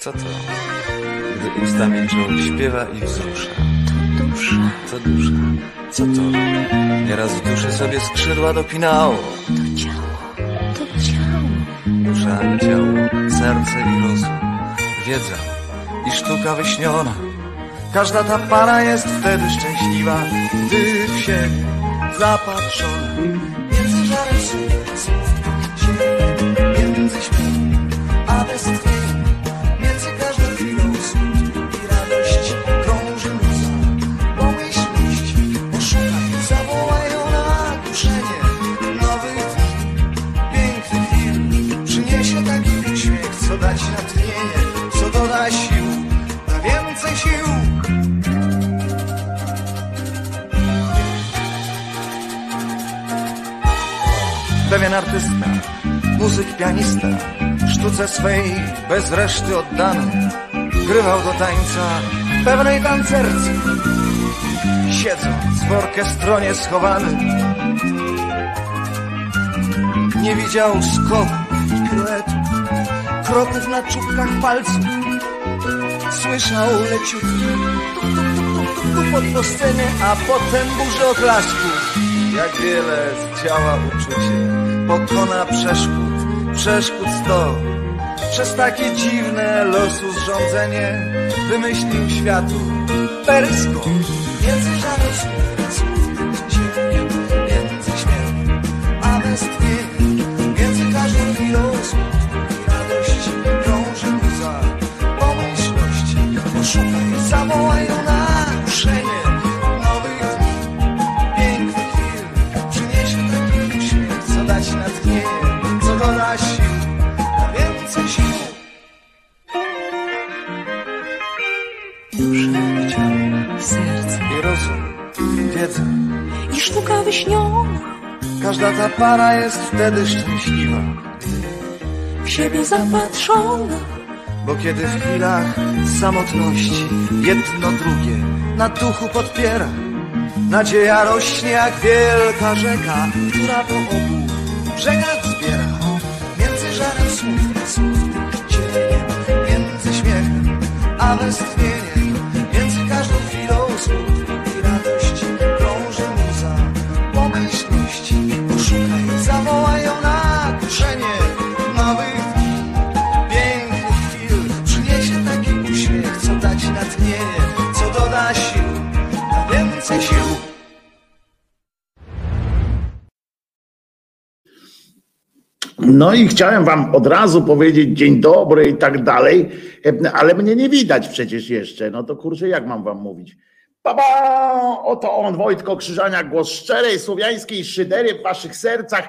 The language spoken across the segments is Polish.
Co to? Gdy usta milczą, śpiewa i wzrusza. To dusza, To dusza. Co to? Nieraz w duszy sobie skrzydła dopinało. to ciało, to ciało. Dusza, ciało, serce i rozum. Wiedza i sztuka wyśniona. Każda ta para jest wtedy szczęśliwa, gdy w siebie zapatrzona. Pianista, sztuce swej bez reszty oddany, grywał do tańca pewnej tancerce, siedząc w orkestronie schowany. Nie widział skoków i piruetów, kroków na czubkach palców. Słyszał leciutki tuk, tuk, tuk, tuk, tuk, tupot po scenie, a potem burzę oklasków. Jak wiele zdziała uczucie, pokona przeszkód, przeszkód sto. Przez takie dziwne losu zrządzenie wymyślił światu peryskop. Między żarem para jest wtedy szczęśliwa, W siebie zapatrzona, bo kiedy w chwilach samotności jedno drugie na duchu podpiera, nadzieja rośnie jak wielka rzeka, która po obu brzegach No i chciałem wam od razu powiedzieć dzień dobry i tak dalej, e, ale mnie nie widać przecież jeszcze. No to kurczę, jak mam wam mówić? Baba! Oto on, Wojtko Krzyżania, głos szczerej słowiańskiej szydery w waszych sercach,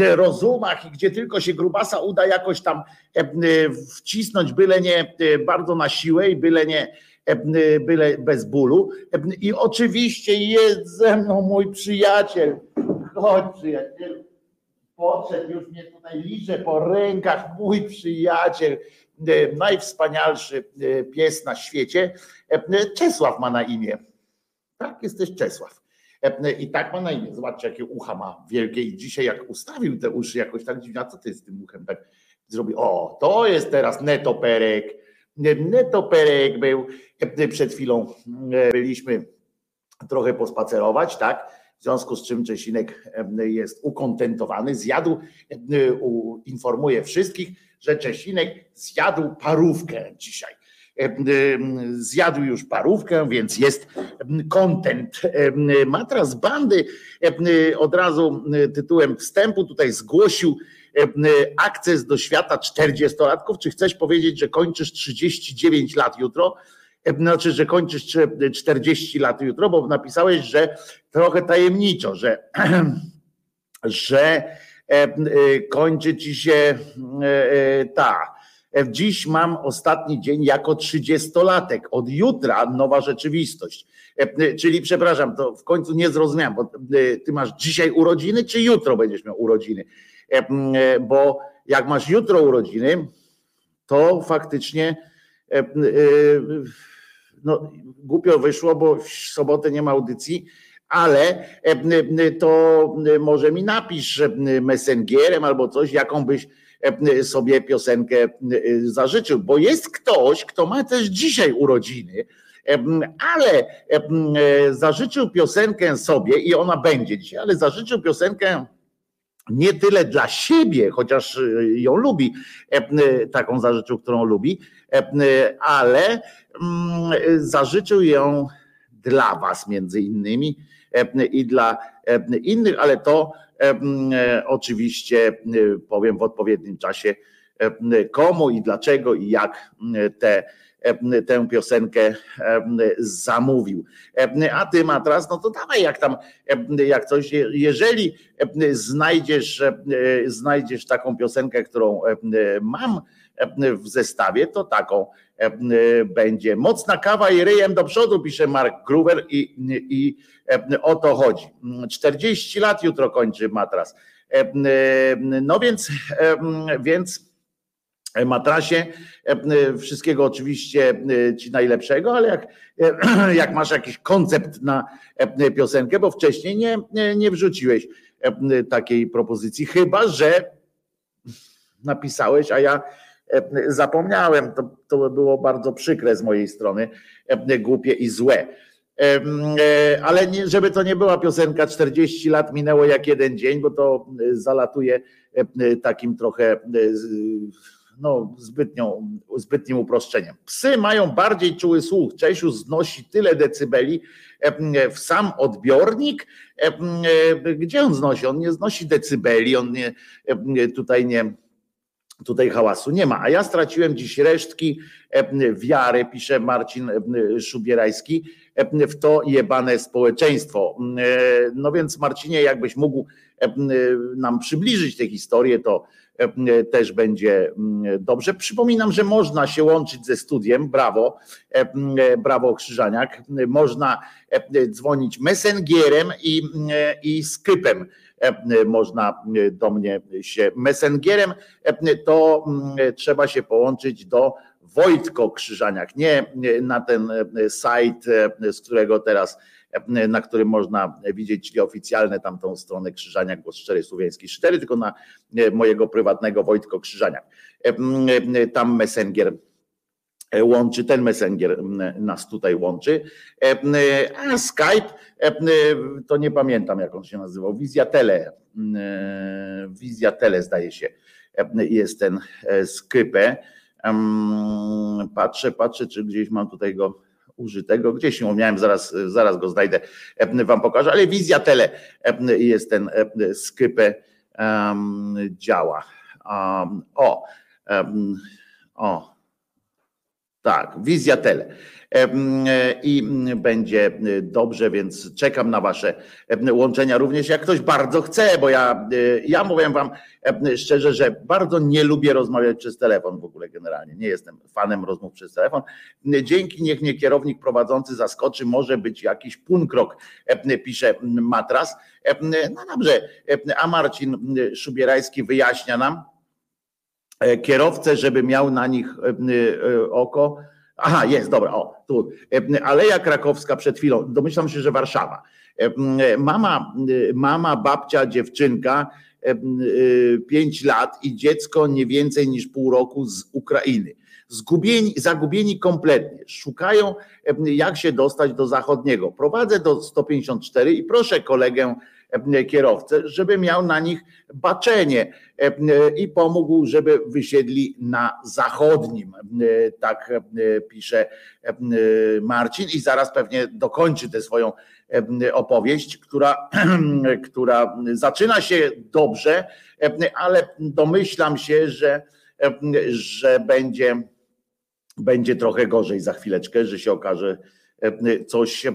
e, rozumach i gdzie tylko się grubasa uda jakoś tam e, wcisnąć, byle nie bardzo na siłę i byle nie byle bez bólu. I oczywiście jest ze mną mój przyjaciel. Chodź przyjacielu podszedł, już mnie tutaj liże po rękach, mój przyjaciel, e, najwspanialszy e, pies na świecie. E, Czesław ma na imię. Tak, jesteś Czesław. I tak ma na imię. Zobaczcie, jakie ucha ma wielkie. I dzisiaj jak ustawił te uszy jakoś tak dziwnie, a co ty z tym uchem tak? O, to jest teraz netoperek. Netoperek był. Przed chwilą byliśmy trochę pospacerować, tak? W związku z czym Czesinek jest ukontentowany, zjadł, informuje wszystkich, że Czesinek zjadł parówkę dzisiaj. Zjadł już parówkę, więc jest kontent. Matras bandy od razu tytułem wstępu tutaj zgłosił akces do świata 40-latków. Czy chcesz powiedzieć, że kończysz 39 lat jutro? Znaczy, że kończysz 40 lat jutro, bo napisałeś, że trochę tajemniczo, że, że kończy ci się ta. Dziś mam ostatni dzień jako 30-latek. Od jutra nowa rzeczywistość. Czyli przepraszam, to w końcu nie zrozumiałem, bo ty masz dzisiaj urodziny, czy jutro będziesz miał urodziny? Bo jak masz jutro urodziny, to faktycznie no, głupio wyszło, bo w sobotę nie ma audycji, ale to może mi napisz messengerem albo coś, jaką byś sobie piosenkę zażyczył, bo jest ktoś, kto ma też dzisiaj urodziny, ale zażyczył piosenkę sobie i ona będzie dzisiaj, ale zażyczył piosenkę nie tyle dla siebie, chociaż ją lubi, taką zażyczył, którą lubi, ale zażyczył ją dla Was między innymi i dla innych, ale to oczywiście powiem w odpowiednim czasie komu i dlaczego i jak te tę piosenkę zamówił. A ty matras, no to dawaj jak tam, jak coś, jeżeli znajdziesz, znajdziesz taką piosenkę, którą mam w zestawie, to taką będzie. Mocna kawa i ryjem do przodu, pisze Mark Gruber i, i o to chodzi. 40 lat jutro kończy matras. No więc, więc E, matrasie. E, e, wszystkiego oczywiście ci najlepszego, ale jak, jak masz jakiś koncept na piosenkę, bo wcześniej nie, nie wrzuciłeś takiej propozycji, chyba że napisałeś, a ja zapomniałem. To, to było bardzo przykre z mojej strony, głupie i złe. Ale nie, żeby to nie była piosenka 40 lat minęło jak jeden dzień, bo to zalatuje takim trochę no, zbytnią, zbytnim uproszczeniem. Psy mają bardziej czuły słuch. Czesiu znosi tyle decybeli w sam odbiornik. Gdzie on znosi? On nie znosi decybeli, on nie, tutaj nie, tutaj hałasu nie ma. A ja straciłem dziś resztki wiary, pisze Marcin Szubierajski, w to jebane społeczeństwo. No więc Marcinie, jakbyś mógł nam przybliżyć tę historię, to E, też będzie mm, dobrze. Przypominam, że można się łączyć ze studiem, brawo, e, e, brawo Krzyżaniak, można dzwonić messengerem i, i Skype'em można do mnie się messengerem, to trzeba się połączyć do Wojtko Krzyżaniak, nie na ten site, z którego teraz na którym można widzieć, oficjalne tamtą stronę Krzyżania Głos Szczery Słowiański 4, tylko na e, mojego prywatnego Wojtko Krzyżaniak. E, e, tam Messenger łączy, ten Messenger nas tutaj łączy, a Skype to nie pamiętam jak on się nazywał, Wizja Tele, Wizja Tele zdaje się jest ten Skype. Patrzę, patrzę, czy gdzieś mam tutaj go użytego. Gdzieś ją miałem, zaraz, zaraz go znajdę, wam pokażę, ale wizja tele jest ten Skype um, działa. Um, o, um, o, tak, wizja tele. I będzie dobrze, więc czekam na Wasze łączenia również, jak ktoś bardzo chce, bo ja, ja mówię Wam szczerze, że bardzo nie lubię rozmawiać przez telefon w ogóle generalnie. Nie jestem fanem rozmów przez telefon. Dzięki niech nie kierownik prowadzący zaskoczy, może być jakiś punkrok, pisze Matras. No dobrze, a Marcin Szubierajski wyjaśnia nam, e, kierowcę, żeby miał na nich oko Aha, jest, dobra, o, tu. Aleja Krakowska przed chwilą, domyślam się, że Warszawa. Mama, mama, babcia, dziewczynka, pięć lat i dziecko nie więcej niż pół roku z Ukrainy. Zgubieni, zagubieni kompletnie. Szukają, jak się dostać do zachodniego. Prowadzę do 154 i proszę kolegę E, kierowcę, żeby miał na nich baczenie e, i pomógł, żeby wysiedli na zachodnim. E, tak pisze Marcin i zaraz pewnie dokończy tę swoją opowieść, która, która zaczyna się dobrze, ale domyślam się, że, że będzie, będzie trochę gorzej za chwileczkę, że się okaże coś,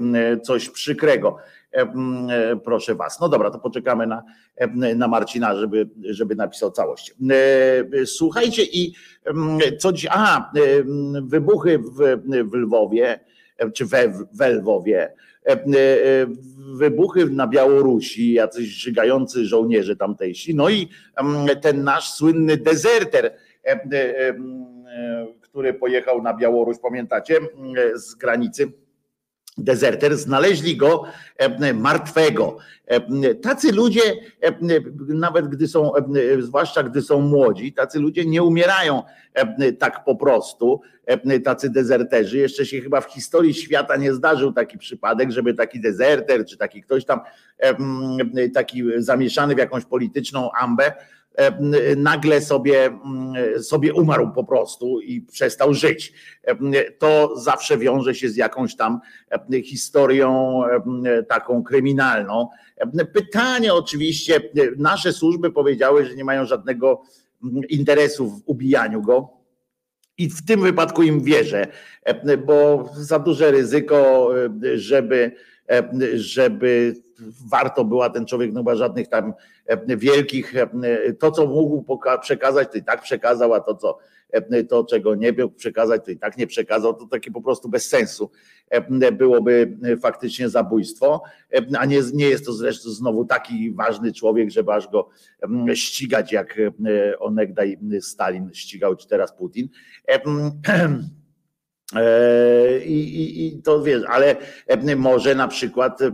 coś przykrego. E, proszę was. No dobra, to poczekamy na, na Marcina, żeby, żeby napisał całość. E, słuchajcie i co dziś, a wybuchy w, w Lwowie, czy we, we Lwowie, wybuchy na Białorusi, jacyś żygający żołnierze tamtejsi, no i ten nasz słynny dezerter, który pojechał na Białoruś, pamiętacie, z granicy, dezerter, znaleźli go martwego. Tacy ludzie, nawet gdy są, zwłaszcza gdy są młodzi, tacy ludzie nie umierają tak po prostu, tacy dezerterzy. Jeszcze się chyba w historii świata nie zdarzył taki przypadek, żeby taki dezerter, czy taki ktoś tam, taki zamieszany w jakąś polityczną ambę, nagle sobie, sobie umarł po prostu i przestał żyć. To zawsze wiąże się z jakąś tam historią taką kryminalną. Pytanie oczywiście, nasze służby powiedziały, że nie mają żadnego interesu w ubijaniu go. I w tym wypadku im wierzę, bo za duże ryzyko, żeby, żeby warto była ten człowiek, no chyba żadnych tam e, wielkich, e, to co mógł przekazać, to i tak przekazał, a to, co, e, to czego nie mógł przekazać, to i tak nie przekazał, to takie po prostu bez sensu byłoby faktycznie zabójstwo, a nie, nie jest to zresztą znowu taki ważny człowiek, żeby aż go ścigać, jak onegdaj Stalin ścigał, czy teraz Putin. E, I, i, I, to wiesz, ale e, może na przykład e,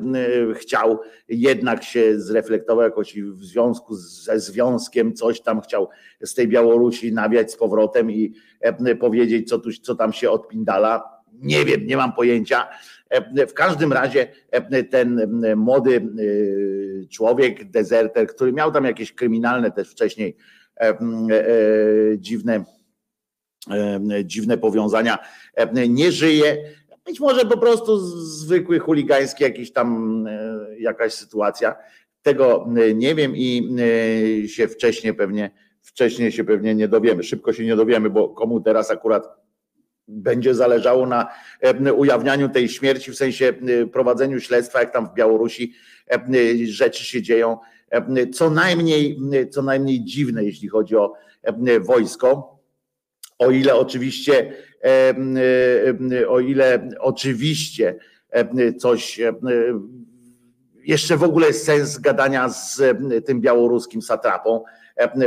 chciał jednak się zreflektował jakoś w związku ze związkiem, coś tam chciał z tej Białorusi nawiać z powrotem i powiedzieć, co, tu, co tam się odpindala. Nie wiem, nie mam pojęcia. W każdym razie ten młody człowiek, dezerter, który miał tam jakieś kryminalne też wcześniej dziwne dziwne powiązania, nie żyje. Być może po prostu zwykły chuligański jakiś tam e, jakaś sytuacja. Tego e, nie wiem i e, się wcześniej pewnie wcześniej się pewnie nie dowiemy. Szybko się nie dowiemy, bo komu teraz akurat będzie zależało na ujawnianiu tej śmierci, w sensie prowadzeniu śledztwa, jak tam w Białorusi rzeczy się dzieją, co najmniej, co najmniej dziwne, jeśli chodzi o wojsko o ile oczywiście, o ile oczywiście coś jeszcze w ogóle jest sens gadania z tym białoruskim satrapą,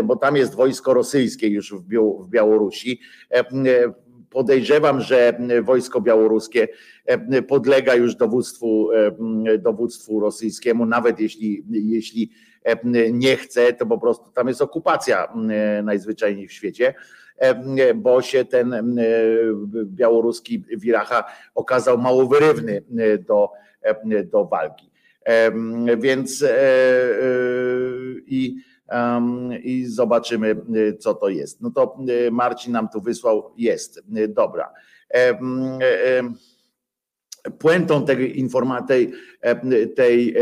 bo tam jest wojsko rosyjskie już w Białorusi. Podejrzewam, że wojsko białoruskie podlega już dowództwu, dowództwu rosyjskiemu, nawet jeśli, jeśli nie chce, to po prostu tam jest okupacja najzwyczajniej w świecie bo się ten białoruski wiracha okazał mało wyrywny do, do walki. Więc e, e, i, i zobaczymy, co to jest. No to Marcin nam tu wysłał, jest, dobra. Puentą tej informacji, tej, tej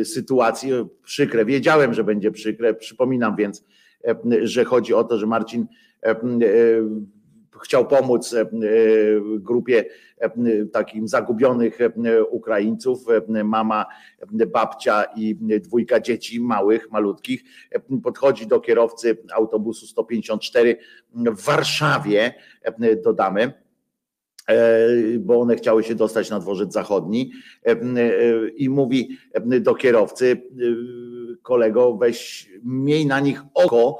e, sytuacji, przykre, wiedziałem, że będzie przykre, przypominam więc, że chodzi o to, że Marcin E, e, chciał pomóc e, grupie takim zagubionych Ukraińców, mama, babcia i dwójka dzieci małych, malutkich, podchodzi do kierowcy autobusu 154 w Warszawie, dodamy, bo one chciały się dostać na dworzec zachodni i mówi do kierowcy, kolego, weź, miej na nich oko,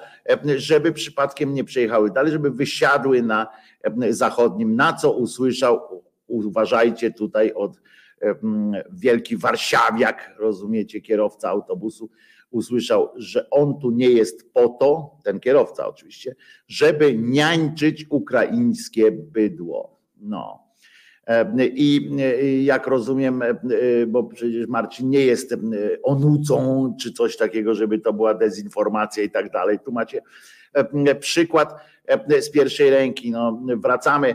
żeby przypadkiem nie przejechały dalej, żeby wysiadły na zachodnim, na co usłyszał, uważajcie tutaj od wielki warszawiak, rozumiecie, kierowca autobusu, usłyszał, że on tu nie jest po to, ten kierowca oczywiście, żeby niańczyć ukraińskie bydło. No. I jak rozumiem, bo przecież Marcin nie jest onucą czy coś takiego, żeby to była dezinformacja i tak dalej. Tu macie przykład z pierwszej ręki. No, wracamy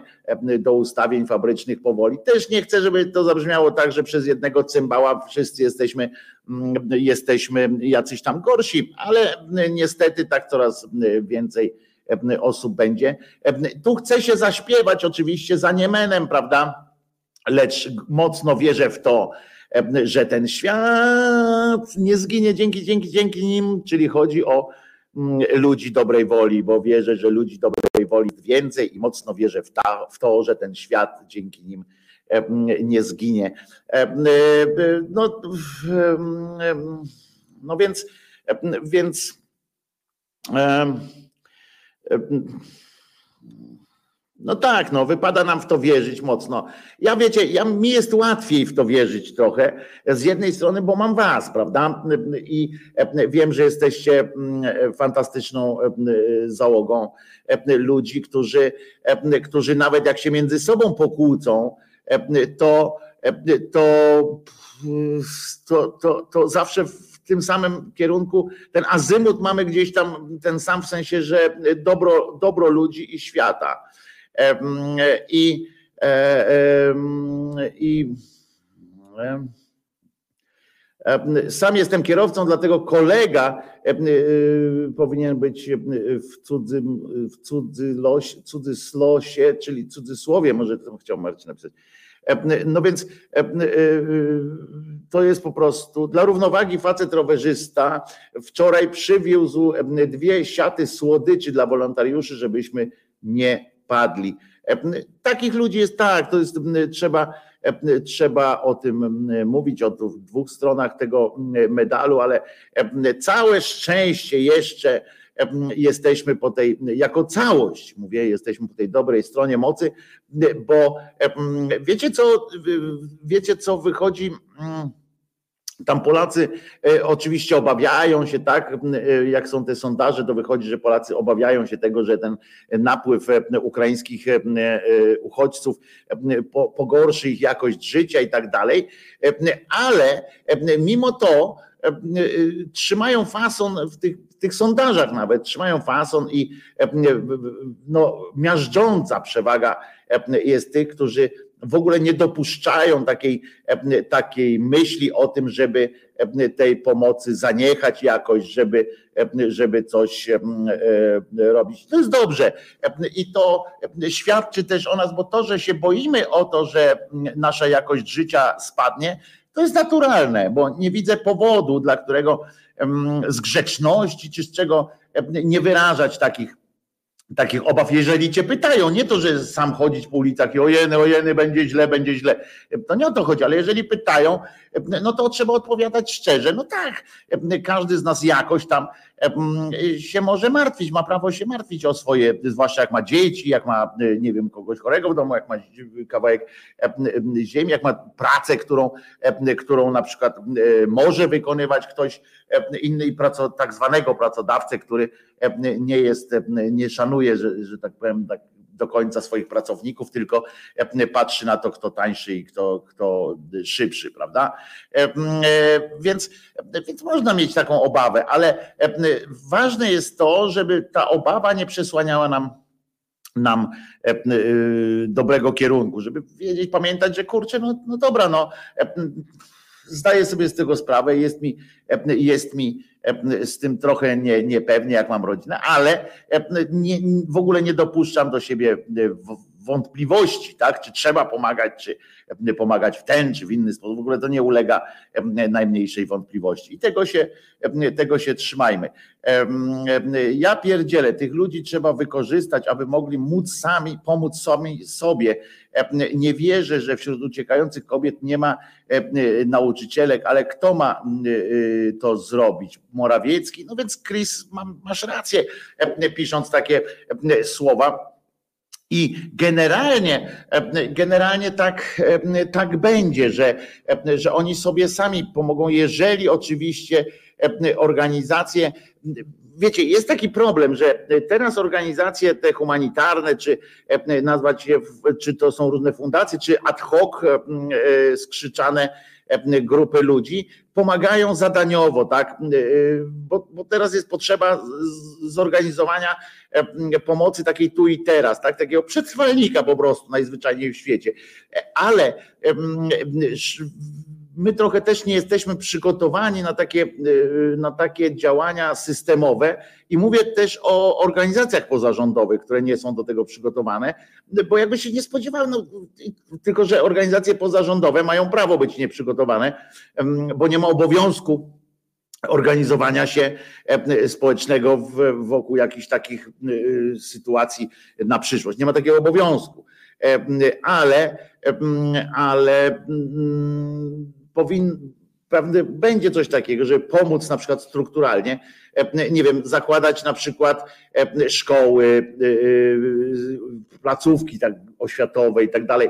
do ustawień fabrycznych powoli. Też nie chcę, żeby to zabrzmiało tak, że przez jednego cymbała wszyscy jesteśmy, jesteśmy jacyś tam gorsi, ale niestety tak coraz więcej osób będzie. Tu chce się zaśpiewać oczywiście za Niemenem, prawda? Lecz mocno wierzę w to, że ten świat nie zginie dzięki, dzięki, dzięki nim, czyli chodzi o mm, ludzi dobrej woli, bo wierzę, że ludzi dobrej woli więcej i mocno wierzę w, ta, w to, że ten świat dzięki nim nie zginie. No, no więc, więc No tak, no wypada nam w to wierzyć mocno. Ja wiecie, ja, mi jest łatwiej w to wierzyć trochę. Z jednej strony, bo mam was, prawda? I wiem, że jesteście mm, fantastyczną załogą ludzi, którzy, którzy nawet jak się między sobą pokłócą, to, to, to, to, to zawsze w tym samym kierunku ten azymut mamy gdzieś tam, ten sam w sensie, że dobro, dobro ludzi i świata. I, e, i sam jestem kierowcą, dlatego kolega e, powinien być w cudzym, w czyli cudzysłowie, może to chciał Marcin napisać. No więc to jest po prostu dla równowagi facet rowerzysta wczoraj przywiózł dwie siaty słodyczy dla wolontariuszy, żebyśmy nie padli. Takich ludzi jest tak, to jest trzeba, trzeba o tym mówić, o dwóch stronach tego medalu, ale całe szczęście jeszcze jesteśmy po tej, jako całość, mówię, jesteśmy po tej dobrej stronie mocy, bo wiecie co, wiecie co wychodzi tam Polacy e, oczywiście obawiają się, tak, e, jak są te sondaże, to wychodzi, że Polacy obawiają się tego, że ten napływ e, ukraińskich uchodźców pogorszy ich jakość życia i tak dalej, ale mimo to trzymają fason w tych, w tych sondażach nawet, trzymają fason i no, miażdżąca przewaga jest tych, którzy w ogóle nie dopuszczają takiej, takiej myśli o tym, żeby tej pomocy zaniechać jakoś, żeby, żeby coś robić. To jest dobrze i to świadczy też o nas, bo to, że się boimy o to, że nasza jakość życia spadnie, to jest naturalne, bo nie widzę powodu, dla którego z grzeczności czy z czego nie wyrażać takich takich obaw, jeżeli cię pytają, nie to, że sam chodzić po ulicach i ojeny, ojeny, będzie źle, będzie źle, to nie o to chodzi, ale jeżeli pytają, no to trzeba odpowiadać szczerze, no tak, każdy z nas jakoś tam się może martwić, ma prawo się martwić o swoje, zwłaszcza jak ma dzieci, jak ma, nie wiem, kogoś chorego w domu, jak ma kawałek ziemi, jak ma pracę, którą, którą na przykład może wykonywać ktoś inny, tak zwanego pracodawcę, który nie jest, nie szanuje, że, że tak powiem, tak do końca swoich pracowników, tylko patrzy na to, kto tańszy i kto, kto szybszy, prawda? Więc, więc można mieć taką obawę, ale ważne jest to, żeby ta obawa nie przesłaniała nam nam dobrego kierunku, żeby wiedzieć, pamiętać, że kurczę, no, no dobra, no zdaję sobie z tego sprawę, jest mi, jest mi z tym trochę nie, niepewnie, jak mam rodzinę, ale nie, w ogóle nie dopuszczam do siebie wątpliwości, tak? czy trzeba pomagać, czy pomagać w ten, czy w inny sposób. W ogóle to nie ulega najmniejszej wątpliwości. I tego się, tego się trzymajmy. Ja pierdzielę, tych ludzi trzeba wykorzystać, aby mogli móc sami, pomóc sami sobie. Nie wierzę, że wśród uciekających kobiet nie ma nauczycielek, ale kto ma to zrobić? Morawiecki? No więc Chris, masz rację, pisząc takie słowa i generalnie, generalnie tak, tak będzie, że, że oni sobie sami pomogą, jeżeli oczywiście organizacje. Wiecie, jest taki problem, że teraz organizacje te humanitarne, czy nazwać je, czy to są różne fundacje, czy ad hoc skrzyczane grupy ludzi, pomagają zadaniowo, tak? Bo, bo teraz jest potrzeba zorganizowania pomocy takiej tu i teraz, tak? Takiego przetrwalnika po prostu najzwyczajniej w świecie. Ale my trochę też nie jesteśmy przygotowani na takie, y, na takie działania systemowe i mówię też o organizacjach pozarządowych, które nie są do tego przygotowane, bo jakby się nie spodziewałem, no, tylko że organizacje pozarządowe mają prawo być nieprzygotowane, bo nie ma obowiązku organizowania się społecznego wokół jakichś takich y, sytuacji na przyszłość. Nie ma takiego obowiązku. Ale, ale powin, Prawda? Będzie coś takiego, żeby pomóc na przykład strukturalnie, nie wiem, zakładać na przykład szkoły, placówki tak oświatowe i tak dalej,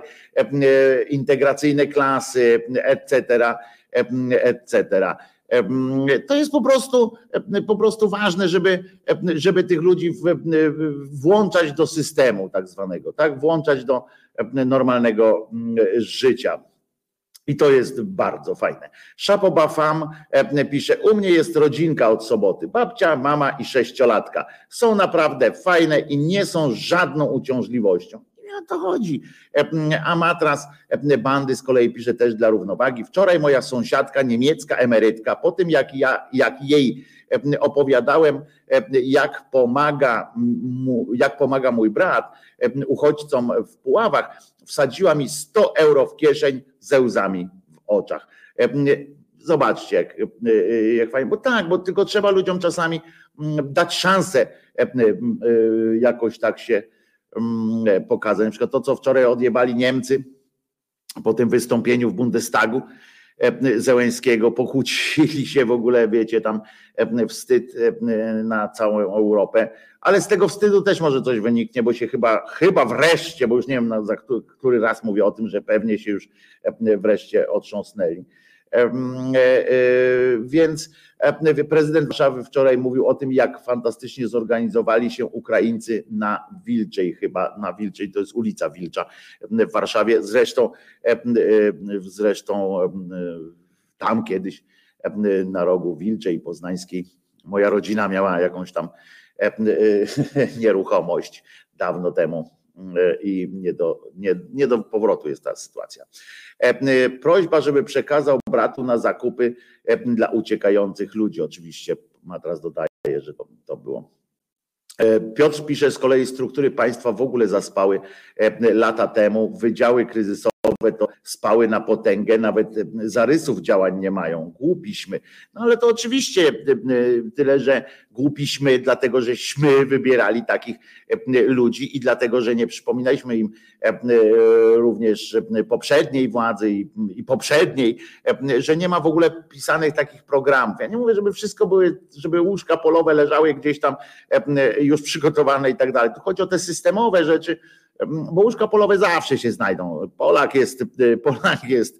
integracyjne klasy, etc., etc. To jest po prostu, po prostu ważne, żeby, żeby tych ludzi włączać do systemu tak zwanego, tak? Włączać do normalnego życia. I to jest bardzo fajne. Szapoba Fam pisze, u mnie jest rodzinka od soboty. Babcia, mama i sześciolatka. Są naprawdę fajne i nie są żadną uciążliwością o to chodzi. A matras bandy z kolei pisze też dla równowagi. Wczoraj moja sąsiadka, niemiecka emerytka, po tym jak, ja, jak jej opowiadałem, jak pomaga, mu, jak pomaga mój brat uchodźcom w Puławach, wsadziła mi 100 euro w kieszeń ze łzami w oczach. Zobaczcie, jak, jak fajnie, bo tak, bo tylko trzeba ludziom czasami dać szansę jakoś tak się pokazać. Na przykład to, co wczoraj odjebali Niemcy po tym wystąpieniu w Bundestagu e, Zełęskiego, pokłócili się w ogóle, wiecie, tam e, wstyd e, na całą Europę, ale z tego wstydu też może coś wyniknie, bo się chyba, chyba wreszcie, bo już nie wiem, za który raz mówię o tym, że pewnie się już wreszcie otrząsnęli E, e, więc e, prezydent Warszawy wczoraj mówił o tym, jak fantastycznie zorganizowali się Ukraińcy na Wilczej, chyba na Wilczej, to jest ulica Wilcza w Warszawie. Zresztą, zresztą tam kiedyś na rogu Wilczej Poznańskiej moja rodzina miała jakąś tam nieruchomość dawno temu i nie do, nie, nie do powrotu jest ta sytuacja. E, prośba, żeby przekazał bratu na zakupy e, dla uciekających ludzi. Oczywiście Matras dodaje, że to, to było e, Piotr pisze z kolei struktury państwa w ogóle zaspały lata temu, wydziały kryzysowe to spały na potęgę, nawet zarysów działań nie mają. Głupiśmy. No ale to oczywiście tyle, że głupiśmy, dlatego żeśmy wybierali takich ludzi i dlatego, że nie przypominaliśmy im również poprzedniej władzy i poprzedniej, że nie ma w ogóle pisanych takich programów. Ja nie mówię, żeby wszystko były, żeby łóżka polowe leżały gdzieś tam już przygotowane i tak dalej. Tu chodzi o te systemowe rzeczy, bo łóżka polowe zawsze się znajdą. Polak jest, Polak jest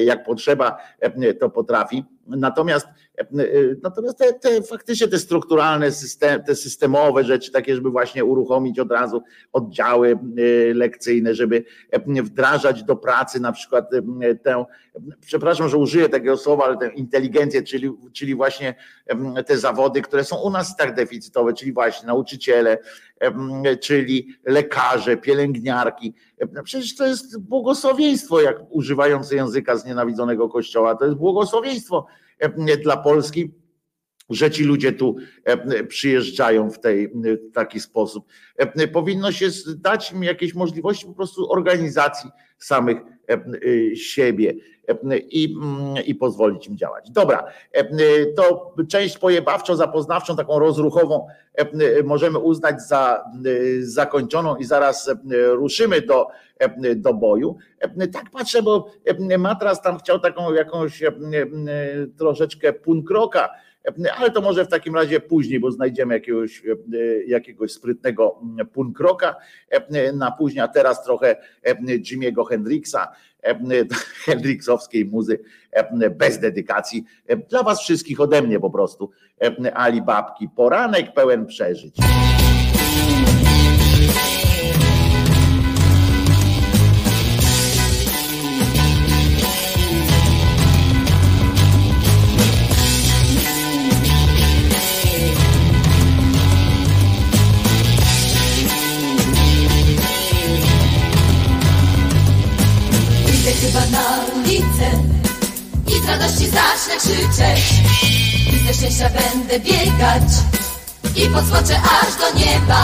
jak potrzeba, to potrafi. Natomiast, natomiast te, te faktycznie te strukturalne, system, te systemowe rzeczy, takie, żeby właśnie uruchomić od razu oddziały lekcyjne, żeby wdrażać do pracy na przykład tę, przepraszam, że użyję takiego słowa, ale tę inteligencję, czyli, czyli właśnie te zawody, które są u nas tak deficytowe, czyli właśnie nauczyciele, czyli lekarze, pielęgniarki. Przecież to jest błogosławieństwo, jak używając języka znienawidzonego kościoła, to jest błogosławieństwo dla Polski że ci ludzie tu przyjeżdżają w, tej, w taki sposób. Powinno się dać im jakieś możliwości po prostu organizacji samych siebie i, i pozwolić im działać. Dobra, to część pojebawczo, zapoznawczą, taką rozruchową możemy uznać za zakończoną i zaraz ruszymy do, do boju. Tak patrzę, bo Matras tam chciał taką jakąś troszeczkę punkroka, ale to może w takim razie później, bo znajdziemy jakiegoś, jakiegoś sprytnego punkroka na później, a teraz trochę Jimmy'ego Hendrixa, Hendrixowskiej muzy bez dedykacji. Dla was wszystkich ode mnie po prostu. Ali Babki, poranek pełen przeżyć. Krzyczeć. I ze szczęścia będę biegać I podskoczę aż do nieba.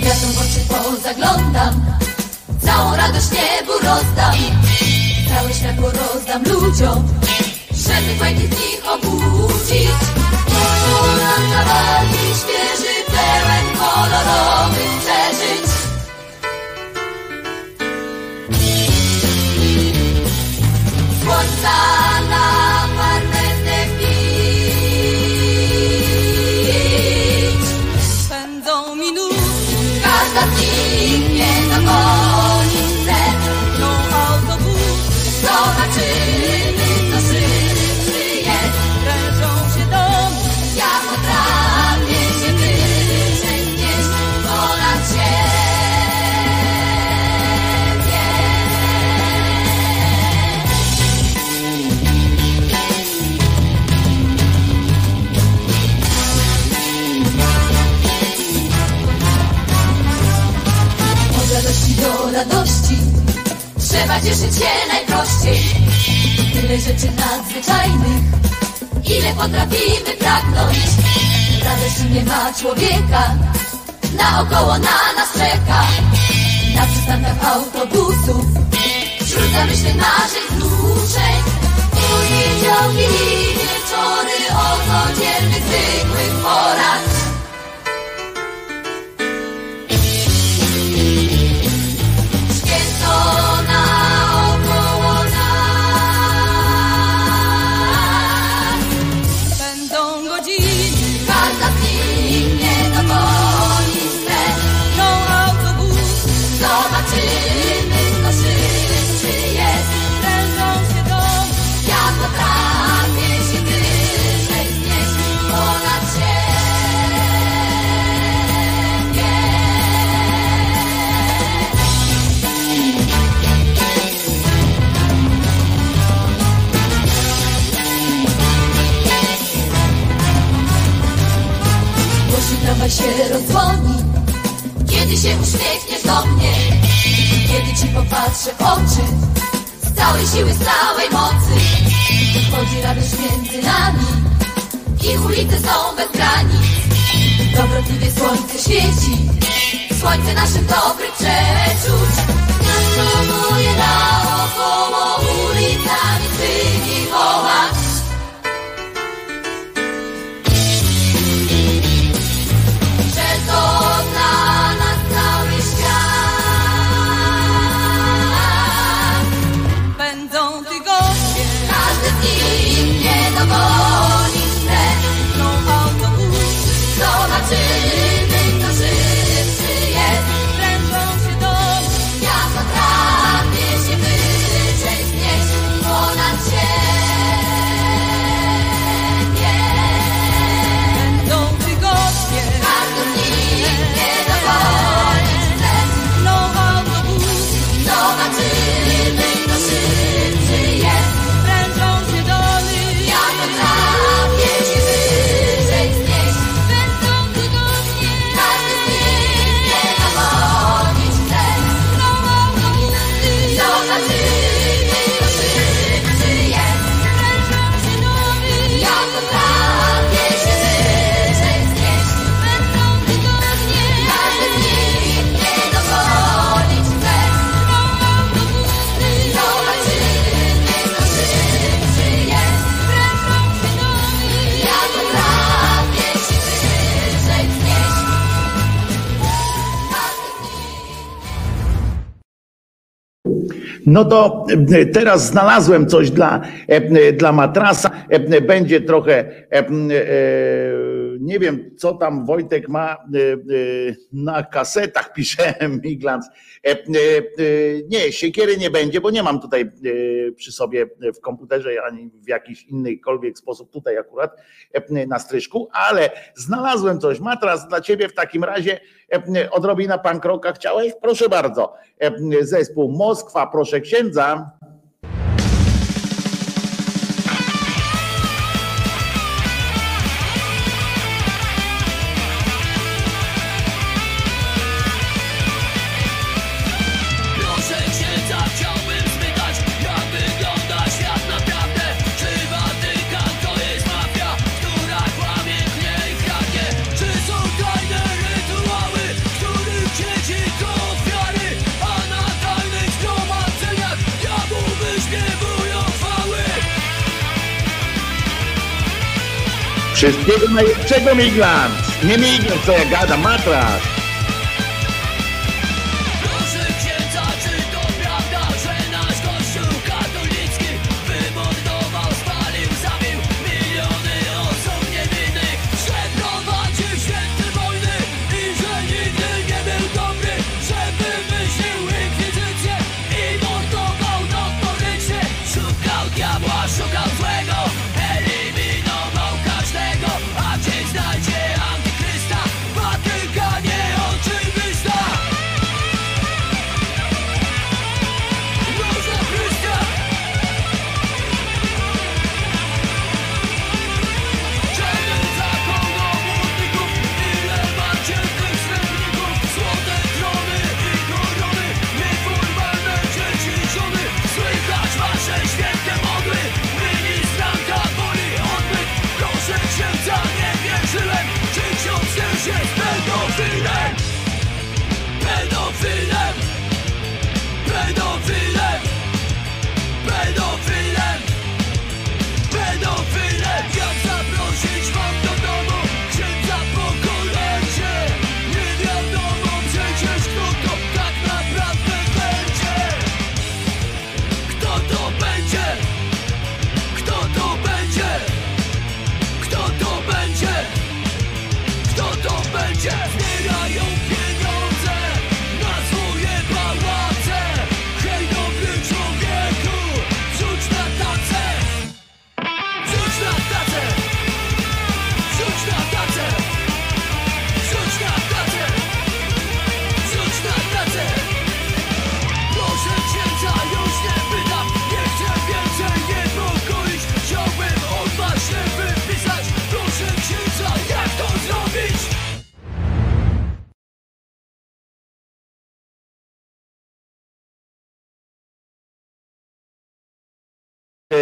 Gwiazdom w oczy pozaglądam Całą radość niebu rozdam. Całe światło rozdam ludziom Żeby fajki z nich obudzić. Poranka walki świeży, pełen kolorowych radości. Trzeba cieszyć się najprościej. Tyle rzeczy nadzwyczajnych Ile potrafimy pragnąć. Radości nie ma człowieka Naokoło na nas czeka. Na przystankach autobusów Wśród zamyśleń naszych wzruszeń Poniedziałki i wieczory O codziennych, zwykłych porach się rozdzwoni. Kiedy się uśmiechniesz do mnie Kiedy ci popatrzę w oczy Z całej siły, z całej mocy Chodzi radość między nami. I ulice są bez granic Dobrotliwie słońce świeci Słońce naszych dobrych przeczuć. Moje naokoło ulicami No to e, teraz znalazłem coś dla, e, dla matrasa. E, Będzie trochę, nie wiem, co tam Wojtek ma na kasetach, pisze Miglans. E, e, e, Nie, siekiery nie będzie, bo nie mam tutaj przy sobie w komputerze ani w jakiś innykolwiek sposób tutaj akurat na stryżku, ale znalazłem coś. Matras dla ciebie w takim razie odrobina pankroka chciałeś? Proszę bardzo. Zespół Moskwa, proszę księdza. Wszystkiego najlepszego Miglans. Nie Miglans, co ja gadam, matras.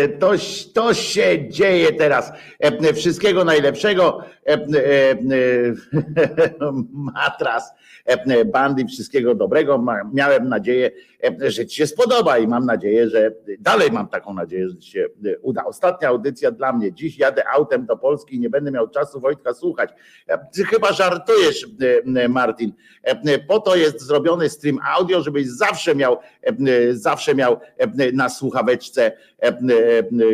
To, to się dzieje teraz. Wszystkiego najlepszego. Matras, bandy, wszystkiego dobrego. Miałem nadzieję, że Ci się spodoba i mam nadzieję, że dalej mam taką nadzieję, że Ci się e, uda. Ostatnia audycja dla mnie. Dziś jadę autem do Polski i nie będę miał czasu Wojtka słuchać. Ty chyba żartujesz, Martin. Po to jest zrobiony stream audio, żebyś zawsze miał, zawsze miał na słuchaweczce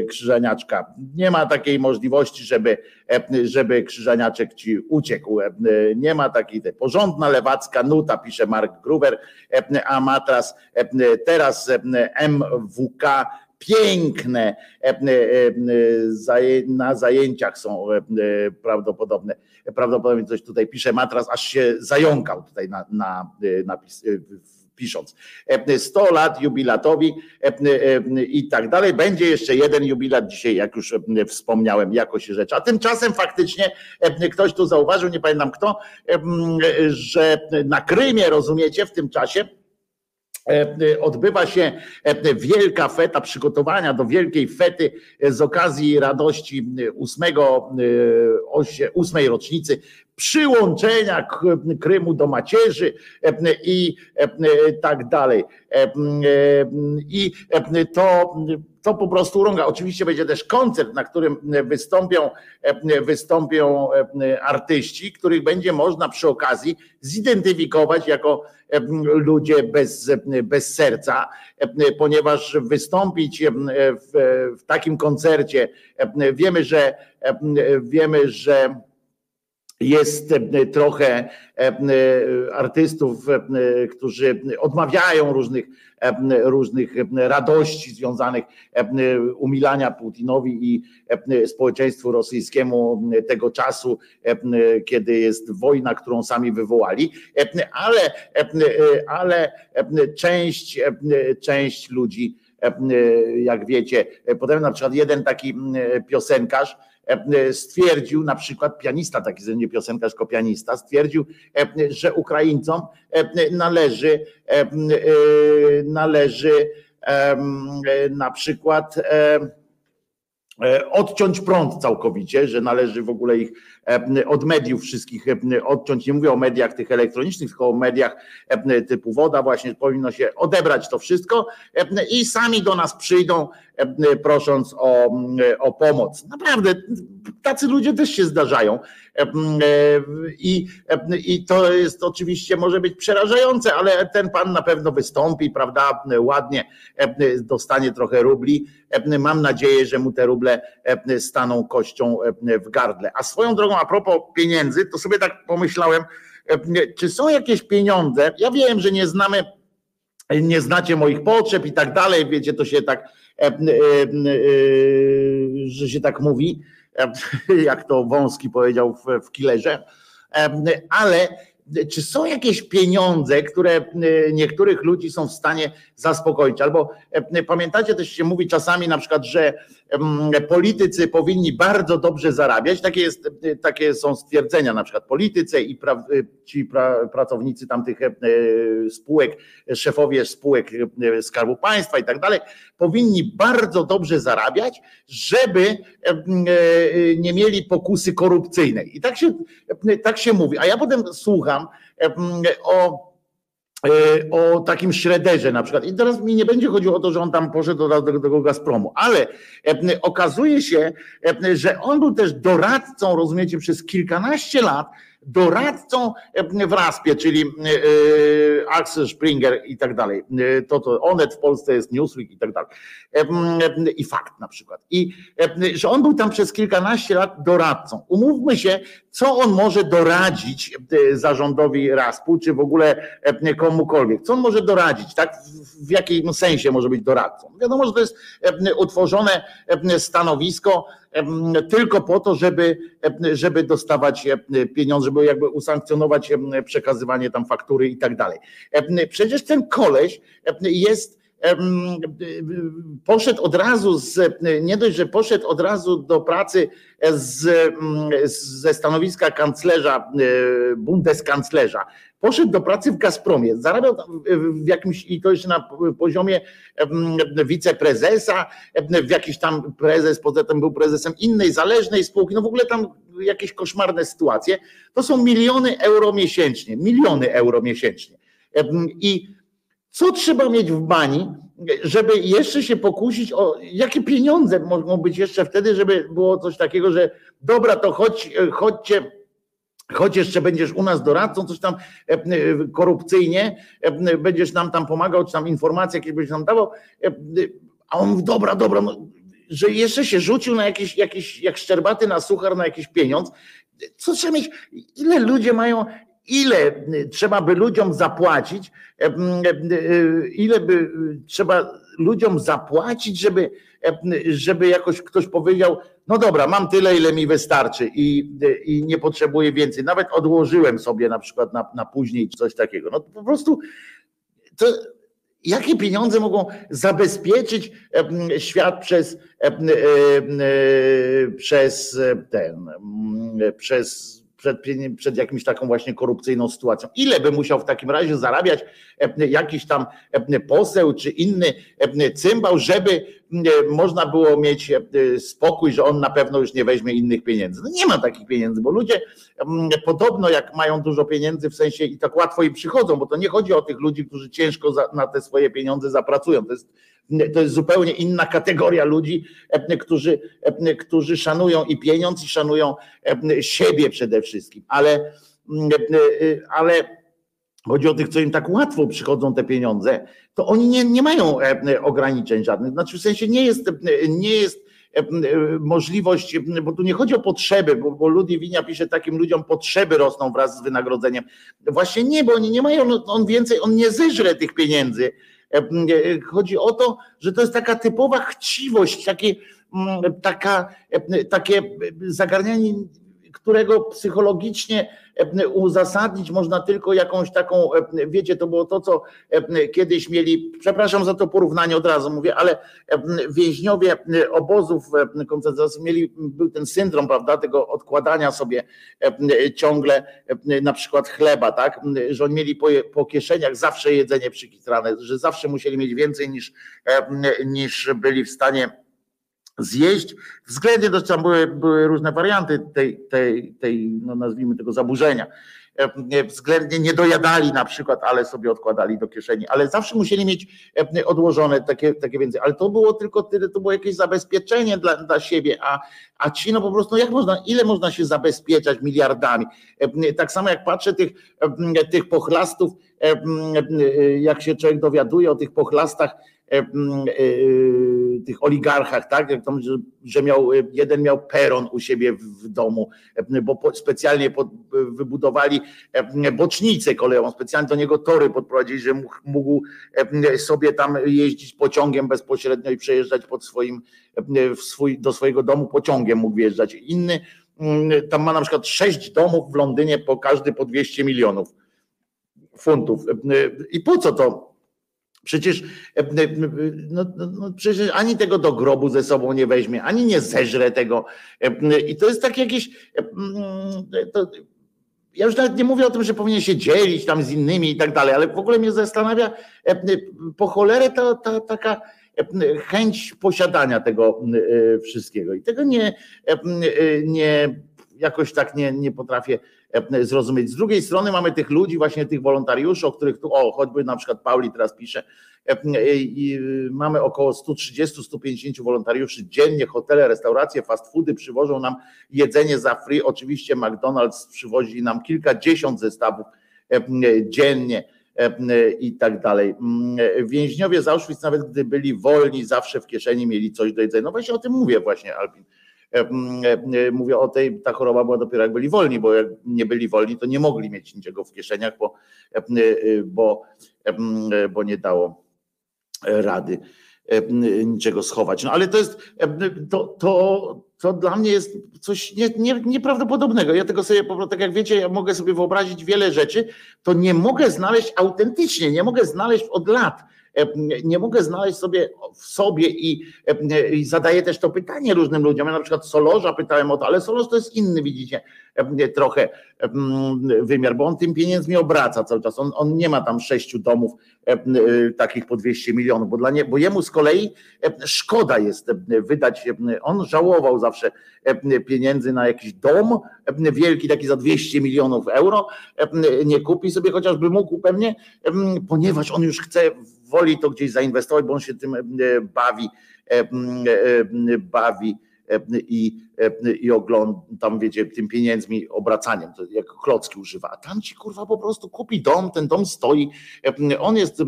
krzyżaniaczka. Nie ma takiej możliwości, żeby, e, żeby krzyżaniaczek ci uciekł. E, Nie ma takiej porządna lewacka nuta, pisze Mark Gruber, e, a matras e, teraz e, MWK piękne e, e, na zajęciach są e, e, prawdopodobne. Prawdopodobnie coś tutaj pisze matras, aż się zająkał tutaj na, na e, e, w- pisząc. E, 100 lat jubilatowi i tak dalej. Będzie jeszcze jeden jubilat dzisiaj, jak już wspomniałem, jakoś rzecz. A tymczasem faktycznie ktoś tu zauważył, nie pamiętam kto, że na Krymie, rozumiecie, w tym czasie odbywa się e, wielka feta, przygotowania do wielkiej fety e, z okazji radości e, ósmego, e, osie- ósmej rocznicy przyłączenia Krymu do macierzy e, i e, tak dalej. E, e, I e, to, to po prostu urąga. Oczywiście będzie też koncert, na którym wystąpią, e, wystąpią e, artyści, których będzie można przy okazji zidentyfikować jako e, ludzie bez, bez serca, e, ponieważ wystąpić e, w, w takim koncercie, e, wiemy, że e, wiemy, że jest e, trochę e, e, artystów, którzy odmawiają różnych, różnych radości związanych umilania Putinowi i społeczeństwu rosyjskiemu tego czasu, kiedy jest wojna, którą sami wywołali, ale, ale część, część ludzi, jak wiecie, potem na przykład jeden taki piosenkarz, stwierdził, na przykład pianista, taki nie piosenkarz, tylko pianista, stwierdził, e, że Ukraińcom e, należy, e, e, należy e, na przykład e, e, odciąć prąd całkowicie, że należy w ogóle ich e, od mediów wszystkich e, odciąć. Nie mówię o mediach tych elektronicznych, tylko o mediach e, typu woda, właśnie powinno się odebrać to wszystko e, i sami do nas przyjdą, e, prosząc o, o pomoc. Naprawdę, tacy ludzie też się zdarzają. E, e, I, e, I to jest oczywiście może być przerażające, ale ten pan na pewno wystąpi, prawda, ładnie e, dostanie trochę rubli. E, Mam nadzieję, że mu te ruble e, staną kością e, w gardle. A swoją drogą, a propos pieniędzy, to sobie tak pomyślałem, e, czy są jakieś pieniądze? Ja wiem, że nie znamy nie znacie moich potrzeb i tak dalej, wiecie, to się tak, e, e, że się tak mówi, jak to Wąski powiedział w, w Killerze, ale czy są jakieś pieniądze, które niektórych ludzi są w stanie zaspokoić? Albo pamiętacie, też się mówi czasami na przykład, że politycy powinni bardzo dobrze zarabiać. Takie, jest, takie są stwierdzenia, na przykład politycy i pra, ci pra, pracownicy tamtych e, spółek, szefowie spółek e, Skarbu Państwa i tak dalej, powinni bardzo dobrze zarabiać, żeby e, nie mieli pokusy korupcyjnej. I tak się, tak się mówi. A ja potem słucham o o takim Schroederze na przykład. I teraz mi nie będzie chodziło o to, że on tam poszedł do, do, do Gazpromu, ale e, okazuje się, e, że on był też doradcą, rozumiecie, przez kilkanaście lat doradcą w Raspie, czyli e, Axel Springer i tak dalej. E, To, to Onet w Polsce jest Newsweek i tak dalej. E, I fakt na przykład. I e, że on był tam przez kilkanaście lat doradcą. Umówmy się, co on może doradzić e, zarządowi Raspu, czy w ogóle e, komukolwiek. Co on może doradzić, tak? W- jakim sensie może być doradcą? Wiadomo, że to jest e, utworzone e, stanowisko tylko po to, żeby, żeby dostawać pieniądze, żeby jakby usankcjonować przekazywanie tam faktury i tak dalej. Przecież ten koleś jest poszedł od razu z, nie dość, że poszedł od razu do pracy z, ze stanowiska kanclerza, e, bundeskanclerza, poszedł do pracy w Gazpromie, zarabiał tam w- jakimś, i to jeszcze na poziomie wiceprezesa, w jakiś tam prezes, poza tym był prezesem innej zależnej spółki, no w ogóle tam jakieś koszmarne sytuacje, to są miliony euro miesięcznie, miliony euro miesięcznie. I co trzeba mieć w bani, żeby jeszcze się pokusić o jakie pieniądze mogą być jeszcze wtedy, żeby było coś takiego, że dobra, to chodź, chodźcie, choć jeszcze będziesz u nas doradcą, coś tam e, e, korupcyjnie, e, będziesz nam tam pomagał, czy tam informacje jakieś będziesz nam dawał, a on mówi, dobra, dobra, no, że jeszcze się rzucił na jakiś, jakiś, jak szczerbaty na suchar, na jakiś pieniądz. Co trzeba mieć, ile ludzie mają, ile trzeba by ludziom zapłacić, ile by trzeba ludziom zapłacić, żeby, żeby jakoś ktoś powiedział, no dobra, mam tyle, ile mi wystarczy i, i nie potrzebuję więcej. Nawet odłożyłem sobie na przykład na, na później coś takiego. No po prostu to jakie pieniądze mogą zabezpieczyć świat przez, e, przez ten, przez przed, przed jakimś taką właśnie korupcyjną sytuacją. Ile by musiał w takim razie zarabiać em, jakiś tam em, poseł czy inny em, cymbał, żeby można było mieć spokój, że on na pewno już nie weźmie innych pieniędzy. No nie ma takich pieniędzy, bo ludzie podobno jak mają dużo pieniędzy w sensie i tak łatwo im przychodzą, bo to nie chodzi o tych ludzi, którzy ciężko na te swoje pieniądze zapracują. To jest, to jest zupełnie inna kategoria ludzi, em, którzy, em, którzy szanują i pieniądz, i szanują em, siebie przede wszystkim. Ale, e, ale chodzi o tych, co im tak łatwo przychodzą te pieniądze, to oni nie, nie mają ograniczeń żadnych. Znaczy w sensie nie jest, nie jest e, możliwość, bo tu nie chodzi o potrzeby, bo, bo Ludwik Winia pisze, takim ludziom potrzeby rosną wraz z wynagrodzeniem. Właśnie nie, bo oni nie mają, no, on więcej, on nie zeżre tych pieniędzy. Em, e, Chodzi o to, że to jest taka typowa chciwość, takie, mm, taka, takie zagarnianie, którego psychologicznie uzasadnić można tylko jakąś taką, em, wiecie, to było to, co em, kiedyś mieli, przepraszam za to porównanie od razu mówię, ale więźniowie obozów koncentracyjnych mieli, był ten syndrom, prawda, tego odkładania sobie ciągle na przykład chleba, tak, że oni mieli po, po kieszeniach zawsze jedzenie przykitrane, że zawsze musieli mieć więcej niż, niż byli w stanie zjeść. Względnie to tam były, były różne warianty tej, tej, tej, no nazwijmy tego zaburzenia. E, Względnie nie dojadali na przykład, ale sobie odkładali do kieszeni, ale zawsze musieli mieć e, odłożone takie, takie więcej. Ale to było tylko tyle, to było jakieś zabezpieczenie dla, dla siebie, a, a ci no po prostu, no jak można, ile można się zabezpieczać miliardami? E, Tak samo jak patrzę tych, tych pochlastów, jak się człowiek dowiaduje o tych pochlastach, tych oligarchach, tak? Że, miał, e, jeden miał peron u siebie w, domu, e, bo specjalnie pod, wybudowali e, bocznicę kolejową, specjalnie do niego tory podprowadzili, że mógł, e, sobie tam jeździć pociągiem bezpośrednio i przejeżdżać pod swoim, e, swój, do swojego domu pociągiem mógł wjeżdżać. Inny tam ma na przykład sześć domów w Londynie, po każdy po 200 milionów funtów. E, I po co to? Przecież, e, e, no, no, no, przecież ani tego do grobu ze sobą nie weźmie, ani nie zeżre tego. E, I to jest tak jakieś. e, To, ja już nawet nie mówię o tym, że powinien się dzielić tam z innymi i tak dalej, ale w ogóle mnie zastanawia e, po cholerę ta, ta taka e, chęć posiadania tego e, wszystkiego. I tego nie, e, nie jakoś tak nie, nie potrafię e, zrozumieć. Z drugiej strony mamy tych ludzi, właśnie tych wolontariuszy, o których tu, o, choćby na przykład Pauli teraz pisze, e, i mamy około 130-150 wolontariuszy dziennie, hotele, restauracje, fast foody przywożą nam jedzenie za free, oczywiście McDonald's przywozi nam kilkadziesiąt zestawów dziennie i tak dalej. Więźniowie z Auschwitz, nawet gdy byli wolni, zawsze w kieszeni mieli coś do jedzenia. No właśnie o tym mówię właśnie, Alpin. Mówię o tej, ta choroba była dopiero jak byli wolni, bo jak nie byli wolni, to nie mogli mieć niczego w kieszeniach, bo, bo, bo nie dało rady niczego schować. No ale to jest, to, to, to dla mnie jest coś nie, nie, nieprawdopodobnego. Ja tego sobie tak jak wiecie, ja mogę sobie wyobrazić wiele rzeczy, to nie mogę znaleźć autentycznie, nie mogę znaleźć od lat nie mogę znaleźć sobie w sobie i, i zadaję też to pytanie różnym ludziom. Ja na przykład Solorza pytałem o to, ale Solorz to jest inny, widzicie, trochę wymiar, bo on tym pieniędzmi obraca cały czas. On, on nie ma tam sześciu domów takich po 200 milionów, bo, dla nie, bo jemu z kolei szkoda jest wydać, on żałował zawsze pieniędzy na jakiś dom wielki, taki za 200 milionów euro, nie kupi sobie, chociażby mógł pewnie, ponieważ on już chce woli to gdzieś zainwestować, bo on się tym bawi, bawi i, i ogląda tam, wiecie, tym pieniędzmi, obracaniem, to jak klocki używa, a tam ci kurwa po prostu kupi dom, ten dom stoi, on jest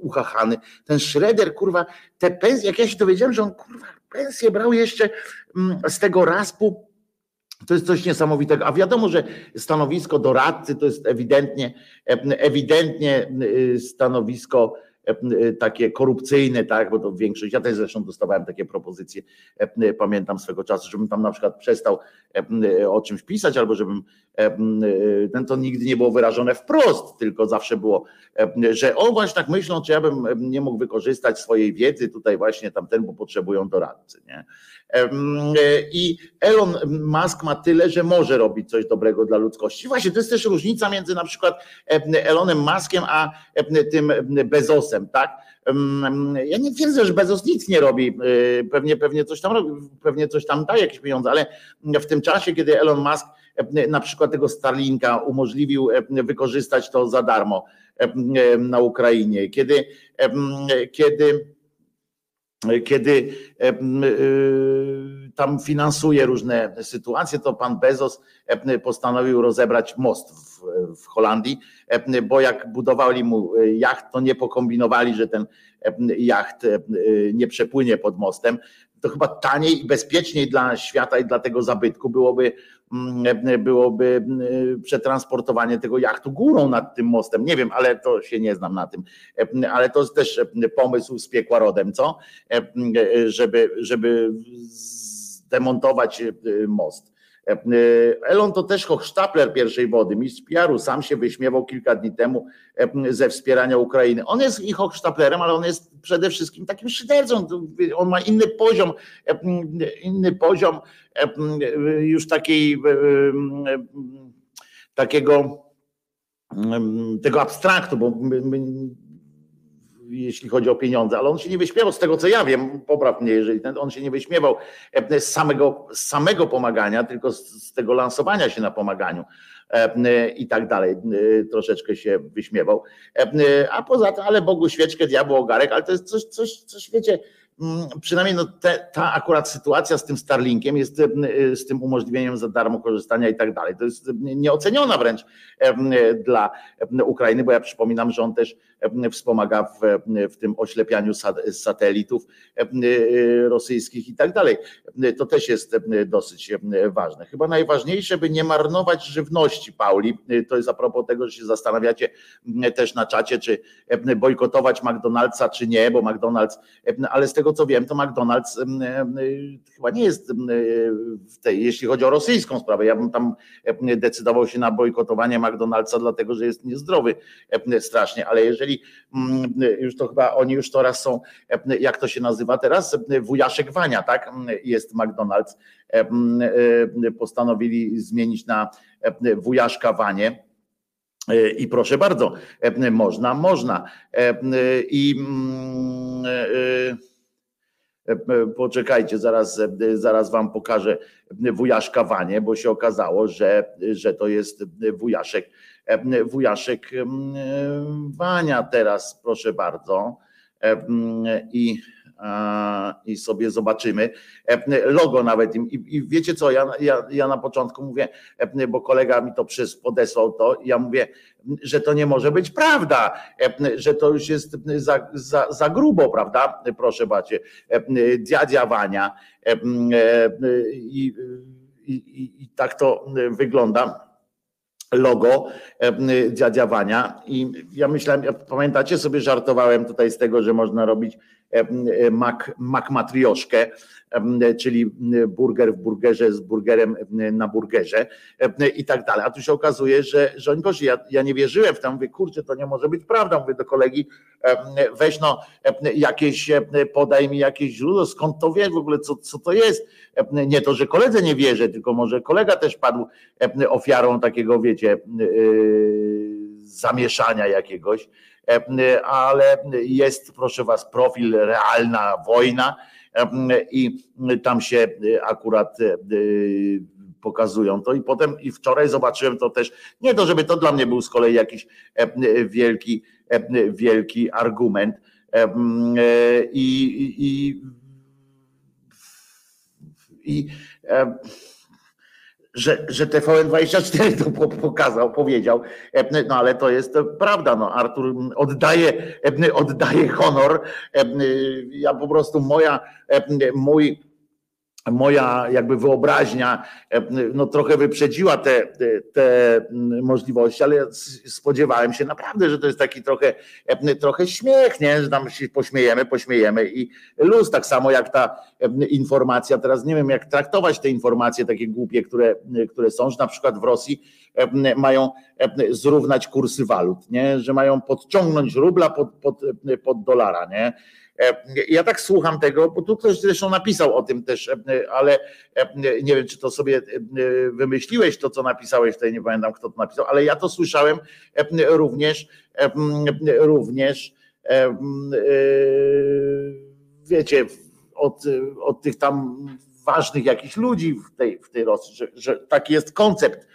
uchachany, ten Schroeder, kurwa, te pensje, jak ja się dowiedziałem, że on kurwa pensję brał jeszcze z tego raspu, to jest coś niesamowitego. A wiadomo, że stanowisko doradcy to jest ewidentnie, ewidentnie stanowisko E, takie korupcyjne, tak, bo to większość, ja też zresztą dostawałem takie propozycje, e, pamiętam swego czasu, żebym tam na przykład przestał e, o czymś pisać, albo żebym, ten to nigdy nie było wyrażone wprost, tylko zawsze było, że o właśnie tak myślą, czy ja bym nie mógł wykorzystać swojej wiedzy tutaj właśnie tamten, bo potrzebują doradcy, nie? I Elon Musk ma tyle, że może robić coś dobrego dla ludzkości. Właśnie to jest też różnica między na przykład Elonem Muskiem a tym Bezosem, tak? Ja nie twierdzę, że Bezos nic nie robi, y, pewnie, pewnie coś tam robi, pewnie coś tam daje jakieś pieniądze, ale w tym czasie, kiedy Elon Musk na przykład tego Starlinka umożliwił wykorzystać to za darmo na Ukrainie, kiedy, kiedy kiedy e, tam finansuje różne sytuacje, to pan Bezos postanowił rozebrać most w, Holandii, bo jak budowali mu jacht, to nie pokombinowali, że ten jacht nie przepłynie pod mostem. To chyba taniej i bezpieczniej dla świata i dla tego zabytku byłoby byłoby mm, przetransportowanie tego jachtu górą nad tym mostem. Nie wiem, ale to się nie znam na tym. E, ale to jest też pomysł z piekła rodem, co? E, żeby, żeby zdemontować e, most. Elon to też hochsztapler pierwszej wody, mistrz PR-u, sam się wyśmiewał kilka dni temu ze wspierania Ukrainy. On jest ich hochsztaplerem, ale on jest przede wszystkim takim szydercą, on ma inny poziom, inny poziom już takiej takiego tego abstraktu, bo my, my, jeśli chodzi o pieniądze, ale on się nie wyśmiewał z tego, co ja wiem, popraw mnie, jeżeli ten, on się nie wyśmiewał z samego, z samego pomagania, tylko z, z tego lansowania się na pomaganiu i tak dalej. Troszeczkę się wyśmiewał. A poza tym, ale Bogu świeczkę, diabło ogarek, ale to jest coś, coś, coś wiecie, Mm, przynajmniej no te, ta akurat sytuacja z tym Starlinkiem jest z tym umożliwieniem za darmo korzystania i tak dalej. To jest nieoceniona wręcz dla Ukrainy, bo ja przypominam, że on też wspomaga w, w tym oślepianiu satelitów y, rosyjskich i tak dalej. To też jest dosyć ważne. Chyba najważniejsze, by nie marnować żywności, Pauli. To jest a propos tego, że się zastanawiacie też na czacie, czy bojkotować McDonald'sa, czy nie, bo McDonald's, ale z tego co wiem, to McDonald's chyba nie jest w tej, jeśli chodzi o rosyjską sprawę. Ja bym tam decydował się na bojkotowanie McDonald'sa, dlatego że jest niezdrowy strasznie, ale jeżeli już to chyba oni już teraz są, jak to się nazywa teraz, wujaszek Wania, tak? Jest McDonald's. Postanowili zmienić na wujaszka Wanie. I proszę bardzo, można, można. I Poczekajcie, zaraz, zaraz wam pokażę wujaszka Wanie, bo się okazało, że, że to jest wujaszek, wujaszek Wania teraz, proszę bardzo. I i sobie zobaczymy. Logo nawet i, i wiecie co, ja, ja, ja na początku mówię, bo kolega mi to przez podesłał to, ja mówię, że to nie może być prawda, że to już jest za, za, za grubo, prawda? Proszę bacie, dziadzia Wania i, i, i, i tak to wygląda logo dziadziawania. I ja myślałem, pamiętacie sobie, żartowałem tutaj z tego, że można robić mak, mak czyli burger w burgerze z burgerem na burgerze i tak dalej. A tu się okazuje, że, że oni poszli. Ja, ja nie wierzyłem w to, mówię, kurczę, to nie może być prawda. Mówię do kolegi, weź no jakieś, podaj mi jakieś źródło, skąd to wiesz w ogóle, co, co to jest. Nie to, że koledze nie wierzę, tylko może kolega też padł ofiarą takiego, wiecie, zamieszania jakiegoś ale jest, proszę was, profil realna wojna i tam się akurat pokazują to. I potem i wczoraj zobaczyłem to też, nie to żeby to dla mnie był z kolei jakiś wielki, wielki argument. I, i, i, i że, że TVN24 to pokazał, powiedział, no ale to jest prawda, no Artur oddaje, oddaje honor, ja po prostu moja, mój moja jakby wyobraźnia no, trochę wyprzedziła te, te, te, możliwości, ale spodziewałem się naprawdę, że to jest taki trochę, trochę śmiech, nie? że tam się pośmiejemy, pośmiejemy i luz, tak samo jak ta informacja, teraz nie wiem jak traktować te informacje takie głupie, które, które są, że na przykład w Rosji mają zrównać kursy walut, nie? że mają podciągnąć rubla pod, pod, pod dolara, nie? E, ja tak słucham tego, bo tu ktoś zresztą napisał o tym też, e, ale e, nie wiem, czy to sobie wymyśliłeś, to co napisałeś, tutaj nie pamiętam kto to napisał, ale ja to słyszałem również, również wiecie, od, od tych tam ważnych jakichś ludzi w tej, w tej Rosji, że, że taki jest koncept,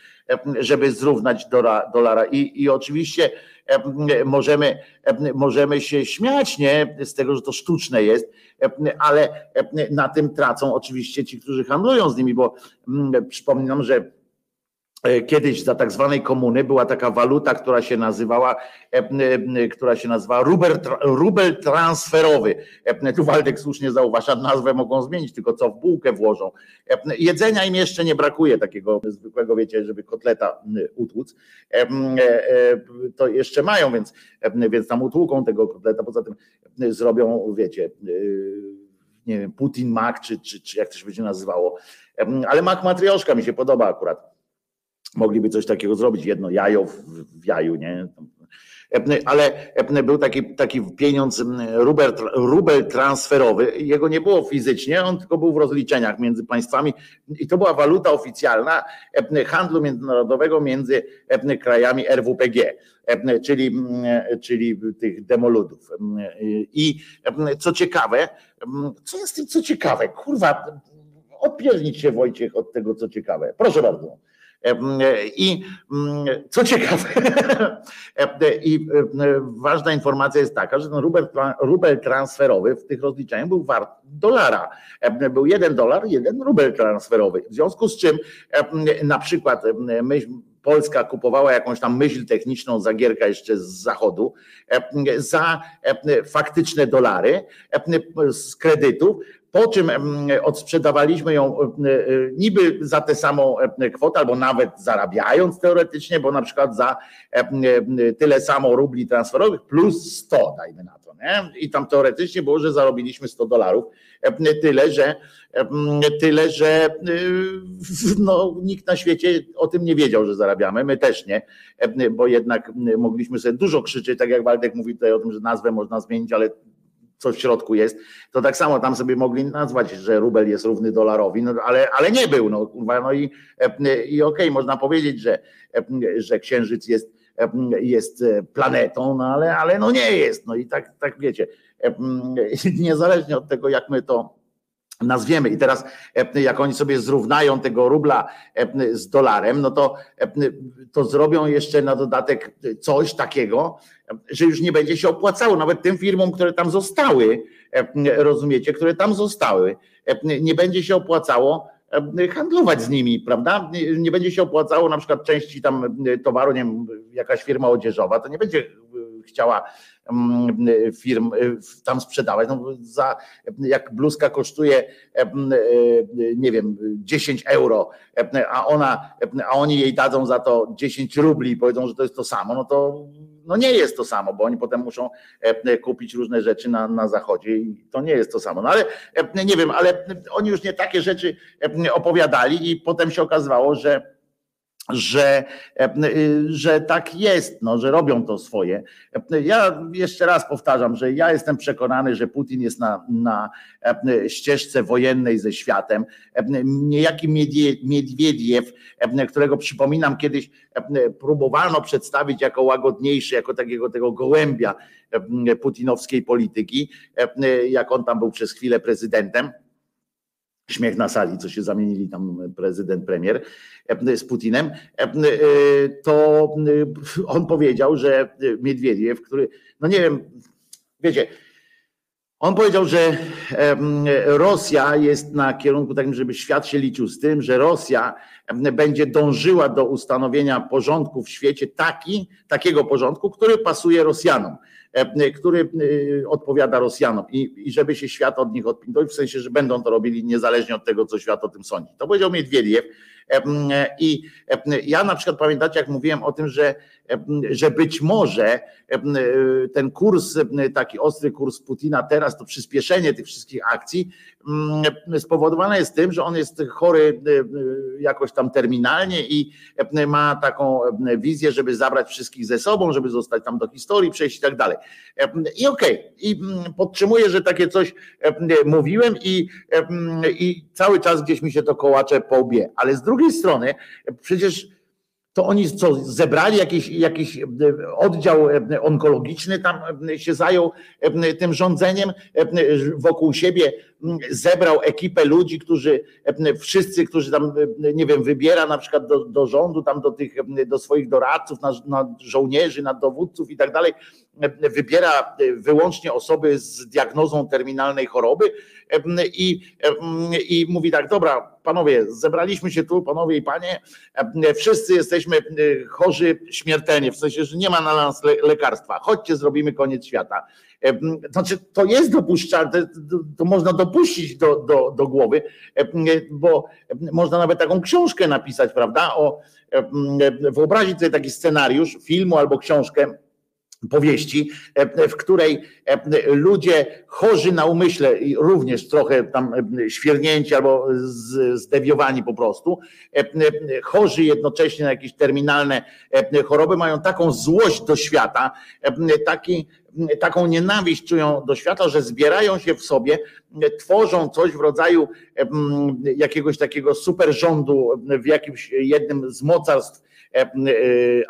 żeby zrównać dolara, dolara. I, i oczywiście możemy, możemy się śmiać nie? z tego, że to sztuczne jest, ale na tym tracą oczywiście ci, którzy handlują z nimi, bo przypominam, że kiedyś za tak zwanej komuny była taka waluta, która się nazywała, e, e, która się nazywała rubel, rubel transferowy. Tu Waldek słusznie zauważa, nazwę mogą zmienić, tylko co w bułkę włożą. Jedzenia im jeszcze nie brakuje takiego zwykłego, wiecie, żeby kotleta utłuc. To jeszcze mają, więc, więc tam utłuką tego kotleta, poza tym zrobią, wiecie, nie wiem, Putin Mac, czy, czy, czy jak to się będzie nazywało. Ale Mac Matrioszka mi się podoba akurat mogliby coś takiego zrobić, jedno jajo w, w jaju, nie? Ale był taki, taki pieniądz, rubel, rubel transferowy, jego nie było fizycznie, on tylko był w rozliczeniach między państwami i to była waluta oficjalna handlu międzynarodowego między krajami RWPG, czyli, czyli tych demoludów. I co ciekawe, co jest tym co ciekawe, kurwa, odpiernić się Wojciech od tego co ciekawe. Proszę bardzo. I mm, co ciekawe, i ważna informacja jest taka, że ten rubel, rubel transferowy w tych rozliczeniach był wart dolara. Był jeden dolar, jeden rubel transferowy. W związku z czym na przykład myśl, Polska kupowała jakąś tam myśl techniczną Zagierka jeszcze z zachodu za faktyczne dolary z kredytów, po czym odsprzedawaliśmy ją e, niby za tę samą kwotę, albo nawet zarabiając teoretycznie, bo na przykład za tyle samo rubli transferowych plus 100, dajmy na to. Nie? I tam teoretycznie było, że zarobiliśmy 100 dolarów. Tyle, że tyle, że no, nikt na świecie o tym nie wiedział, że zarabiamy. My też nie, bo jednak mogliśmy sobie dużo krzyczeć, tak jak Waldek mówi tutaj o tym, że nazwę można zmienić, ale co w środku jest, to tak samo tam sobie mogli nazwać, że rubel jest równy dolarowi, no, ale, ale nie był. No, no i, i okej, okay, można powiedzieć, że, że księżyc jest, jest planetą, no ale, ale no nie jest. No i tak, tak wiecie, niezależnie od tego, jak my to nazwiemy. I teraz, e, jak oni sobie zrównają tego rubla e, z dolarem, no to, e, to zrobią jeszcze na dodatek coś takiego, że już nie będzie się opłacało. Nawet tym firmom, które tam zostały, rozumiecie, które tam zostały, nie będzie się opłacało handlować z nimi, prawda? Nie, będzie się opłacało na przykład części tam towaru, nie wiem, jakaś firma odzieżowa, to nie będzie chciała mm, firm y, tam sprzedawać. No za, jak bluzka kosztuje, e, nie wiem, 10 euro, a ona, a oni jej dadzą za to 10 rubli i powiedzą, że to jest to samo, no to no nie jest to samo, bo oni potem muszą kupić różne rzeczy na, na zachodzie i to nie jest to samo. No ale nie wiem, ale oni już nie takie rzeczy opowiadali i potem się okazywało, że że, e, że tak jest, no, że robią to swoje. Ja jeszcze raz powtarzam, że ja jestem przekonany, że Putin jest na, na e, ścieżce wojennej ze światem. Niejaki Miedwiediew, którego przypominam kiedyś próbowano przedstawić jako łagodniejszy, jako takiego tego gołębia putinowskiej polityki, jak on tam był przez chwilę prezydentem śmiech na sali, co się zamienili tam prezydent, premier z Putinem, to on powiedział, że Miedwiediew, który, no nie wiem, wiecie, on powiedział, że Rosja jest na kierunku takim, żeby świat się liczył z tym, że Rosja będzie dążyła do ustanowienia porządku w świecie taki, takiego porządku, który pasuje Rosjanom. E, który e, odpowiada Rosjanom i, i żeby się świat od nich odpinał, w sensie, że będą to robili niezależnie od tego, co świat o tym sądzi. To powiedział Miedwiediew. E, I ja na przykład pamiętacie, jak mówiłem o tym, że, że być może ten kurs, taki ostry kurs Putina teraz, to przyspieszenie tych wszystkich akcji spowodowane jest tym, że on jest chory jakoś tam terminalnie i ma taką wizję, żeby zabrać wszystkich ze sobą, żeby zostać tam do historii, przejść i tak dalej. I okej, okay. i mm, podtrzymuję, że takie coś mówiłem i, i cały czas gdzieś mi się to kołacze po łbie. Ale z drugiej strony przecież to oni co, zebrali jakiś, jakiś oddział onkologiczny, tam się zajął tym rządzeniem wokół siebie, zebrał ekipę ludzi, którzy wszyscy, którzy tam, nie wiem, wybiera na przykład do, do rządu, tam do tych, do swoich doradców, na, na żołnierzy, na dowódców i tak dalej, wybiera wyłącznie osoby z diagnozą terminalnej choroby i, i mówi tak, dobra, panowie, zebraliśmy się tu, panowie i panie, wszyscy jesteśmy chorzy śmiertelnie, w sensie, że nie ma na nas lekarstwa, chodźcie, zrobimy koniec świata. Znaczy, to jest dopuszczalne, to można dopuścić do, do, do głowy, bo można nawet taką książkę napisać, prawda? O, wyobrazić sobie taki scenariusz filmu albo książkę powieści, w której ludzie chorzy na umyśle, również trochę tam świernięci albo zdewiowani po prostu, chorzy jednocześnie na jakieś terminalne choroby, mają taką złość do świata, taki, taką nienawiść czują do świata, że zbierają się w sobie, tworzą coś w rodzaju jakiegoś takiego super rządu w jakimś jednym z mocarstw E, e,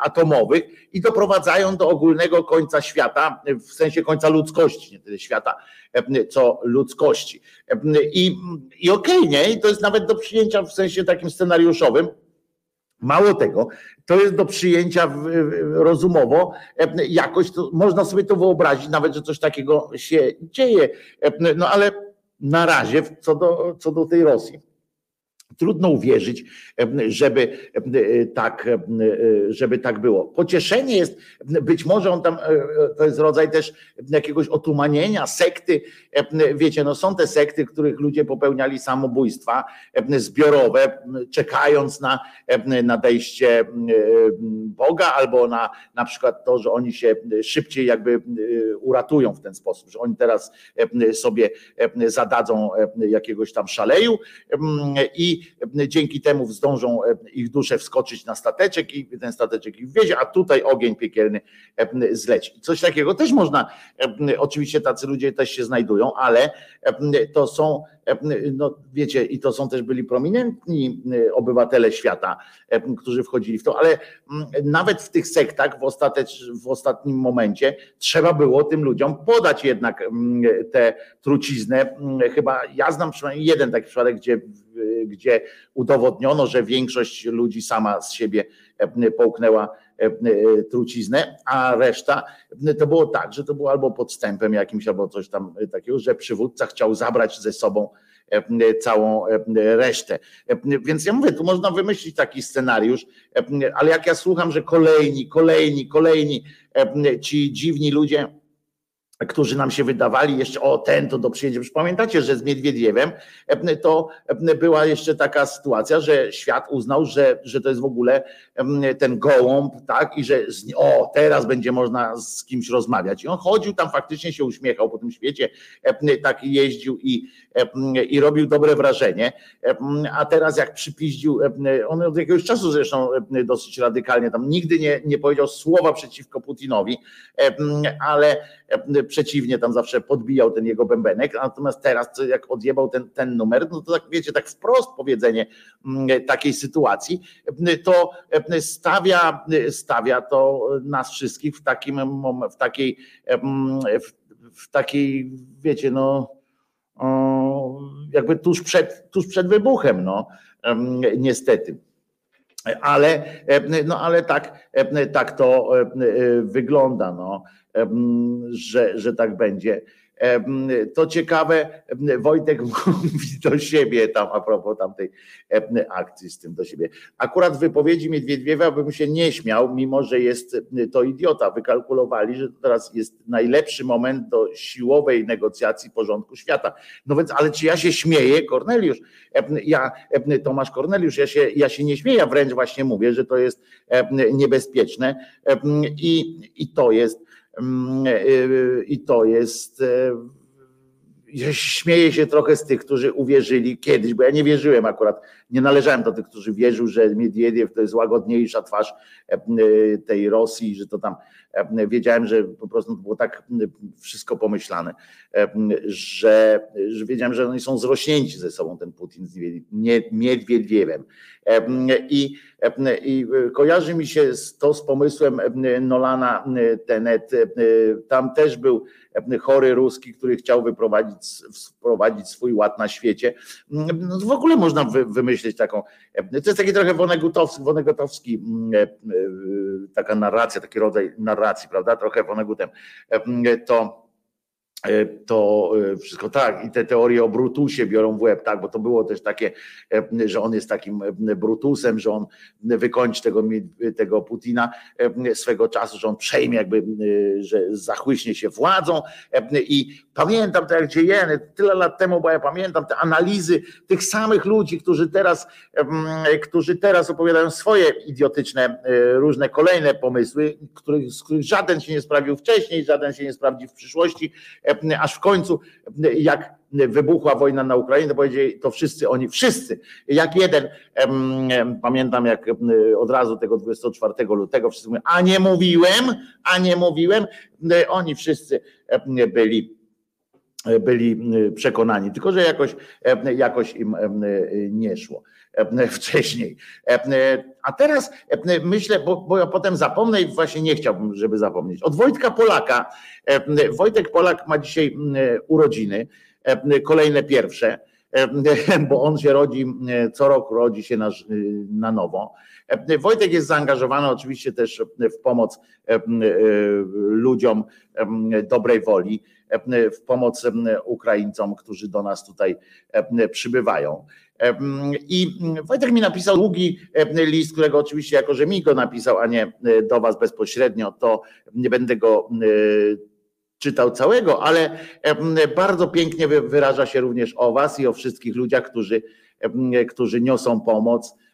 atomowych i doprowadzają do ogólnego końca świata, w sensie końca ludzkości, nie tyle świata, e, co ludzkości. I, i okej, okay, nie? I to jest nawet do przyjęcia w sensie takim scenariuszowym. Mało tego, to jest do przyjęcia rozumowo, jakoś to, można sobie to wyobrazić, nawet, że coś takiego się dzieje. No ale na razie co do, co do tej Rosji. Trudno uwierzyć, żeby tak, żeby tak było. Pocieszenie jest, być może on tam, to jest rodzaj też jakiegoś otumanienia, sekty. Wiecie, no są te sekty, których ludzie popełniali samobójstwa zbiorowe, czekając na nadejście Boga albo na na przykład to, że oni się szybciej jakby uratują w ten sposób, że oni teraz sobie zadadzą jakiegoś tam szaleju i i dzięki temu zdążą ich dusze wskoczyć na stateczek i ten stateczek ich wiezie, a tutaj ogień piekielny zleci. Coś takiego też można, oczywiście tacy ludzie też się znajdują, ale to są, no wiecie, i to są też byli prominentni obywatele świata, którzy wchodzili w to, ale nawet w tych sektach w, ostatecz, w ostatnim momencie trzeba było tym ludziom podać jednak tę truciznę. Chyba ja znam przynajmniej jeden taki przypadek, gdzie, gdzie udowodniono, że większość ludzi sama z siebie połknęła truciznę, a reszta to było tak, że to było albo podstępem jakimś, albo coś tam takiego, że przywódca chciał zabrać ze sobą całą resztę. Więc ja mówię, tu można wymyślić taki scenariusz, ale jak ja słucham, że kolejni, kolejni, kolejni ci dziwni ludzie, którzy nam się wydawali jeszcze, o ten to do przyjedzie. Pamiętacie, że z Miedwiediewem to była jeszcze taka sytuacja, że świat uznał, że, że to jest w ogóle ten gołąb, tak, i że o, teraz będzie można z kimś rozmawiać. I on chodził tam, faktycznie się uśmiechał po tym świecie, tak jeździł i, i robił dobre wrażenie. A teraz jak przypiździł, on od jakiegoś czasu zresztą dosyć radykalnie tam nigdy nie, nie powiedział słowa przeciwko Putinowi, ale przeciwnie, tam zawsze podbijał ten jego bębenek, natomiast teraz jak odjebał ten, ten numer, no to tak wiecie, tak wprost powiedzenie takiej sytuacji, to stawia, stawia to nas wszystkich w takim w takiej w takiej, wiecie, no jakby tuż przed, tuż przed wybuchem, no niestety. Ale, no ale tak, tak to wygląda, no, że, że tak będzie. To ciekawe, Wojtek mówi do siebie tam a propos tamtej akcji z tym do siebie. Akurat w wypowiedzi Miedwiediewa bym się nie śmiał, mimo że jest to idiota. Wykalkulowali, że teraz jest najlepszy moment do siłowej negocjacji porządku świata. No więc, ale czy ja się śmieję, Korneliusz? Ja, Tomasz Korneliusz, ja się, ja się nie śmieję, wręcz właśnie mówię, że to jest niebezpieczne i, i to jest i to jest. Ja śmieję się trochę z tych, którzy uwierzyli kiedyś, bo ja nie wierzyłem akurat, nie należałem do tych, którzy wierzył, że Miedwiediew to jest łagodniejsza twarz tej Rosji, że to tam wiedziałem, że po prostu było tak wszystko pomyślane, że, że wiedziałem, że oni są zrośnięci ze sobą, ten Putin z Miedwiediewem. I, I kojarzy mi się to z pomysłem Nolana Tenet. Tam też był chory ruski, który chciał wyprowadzić, wprowadzić swój ład na świecie. No w ogóle można wymyślić taką, to jest taki trochę Wonegutowski, Wonegutowski taka narracja, taki rodzaj narracji, prawda, trochę Wonegutem, to to e, wszystko tak. I te teorie o Brutusie biorą w łeb, tak, bo to było też takie, e, że on jest takim Brutusem, że on wykończy tego, tego Putina swego czasu, że on przejmie jakby, że zachłyśnie się władzą. I pamiętam to jak dziejeny, tyle lat temu, bo ja pamiętam te analizy tych samych ludzi, którzy teraz, którzy teraz opowiadają swoje idiotyczne, różne kolejne pomysły, z których żaden się nie sprawił wcześniej, żaden się nie sprawdzi w przyszłości, aż w końcu, jak wybuchła wojna na Ukrainie, to powiedzieli, to wszyscy oni, wszyscy, jak jeden, pamiętam jak od razu tego 24 lutego wszyscy mówią, a nie mówiłem, a nie mówiłem, oni wszyscy byli byli przekonani, tylko że jakoś, jakoś im nie szło wcześniej. A teraz myślę, bo, bo ja potem zapomnę i właśnie nie chciałbym, żeby zapomnieć. Od Wojtka Polaka. Wojtek Polak ma dzisiaj urodziny, kolejne pierwsze, bo on się rodzi, co roku rodzi się na, na nowo. Wojtek jest zaangażowany oczywiście też w pomoc ludziom dobrej woli w pomoc Ukraińcom, którzy do nas tutaj przybywają. I Wojtek mi napisał długi list, którego oczywiście jako, że mi go napisał, a nie do was bezpośrednio, to nie będę go czytał całego, ale bardzo pięknie wyraża się również o was i o wszystkich ludziach, którzy, którzy niosą pomoc. e,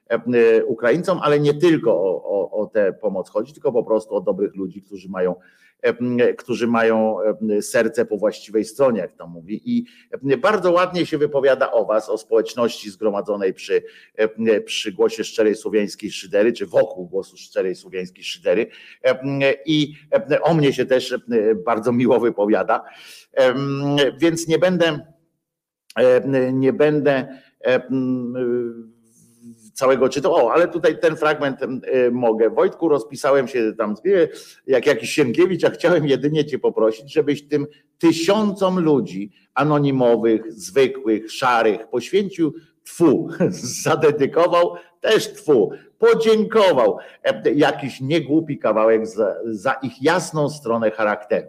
Ukraińcom, ale nie tylko o, o, o tę pomoc chodzi, tylko po prostu o dobrych ludzi, którzy mają e, którzy mają e, serce po właściwej stronie, jak to mówi. I bardzo ładnie się wypowiada o was, o społeczności zgromadzonej przy, przy głosie szczerej słowiańskiej szydery, czy wokół głosu szczerej słowiańskiej szydery. I o mnie się też bardzo miło wypowiada. Więc nie będę, nie będę całego czytał. O, ale tutaj ten fragment mogę. Wojtku, rozpisałem się tam jak jakiś Sienkiewicz, a chciałem jedynie cię poprosić, żebyś tym tysiącom ludzi anonimowych, zwykłych, szarych poświęcił twu, zadedykował też twu, podziękował jakiś niegłupi kawałek za, za ich jasną stronę charakteru.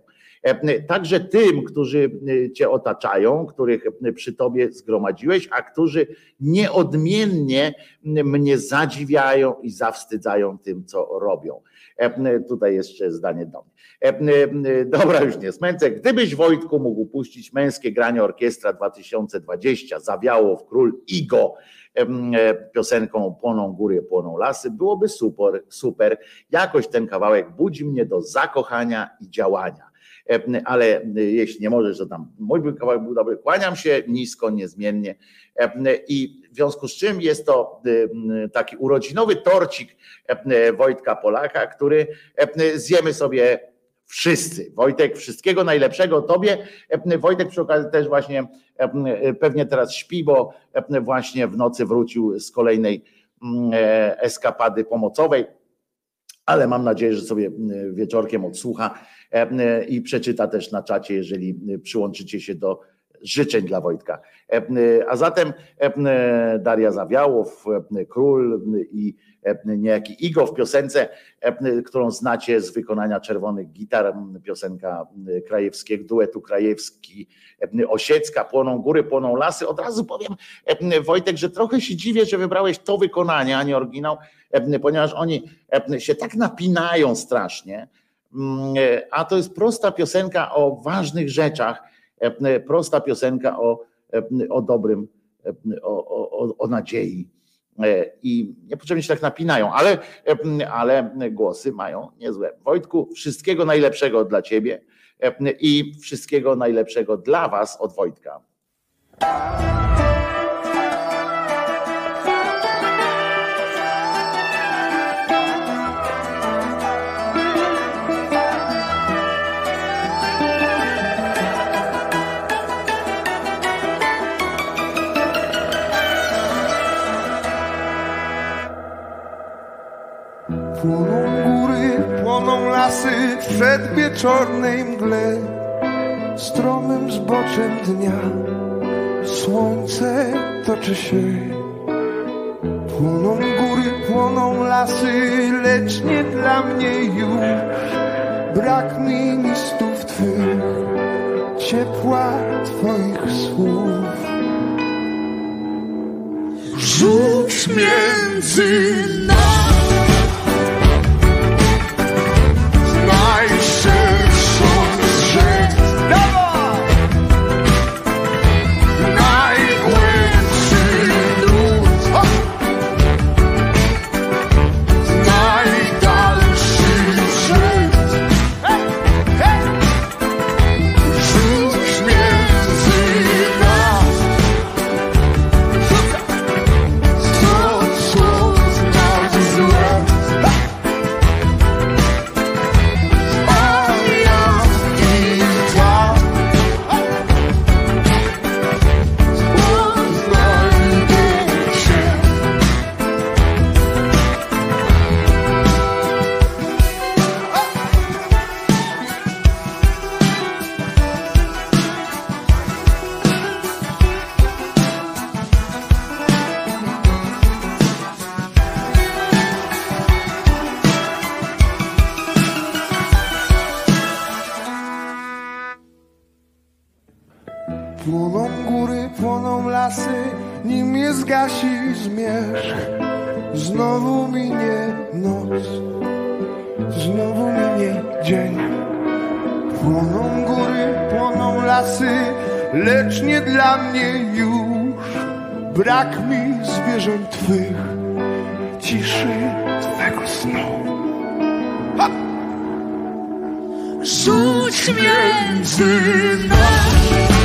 Także tym, którzy Cię otaczają, których przy Tobie zgromadziłeś, a którzy nieodmiennie mnie zadziwiają i zawstydzają tym, co robią. Tutaj jeszcze zdanie do mnie. Dobra, już nie smęcę. Gdybyś Wojtku mógł puścić męskie granie orkiestra 2020, zawiało w król Igo piosenką Płoną góry, płoną lasy, byłoby super, super. Jakoś ten kawałek budzi mnie do zakochania i działania. E, ale jeśli nie możesz, to tam mój kawałek był dobry. Kłaniam się nisko, niezmiennie e, i w związku z czym jest to e, taki urodzinowy torcik Wojtka Polaka, który zjemy sobie wszyscy. Wojtek, wszystkiego najlepszego Tobie. Wojtek przy okazji też właśnie pewnie teraz śpi, bo właśnie w nocy wrócił z kolejnej eskapady pomocowej, ale mam nadzieję, że sobie wieczorkiem odsłucha E, i przeczyta też na czacie, jeżeli przyłączycie się do życzeń dla Wojtka. E, a zatem e, Daria Zawiałow, Król i niejaki Igo w piosence, którą znacie z wykonania Czerwonych Gitar, piosenka krajewskiego, duetu krajewski, Osiecka, Płoną Góry, Płoną Lasy. Od razu powiem Wojtek, że trochę się dziwię, że wybrałeś to wykonanie, a nie oryginał, ponieważ oni się tak napinają strasznie, a to jest prosta piosenka o ważnych rzeczach, e, prosta piosenka o, e, o dobrym, e, o, o, o nadziei. I niepotrzebnie się tak napinają, ale, ale głosy mają niezłe. Wojtku, wszystkiego najlepszego dla Ciebie i wszystkiego najlepszego dla Was od Wojtka. Płoną góry, płoną lasy w przedwieczornej mgle, stromym zboczem dnia. Słońce toczy się. Płoną góry, płoną lasy, lecz nie dla mnie już. Brak mi listów twych, ciepła twoich słów. Rzuć między nami. Najszerszą z Znowu minie noc, znowu minie dzień. Płoną góry, płoną lasy, lecz nie dla mnie już. Brak mi zwierząt twych, ciszy twego snu. Rzuć między nas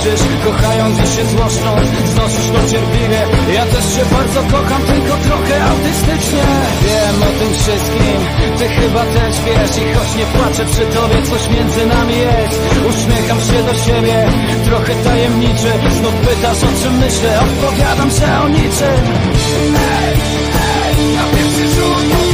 Milczysz, kochając i się złoszcząc Znosisz to cierpliwie. Ja też się bardzo kocham, tylko trochę autystycznie. Wiem o tym wszystkim, ty chyba też wiesz. I choć nie płaczę przy tobie, coś między nami jest. Uśmiecham się do siebie, trochę tajemniczy. Znów pytasz o czym myślę, odpowiadam, że o niczym. Ej, ej, na pierwszy rzut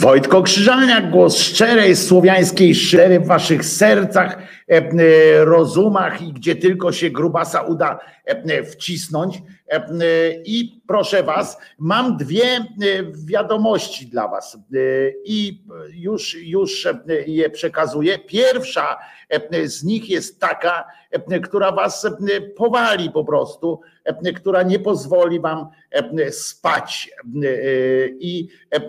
Wojtko Krzyżaniak, głos szczerej słowiańskiej szydery w waszych sercach, e, e, rozumach i gdzie tylko się grubasa uda e, wcisnąć. I proszę was, mam dwie wiadomości dla was i już, już je przekazuję. Pierwsza z nich jest taka, która was powali po prostu, która nie pozwoli wam e, spać e, i e,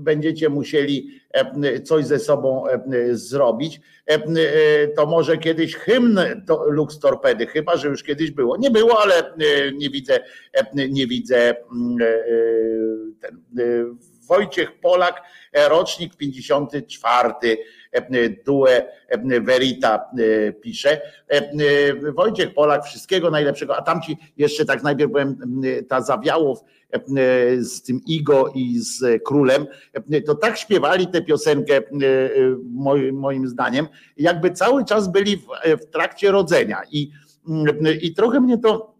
będziecie musieli e, coś ze sobą e, zrobić. E, e, To może kiedyś hymn Lux Torpedy, chyba że już kiedyś było. Nie było, ale e, nie widzę, e, nie widzę mm, e, e, ten, e, Wojciech Polak, e, rocznik 54, e, Due e, Verita e, pisze. E, e, Wojciech Polak, wszystkiego najlepszego, a tamci jeszcze tak najpierw powiem, m, ta zawiałow e, z tym Igo i z królem, e, to tak śpiewali tę piosenkę, e, e, moim, zdaniem, jakby cały czas byli w, e, trakcie rodzenia. I, I trochę mnie to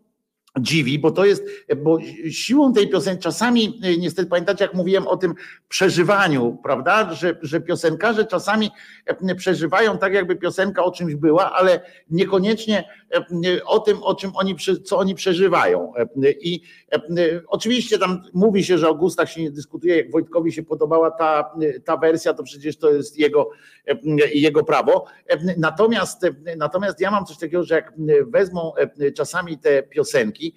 dziwi, bo to jest, bo siłą tej piosenki, czasami e, niestety pamiętacie, jak mówiłem o tym przeżywaniu, prawda, że, że piosenkarze czasami e, przeżywają tak, jakby piosenka o czymś była, ale niekoniecznie e, o tym, o czym oni, co oni przeżywają. I oczywiście tam mówi się, że o gustach się nie dyskutuje, jak Wojtkowi się podobała ta, ta wersja, to przecież to jest jego, jego prawo. Natomiast, natomiast ja mam coś takiego, że jak wezmą czasami te piosenki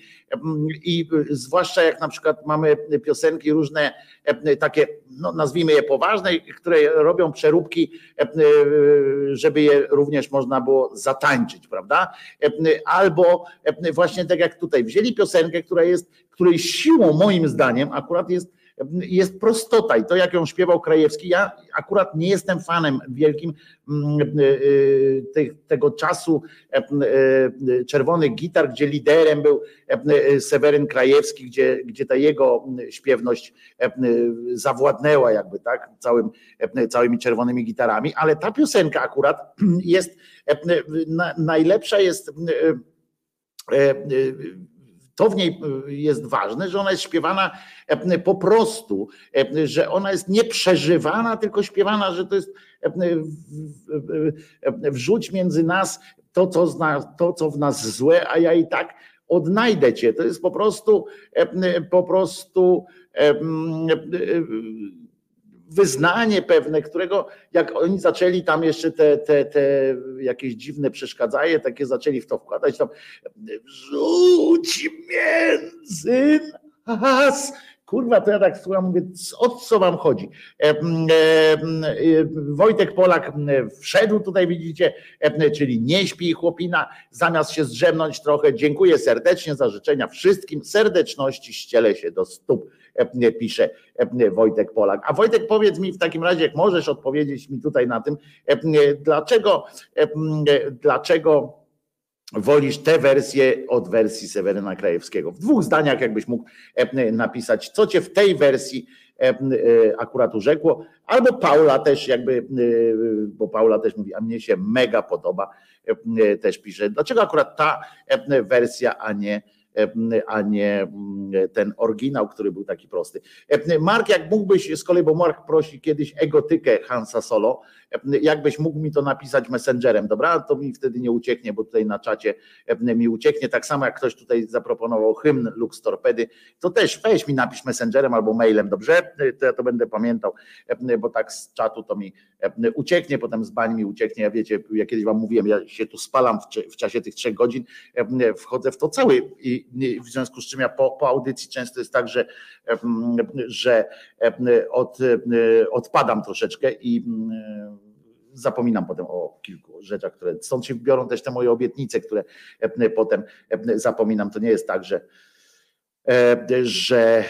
i zwłaszcza jak na przykład mamy piosenki różne e, takie, no nazwijmy je poważne, które robią przeróbki, e, żeby je również można było zatańczyć, prawda? E, Albo e, właśnie tak jak tutaj, wzięli piosenkę, która jest, której siłą moim zdaniem akurat jest jest prostota i to, jak ją śpiewał Krajewski, ja akurat nie jestem fanem wielkim mm, y, te- tego czasu e, czerwonych gitar, gdzie liderem był e, Seweryn Krajewski, gdzie, gdzie ta jego śpiewność e, zawładnęła jakby tak całym, e, całymi czerwonymi gitarami, ale ta piosenka akurat jest e, na- najlepsza jest e, e, to w niej jest ważne, że ona jest śpiewana e, po prostu, e, że ona jest nie przeżywana, tylko śpiewana, że to jest e, wrzuć między nas to, co, zna, to, co w nas złe, a ja i tak odnajdę cię. To jest po prostu e, po prostu e, e, wyznanie pewne, którego jak oni zaczęli tam jeszcze te, te, te jakieś dziwne przeszkadzaje, takie zaczęli w to wkładać, tam rzuć między nas. Kurwa, to ja tak słucham, mówię, o co wam chodzi? Em, em, e, Wojtek Polak wszedł tutaj, widzicie, czyli nie śpi chłopina, zamiast się zdrzemnąć trochę. Dziękuję serdecznie za życzenia wszystkim. Serdeczności ściele się do stóp, pisze em, Wojtek Polak. A Wojtek, powiedz mi w takim razie, jak możesz odpowiedzieć mi tutaj na tym, em, dlaczego, dlaczego wolisz tę wersję od wersji Seweryna Krajewskiego. W dwóch zdaniach, jakbyś mógł e, napisać, co cię w tej wersji e, e, akurat urzekło, albo Paula też jakby, e, bo Paula też mówi, a mnie się mega podoba, e, też pisze, dlaczego akurat ta e, wersja, a nie a nie ten oryginał, który był taki prosty. E, Mark, jak mógłbyś z kolei, bo Mark prosi kiedyś egotykę Hansa Solo, jakbyś mógł mi to napisać messengerem, dobra? To mi wtedy nie ucieknie, bo tutaj na czacie mi ucieknie. Tak samo jak ktoś tutaj zaproponował hymn Lux Torpedy, to też weź mi napisz messengerem albo mailem, dobrze? To ja to będę pamiętał, bo tak z czatu to mi ucieknie, potem z bań mi ucieknie. Ja wiecie, ja kiedyś wam mówiłem, ja się tu spalam w, w czasie tych trzech godzin, wchodzę w to cały i w związku z czym ja po, po audycji często jest tak, że, że od, odpadam troszeczkę i zapominam potem o kilku rzeczach, które stąd się biorą też te moje obietnice, które potem zapominam. To nie jest tak, że że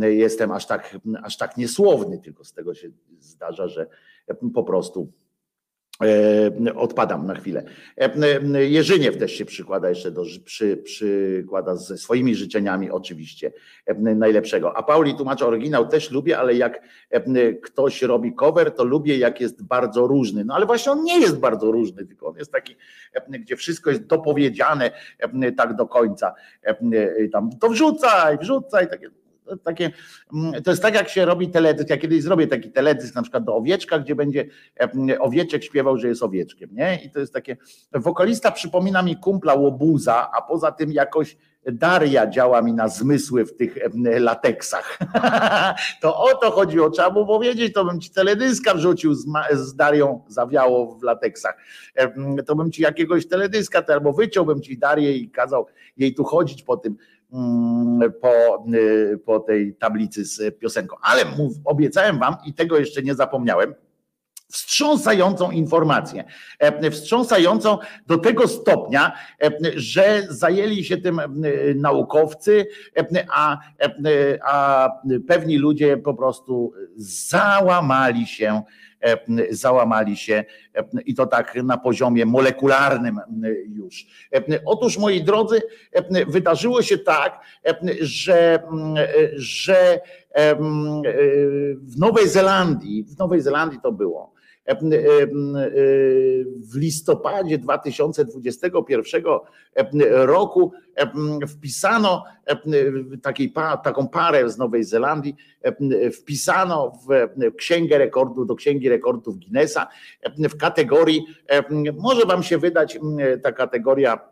jestem aż tak, aż tak niesłowny, tylko z tego się zdarza, że po prostu E, odpadam na chwilę. E, Jerzyniew też się przykłada jeszcze do, przy, przykłada ze swoimi życzeniami oczywiście e, najlepszego. A Pauli tłumaczy oryginał też lubię, ale jak ktoś robi cover, to lubię jak jest bardzo różny. No ale właśnie on nie jest bardzo różny, tylko on jest taki, gdzie wszystko jest dopowiedziane tak do końca. Tam to wrzucaj, wrzucaj, takie takie, mm, to jest tak jak się robi teledysk, ja kiedyś zrobię taki teledysk na przykład do owieczka, gdzie będzie owieczek śpiewał, że jest owieczkiem, nie? I to jest takie, wokalista przypomina mi kumpla łobuza, a poza tym jakoś Daria działa mi na zmysły w tych lateksach. to o to chodziło, trzeba było powiedzieć, to bym ci teledyska wrzucił z, z Darią zawiało w lateksach. To bym ci jakiegoś teledyska, albo wyciąłbym ci Darię i kazał jej tu chodzić po tym po, y, po tej tablicy z piosenką. Ale mów, obiecałem wam i tego jeszcze nie zapomniałem, wstrząsającą informację. E, wstrząsającą do tego stopnia, e, że zajęli się tym e, naukowcy, a, a pewni ludzie po prostu załamali się załamali się i to tak na poziomie molekularnym już. Otóż, moi drodzy, wydarzyło się tak, że, że w Nowej Zelandii, w Nowej Zelandii to było, w listopadzie 2021 roku wpisano taką parę z Nowej Zelandii, wpisano w księgę rekordów, do księgi rekordów Guinnessa w kategorii, może wam się wydać ta kategoria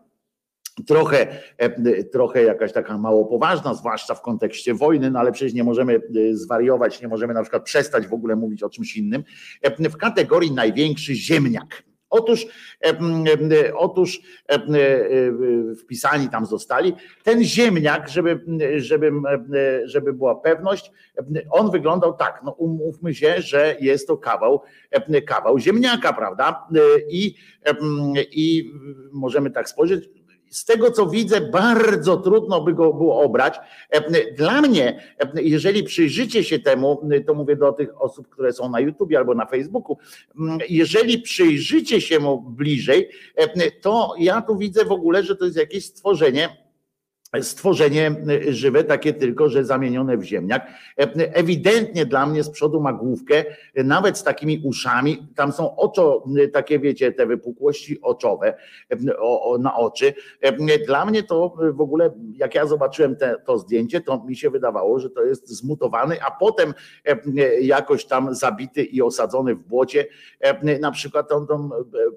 trochę, e, trochę jakaś taka mało poważna, zwłaszcza w kontekście wojny, no ale przecież nie możemy e, zwariować, nie możemy na przykład przestać w ogóle mówić o czymś innym. E, w kategorii największy ziemniak. Otóż, otóż wpisani tam zostali. Ten ziemniak, żeby, żeby, żeby była pewność, on wyglądał tak, no umówmy się, że jest to kawał, kawał ziemniaka, prawda? I, i możemy tak spojrzeć, z tego co widzę, bardzo trudno by go było obrać. Dla mnie, jeżeli przyjrzycie się temu, to mówię do tych osób, które są na YouTube albo na Facebooku, jeżeli przyjrzycie się mu bliżej, to ja tu widzę w ogóle, że to jest jakieś stworzenie stworzenie y, żywe, takie tylko, że zamienione w ziemniak. E, ewidentnie dla mnie z przodu ma główkę, y, nawet z takimi uszami, tam są oczo, y, takie wiecie, te wypukłości oczowe na oczy. E, dla mnie to w ogóle, jak ja zobaczyłem te, to zdjęcie, to mi się wydawało, że to jest zmutowany, a potem e, jakoś tam zabity i osadzony w błocie. Na przykład on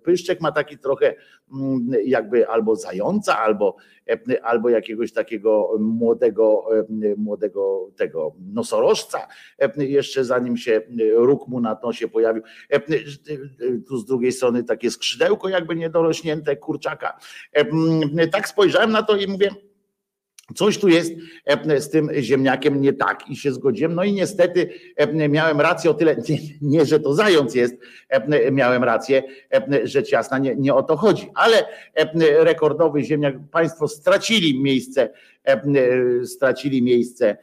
pyszczek ma taki trochę mm, jakby albo zająca, albo, albo jakiegoś jakiegoś takiego młodego, młodego tego nosorożca, jeszcze zanim się róg mu na nosie pojawił. Tu z drugiej strony takie skrzydełko jakby niedorośnięte kurczaka. Tak spojrzałem na to i mówię, Coś tu jest z tym ziemniakiem nie tak i się zgodziłem. No i niestety miałem rację o tyle, nie, nie że to zając jest, miałem rację, rzecz jasna, nie, nie o to chodzi, ale rekordowy ziemniak, państwo stracili miejsce, stracili miejsce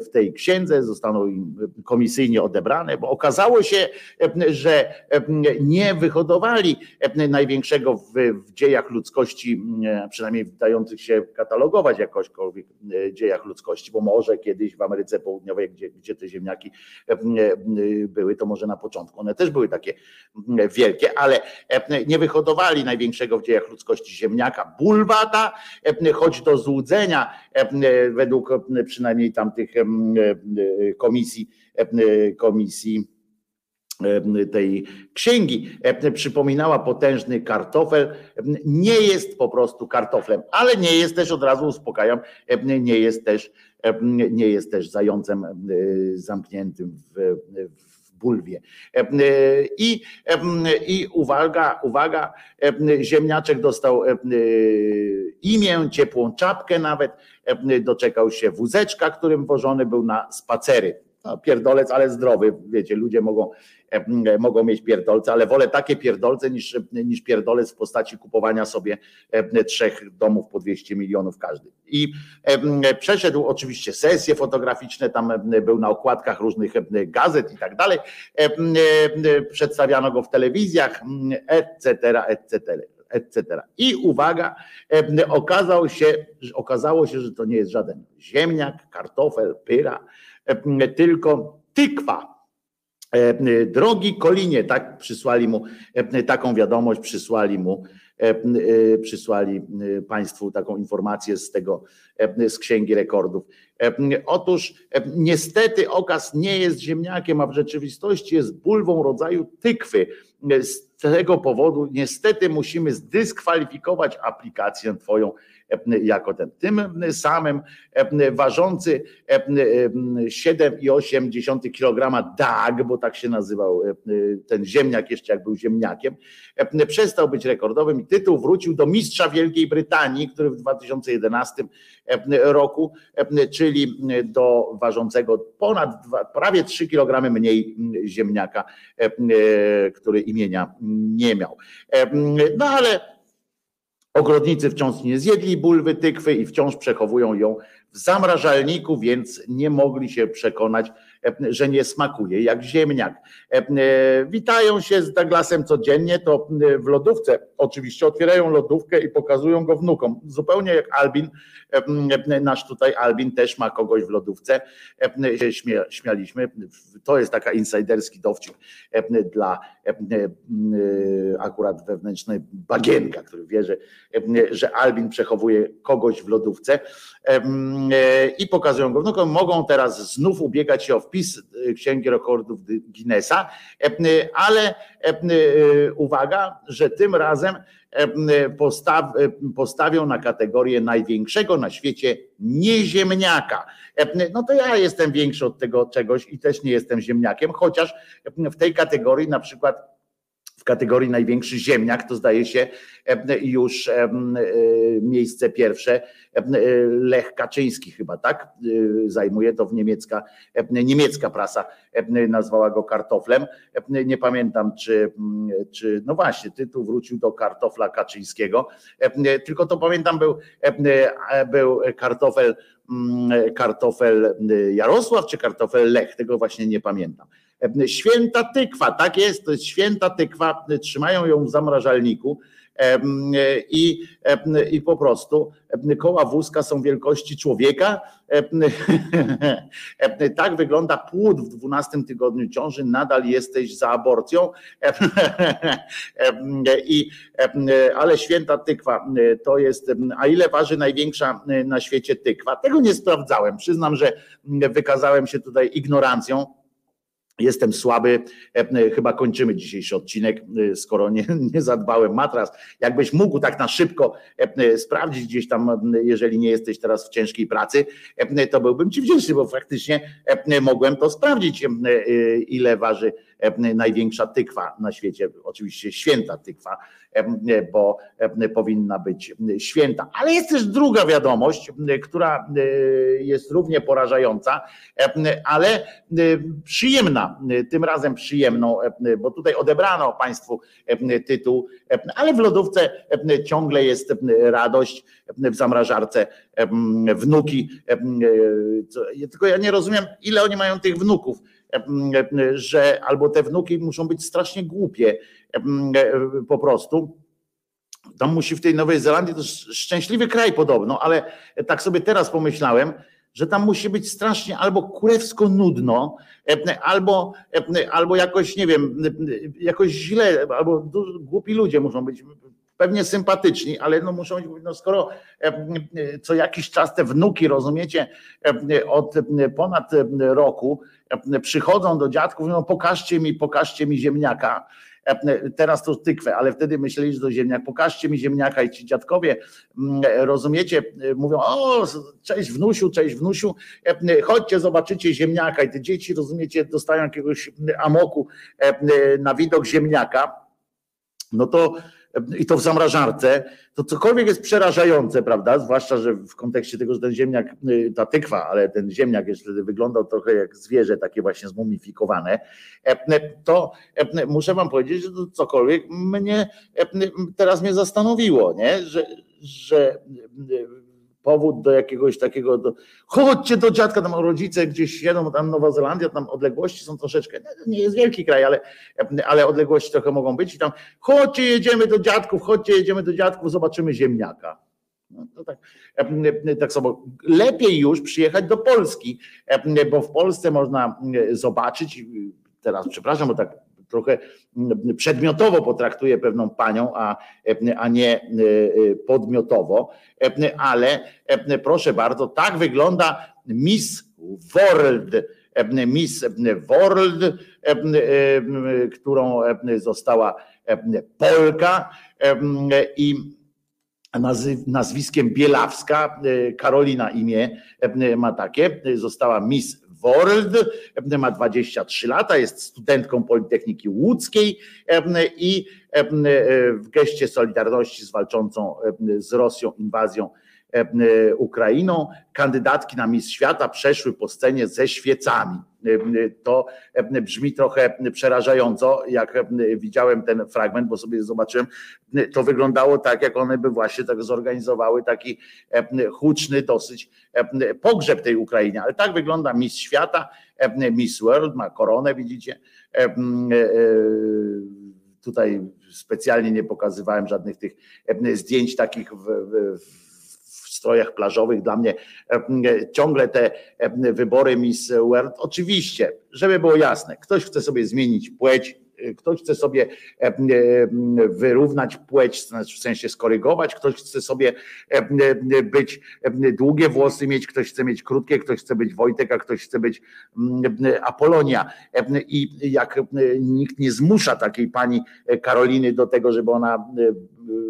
w tej księdze, zostaną im komisyjnie odebrane, bo okazało się, że nie wyhodowali największego w, w dziejach ludzkości, przynajmniej dających się katalogować jakośkolwiek dziejach ludzkości, bo może kiedyś w Ameryce Południowej, gdzie, gdzie te ziemniaki były, to może na początku one też były takie wielkie, ale nie wyhodowali największego w dziejach ludzkości ziemniaka bulwata, choć do złudzenia według przynajmniej tam tych komisji, komisji e, tej księgi e, przypominała potężny kartofel. E, Nie jest po prostu kartoflem, ale nie jest też, od razu uspokajam, e, nie jest też, e, nie jest też zającem e, zamkniętym w, w bulwie. E, I, e, I uwaga, uwaga, e, ziemniaczek dostał e, imię, ciepłą czapkę nawet, e, doczekał się wózeczka, którym wożony był na spacery. No, pierdolec, ale zdrowy. Wiecie, ludzie mogą, e, mogą mieć pierdolce, ale wolę takie pierdolce niż, niż pierdolec w postaci kupowania sobie e, trzech domów po 200 milionów każdy. I e, przeszedł oczywiście sesje fotograficzne, tam e, był na okładkach różnych e, gazet i tak dalej. E, e, Przedstawiano go w telewizjach, etc., etc etc. I uwaga, e, okazał się, okazało się, że to nie jest żaden ziemniak, kartofel, pyra, e, tylko tykwa. E, Drogi Kolinie, tak przysłali mu e, taką wiadomość, przysłali mu, e, e, przysłali e, Państwu taką informację z tego, e, z Księgi Rekordów. E, Otóż e, niestety okaz nie jest ziemniakiem, a w rzeczywistości jest bulwą rodzaju tykwy. E, Z tego powodu niestety musimy zdyskwalifikować aplikację Twoją e, jako ten. Tym samym e, ważący e, e, 7,8 kg DAG, bo tak się nazywał e, ten ziemniak jeszcze jak był ziemniakiem, e, przestał być rekordowym i tytuł wrócił do mistrza Wielkiej Brytanii, który w 2011 roku, e, czyli do ważącego ponad prawie 3 kg mniej ziemniaka, e, e, który imienia nie miał. E, No ale Ogrodnicy wciąż nie zjedli bulwy tykwy i wciąż przechowują ją w zamrażalniku, więc nie mogli się przekonać, e, że nie smakuje jak ziemniak. E, e, Witają się z Douglasem codziennie, to w lodówce oczywiście otwierają lodówkę i pokazują go wnukom. Zupełnie jak Albin, nasz tutaj Albin też ma kogoś w lodówce. Śmia- Śmialiśmy, to jest taka insiderski dowcip dla e, akurat wewnętrznej bagienka, który wie, że, że Albin przechowuje kogoś w lodówce e, i pokazują go wnukom. Mogą teraz znów ubiegać się o wpis e, Księgi Rekordów Guinnessa, ale uwaga, że tym razem e, postaw, e, postawią na kategorię największego na świecie nieziemniaka. E, No to ja jestem większy od tego czegoś i też nie jestem ziemniakiem, chociaż w tej kategorii na przykład w kategorii największy ziemniak, to zdaje się już e, miejsce pierwsze e, Lech Kaczyński chyba, tak? E, Zajmuje to w niemiecka, niemiecka prasa nazwała go kartoflem. Nie pamiętam, czy, czy no właśnie, tytuł wrócił do kartofla Kaczyńskiego, tylko to pamiętam był, był kartofel mm, kartofel Jarosław czy kartofel Lech, tego właśnie nie pamiętam. Święta tykwa, tak jest, to jest święta tykwa, trzymają ją w zamrażalniku em, i, i po prostu koła wózka są wielkości człowieka. Tak wygląda płód w 12 tygodniu ciąży, nadal jesteś za aborcją. I, ale święta tykwa to jest, a ile waży największa na świecie tykwa? Tego nie sprawdzałem. Przyznam, że wykazałem się tutaj ignorancją. Jestem słaby, e, chyba kończymy dzisiejszy odcinek, e, skoro nie, nie zadbałem matras. Jakbyś mógł tak na szybko e, sprawdzić gdzieś tam, jeżeli nie jesteś teraz w ciężkiej pracy, e, to byłbym ci wdzięczny, bo faktycznie e, mogłem to sprawdzić, e, e, ile waży e, największa tykwa na świecie. Oczywiście święta tykwa, bo powinna być święta. Ale jest też druga wiadomość, która e, jest równie porażająca, ale e, przyjemna, e, tym razem przyjemną, bo tutaj odebrano Państwu tytuł, ale w lodówce ciągle jest radość w zamrażarce wnuki. Tylko ja nie rozumiem, ile oni mają tych wnuków, że albo te wnuki muszą być strasznie głupie po prostu. Tam musi w tej Nowej Zelandii, to sz- szczęśliwy kraj podobno, ale tak sobie teraz pomyślałem, że tam musi być strasznie albo kurewsko nudno, albo, albo jakoś, nie wiem, jakoś źle, albo głupi ludzie muszą być. Pewnie sympatyczni, ale no muszą być, no skoro e, co jakiś czas te wnuki, rozumiecie, e, od e, ponad e, roku e, przychodzą do dziadków, no pokażcie mi, pokażcie mi ziemniaka, E, Teraz to tykwę, ale wtedy myśleli, że ziemniak. Pokażcie mi ziemniaka i ci dziadkowie, mm, rozumiecie, e, mówią, o, cześć wnusiu, cześć wnusiu, e, chodźcie, zobaczycie ziemniaka. I te dzieci, rozumiecie, dostają jakiegoś amoku e, na widok ziemniaka, no to i to w zamrażarce, to cokolwiek jest przerażające, prawda? Zwłaszcza, że w kontekście tego, że ten ziemniak, y, ta tykwa, ale ten ziemniak jest wtedy wyglądał trochę jak zwierzę, takie właśnie zmumifikowane, e, to e, muszę wam powiedzieć, że to cokolwiek mnie e, teraz mnie zastanowiło, nie? Że, że powód do jakiegoś takiego, do, chodźcie do dziadka, tam rodzice gdzieś jedą, tam Nowa Zelandia, tam odległości są troszeczkę, nie jest wielki kraj, ale, ale odległości trochę mogą być i tam chodźcie, jedziemy do dziadków, chodźcie, jedziemy do dziadków, zobaczymy ziemniaka. No, tak, tak samo. Lepiej już przyjechać do Polski, bo w Polsce można zobaczyć, teraz przepraszam, bo tak trochę przedmiotowo potraktuję pewną panią, a, a nie podmiotowo, ale proszę bardzo, tak wygląda Miss World. Miss World, którą została Polka i nazwiskiem Bielawska, Karolina imię ma takie, została Miss World, ma 23 lata, jest studentką Politechniki Łódzkiej i w geście solidarności z walczącą z Rosją inwazją Ukrainą. Kandydatki na Miss Świata przeszły po scenie ze świecami. To brzmi trochę przerażająco, jak widziałem ten fragment, bo sobie zobaczyłem, to wyglądało tak, jak one by właśnie tak zorganizowały taki huczny dosyć pogrzeb tej Ukrainie. Ale tak wygląda Miss Świata, Miss World, ma koronę, widzicie. Tutaj specjalnie nie pokazywałem żadnych tych zdjęć takich w, w strojach plażowych. Dla mnie ciągle te wybory Miss World, oczywiście, żeby było jasne, ktoś chce sobie zmienić płeć, ktoś chce sobie wyrównać płeć, w sensie skorygować, ktoś chce sobie być długie włosy mieć, ktoś chce mieć krótkie, ktoś chce być Wojtek, a ktoś chce być Apolonia. I jak nikt nie zmusza takiej pani Karoliny do tego, żeby ona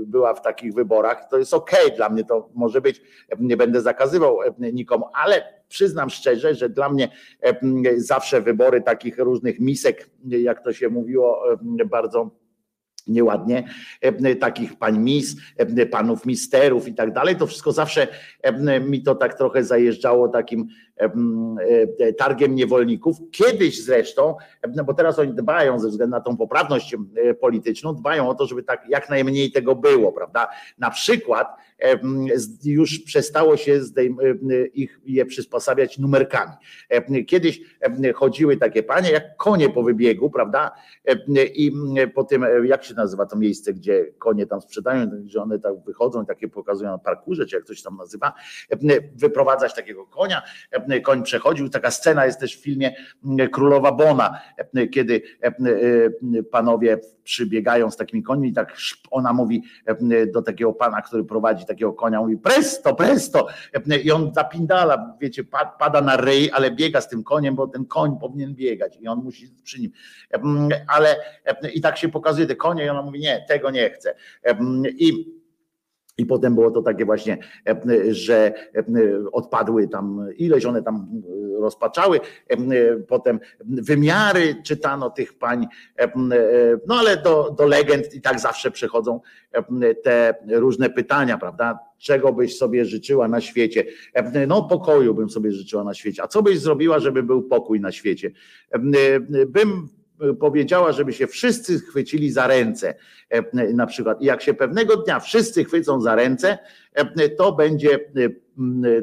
była w takich wyborach, to jest okej dla mnie, to może być, nie będę zakazywał nikomu, ale przyznam szczerze, że dla mnie zawsze wybory takich różnych misek, jak to się mówiło, bardzo nieładnie, takich pań mis, panów misterów i tak dalej, to wszystko zawsze mi to tak trochę zajeżdżało takim targiem niewolników. Kiedyś zresztą, bo teraz oni dbają ze względu na tą poprawność polityczną, dbają o to, żeby tak jak najmniej tego było, prawda? Na przykład już przestało się ich je przysposabiać numerkami. Kiedyś chodziły takie panie jak konie po wybiegu, prawda? I po tym, jak się nazywa to miejsce, gdzie konie tam sprzedają, że one tak wychodzą takie pokazują na parkurze, czy jak ktoś tam nazywa, wyprowadzać takiego konia, koń przechodził. Taka scena jest też w filmie Królowa Bona, kiedy panowie przybiegają z takimi końmi tak ona mówi do takiego pana, który prowadzi takiego konia, mówi presto, presto! I on zapindala, wiecie, pada na ryj, ale biega z tym koniem, bo ten koń powinien biegać i on musi przy nim, ale i tak się pokazuje te konie i ona mówi nie, tego nie chcę. I i potem było to takie właśnie, że odpadły tam, ileś one tam rozpaczały, potem wymiary czytano tych pań, no ale do, do legend i tak zawsze przychodzą te różne pytania, prawda? Czego byś sobie życzyła na świecie? No, pokoju bym sobie życzyła na świecie. A co byś zrobiła, żeby był pokój na świecie? Bym powiedziała, żeby się wszyscy chwycili za ręce. Na przykład, jak się pewnego dnia wszyscy chwycą za ręce, to będzie,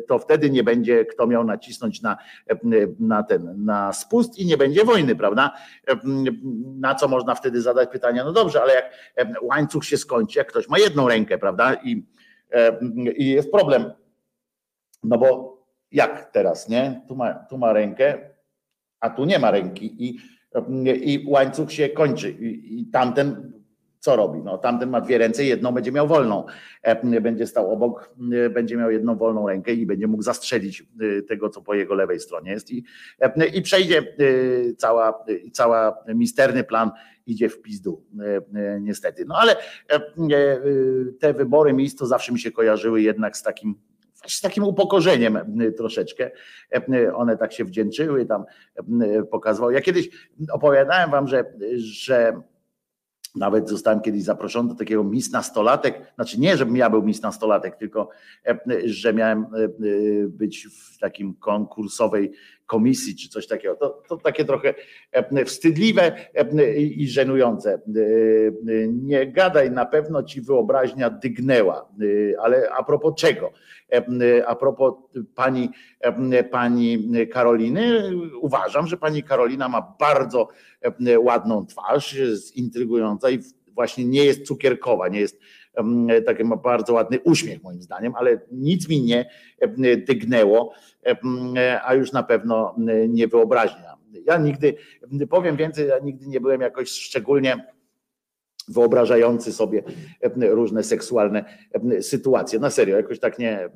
to wtedy nie będzie kto miał nacisnąć na, na ten, na spust i nie będzie wojny, prawda? Na co można wtedy zadać pytania? No dobrze, ale jak łańcuch się skończy, jak ktoś ma jedną rękę, prawda? I, i jest problem. No bo jak teraz, nie? Tu ma, tu ma rękę, a tu nie ma ręki i i łańcuch się kończy i, i tamten co robi? No, tamten ma dwie ręce, jedną będzie miał wolną. E, Będzie stał obok, e, będzie miał jedną wolną rękę i będzie mógł zastrzelić e, tego, co po jego lewej stronie jest. I, i przejdzie cała, cała misterny plan idzie w pizdu, niestety. No ale te wybory miejsc to zawsze mi się kojarzyły jednak z takim z takim upokorzeniem troszeczkę. E, One tak się wdzięczyły, tam pokazywały. Ja kiedyś opowiadałem wam, że, że nawet zostałem kiedyś zaproszony do takiego mis nastolatek, znaczy nie, żebym ja był mis nastolatek, tylko e, że miałem e, być w takim konkursowej komisji czy coś takiego. To, to takie trochę e, wstydliwe e, i żenujące. E, Nie gadaj, na pewno ci wyobraźnia dygnęła, ale a propos czego? A propos pani, pani Karoliny, uważam, że pani Karolina ma bardzo ładną twarz, jest intrygująca i właśnie nie jest cukierkowa, nie jest taki ma bardzo ładny uśmiech moim zdaniem, ale nic mi nie dygnęło, a już na pewno nie wyobraźnia. Ja nigdy, powiem więcej, ja nigdy nie byłem jakoś szczególnie wyobrażający sobie różne seksualne sytuacje. Na serio, jakoś tak nie.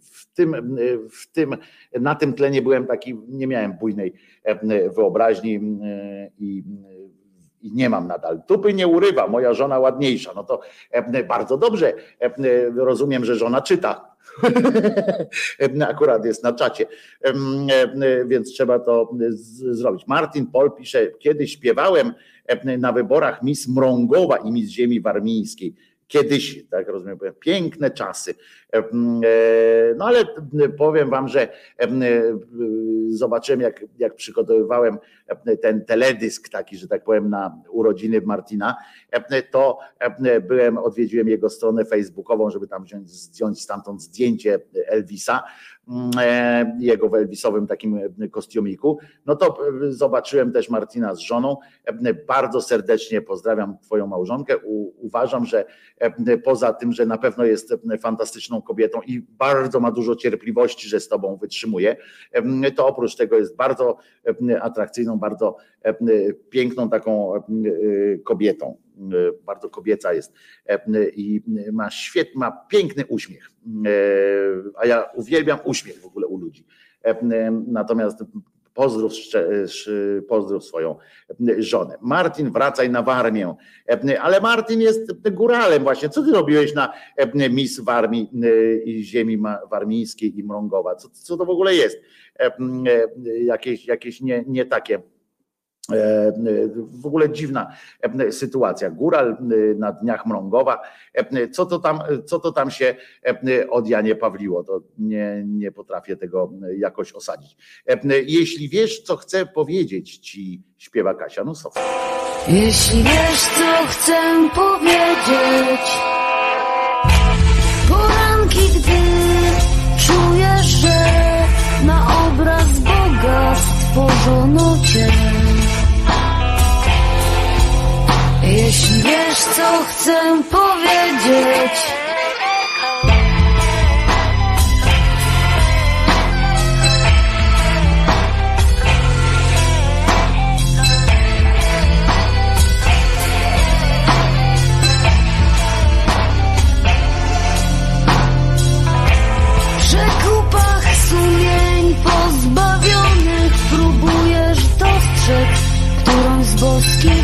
W tym, w tym, na tym tle nie byłem taki, nie miałem bujnej wyobraźni i, i nie mam nadal. Tupy nie urywa, moja żona ładniejsza. No to em, bardzo dobrze. Em, Rozumiem, że żona czyta. Akurat jest na czacie, więc trzeba to zrobić. Martin Pol pisze, kiedy śpiewałem em, na wyborach Miss Mrągowa i Miss Ziemi Warmińskiej. Kiedyś, tak rozumiem, piękne czasy. Em, e, No ale powiem wam, że e, zobaczyłem, jak, jak przygotowywałem em, ten teledysk taki, że tak powiem, na urodziny Martina, to em, byłem, odwiedziłem jego stronę facebookową, żeby tam wziąć, zdjąć stamtąd zdjęcie Elvisa, e, jego w Elvisowym takim e, kostiumiku. No to e, zobaczyłem też Martina z żoną. E, Bardzo serdecznie pozdrawiam twoją małżonkę. Uważam, że e, poza tym, że na pewno jest e, fantastyczną kobietą i bardzo ma dużo cierpliwości, że z tobą wytrzymuje, e, to oprócz tego jest bardzo e, atrakcyjną, bardzo e, piękną taką e, kobietą. E, Bardzo kobieca jest e, i ma świetny, ma piękny uśmiech. E, A ja uwielbiam uśmiech w ogóle u ludzi. E, Natomiast Pozdrów, pozdrów swoją żonę. Martin, wracaj na Warmię. Ale Martin jest góralem właśnie. Co ty robiłeś na Miss Warmii i ziemi warmińskiej i Mrągowa? Co, co to w ogóle jest? Jakieś, jakieś nie, nie takie. E, W ogóle dziwna e, sytuacja. Góral e, na dniach Mrągowa. E, Co to tam, co to tam się e, od Janie Pawliło? To nie, nie potrafię tego jakoś osadzić. E, Jeśli wiesz, co chcę powiedzieć ci, śpiewa Kasia Nusowska. Jeśli wiesz, co chcę powiedzieć, poranki, gdy czujesz, że na obraz Boga stworzono cię. Wiesz, co chcę powiedzieć, pozbawionych próbujesz dostrzec którąś z boskich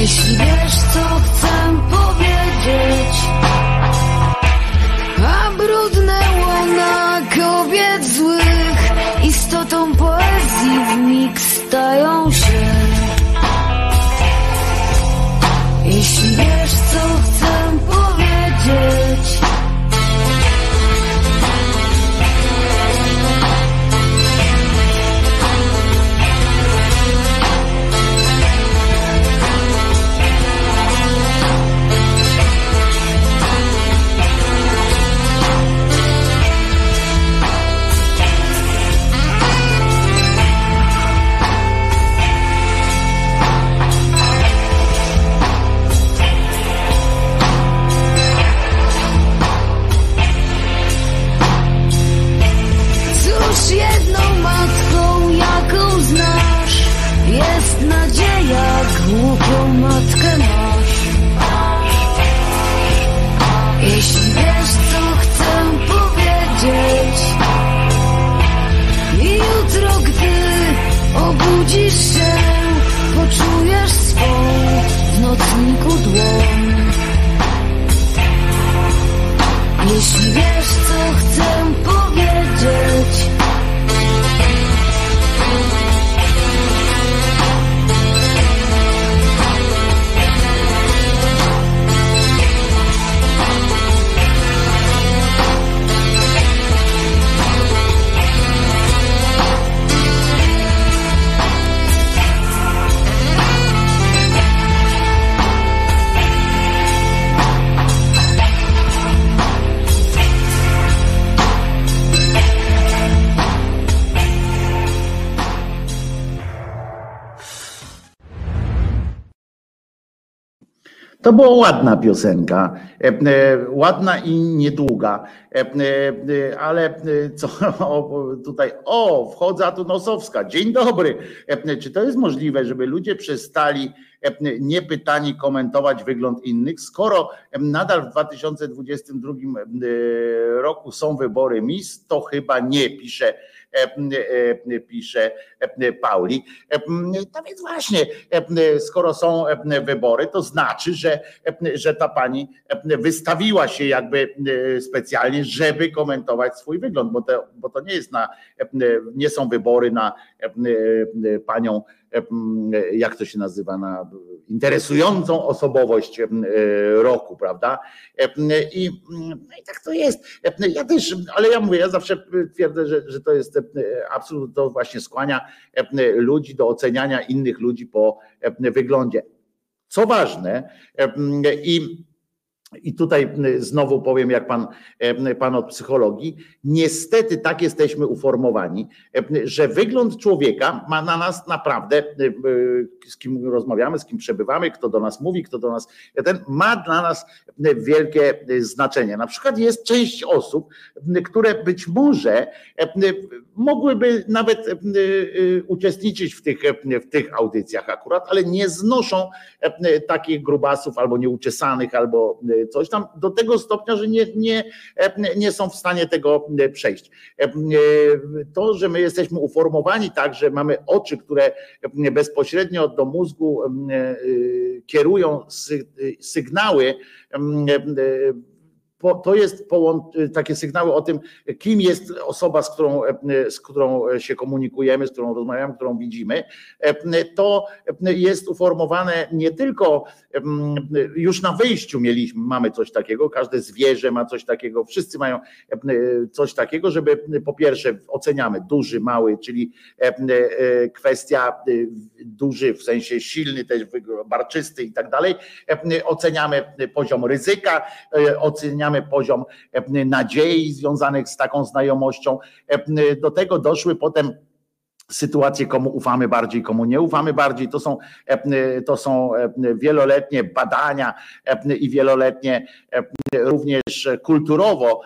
Jeśli wiesz, co chcę powiedzieć A brudne łona kobiet złych Istotą poezji w mig stają była ładna piosenka, e, e, ładna i niedługa, e, ale co tutaj, o, wchodzę a tu Nosowska, dzień dobry. Czy to jest możliwe, żeby ludzie przestali niepytani komentować wygląd innych, skoro nadal w 2022 roku są wybory MIS, to chyba nie, pisze pisze Pauli. No więc właśnie, skoro są wybory, to znaczy, że, że ta pani wystawiła się jakby specjalnie, żeby komentować swój wygląd, bo to, bo to nie jest na, nie są wybory na panią jak to się nazywa, na interesującą osobowość roku, prawda? I, no i tak to jest. Ja też, ale ja mówię, ja zawsze twierdzę, że, że to jest absolutnie, to właśnie skłania ludzi do oceniania innych ludzi po wyglądzie. Co ważne, i i tutaj znowu powiem, jak pan, pan od psychologii, niestety tak jesteśmy uformowani, że wygląd człowieka ma na nas naprawdę, z kim rozmawiamy, z kim przebywamy, kto do nas mówi, kto do nas, ten ma dla nas wielkie znaczenie. Na przykład jest część osób, które być może mogłyby nawet uczestniczyć w tych, w tych audycjach akurat, ale nie znoszą takich grubasów albo nieuczesanych, albo coś tam do tego stopnia, że nie, nie, nie są w stanie tego przejść. To, że my jesteśmy uformowani tak, że mamy oczy, które bezpośrednio do mózgu kierują sygnały to jest takie sygnały o tym, kim jest osoba, z którą, z którą się komunikujemy, z którą rozmawiamy, którą widzimy, to jest uformowane nie tylko już na wyjściu mieliśmy, mamy coś takiego, każde zwierzę ma coś takiego, wszyscy mają coś takiego, żeby po pierwsze oceniamy duży, mały, czyli kwestia duży w sensie silny, też barczysty i tak dalej, oceniamy poziom ryzyka, oceniamy poziom e, nadziei związanych z taką znajomością. E, do tego doszły potem sytuacje, komu ufamy bardziej, komu nie ufamy bardziej. To są, e, to są wieloletnie badania i wieloletnie również kulturowo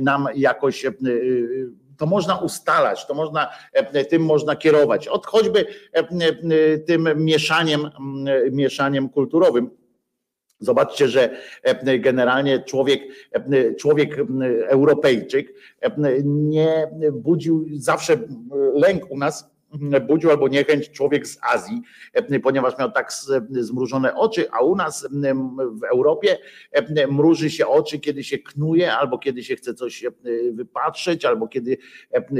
nam jakoś to można ustalać, to można, tym można kierować. Od choćby tym mieszaniem, mieszaniem kulturowym. Zobaczcie, że e, generalnie człowiek, e, człowiek Europejczyk e, nie budził zawsze lęk u nas budził albo niechęć człowiek z Azji, ponieważ miał tak zmrużone oczy, a u nas w Europie mruży się oczy, kiedy się knuje, albo kiedy się chce coś wypatrzeć, albo kiedy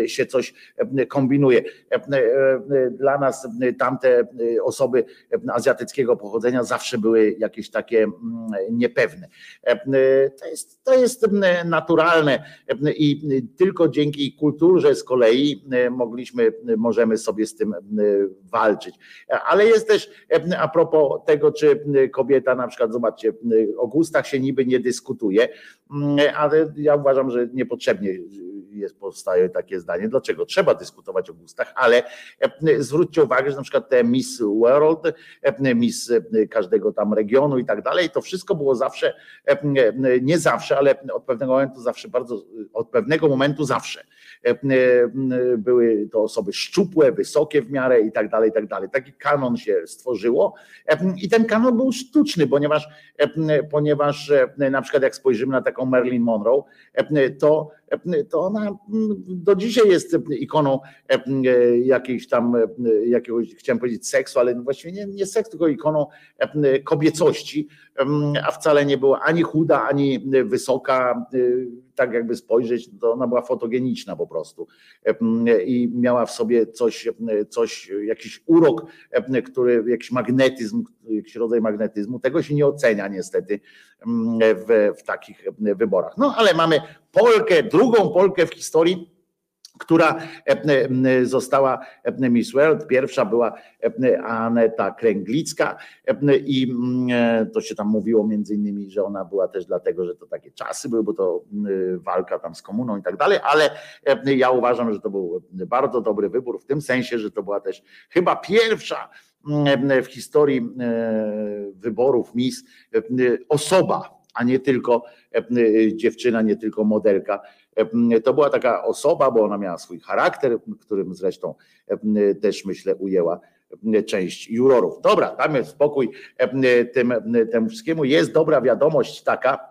się coś kombinuje. Dla nas tamte osoby azjatyckiego pochodzenia zawsze były jakieś takie niepewne. To jest, to jest naturalne i tylko dzięki kulturze z kolei mogliśmy, możemy sobie z tym e, walczyć. Ale jest też e, a propos tego, czy kobieta na przykład, zobaczcie, o gustach się niby nie dyskutuje, mm, ale ja uważam, że niepotrzebnie jest, powstaje takie zdanie. Dlaczego? Trzeba dyskutować o gustach, ale e, zwróćcie uwagę, że na przykład te Miss World, Miss każdego tam regionu i tak dalej, to wszystko było zawsze, nie zawsze, ale od pewnego momentu zawsze bardzo, od pewnego momentu zawsze E, e, były to osoby szczupłe, wysokie w miarę i tak dalej, i tak dalej. Taki kanon się stworzyło e, i ten kanon był sztuczny, ponieważ, ponieważ na przykład jak spojrzymy na taką Marilyn Monroe, to to ona mm, do dzisiaj jest ikoną jakiejś tam, jakiegoś, chciałem powiedzieć seksu, ale właściwie nie, nie seksu, tylko ikoną kobiecości, a wcale nie była ani chuda, ani wysoka, tak jakby spojrzeć, to ona była fotogeniczna po prostu i miała w sobie coś, coś jakiś urok, który, jakiś magnetyzm, jakiś rodzaj magnetyzmu, tego się nie ocenia niestety w, w takich wyborach. No ale mamy Polkę, drugą Polkę w historii, która została Miss World. Pierwsza była Aneta Kręglicka i to się tam mówiło między innymi, że ona była też dlatego, że to takie czasy były, bo to walka tam z komuną i tak dalej, ale ja uważam, że to był bardzo dobry wybór w tym sensie, że to była też chyba pierwsza w historii wyborów Miss osoba, a nie tylko dziewczyna, nie tylko modelka, to była taka osoba, bo ona miała swój charakter, którym zresztą też myślę ujęła część jurorów. Dobra, tam jest spokój temu wszystkiemu. Jest dobra wiadomość taka,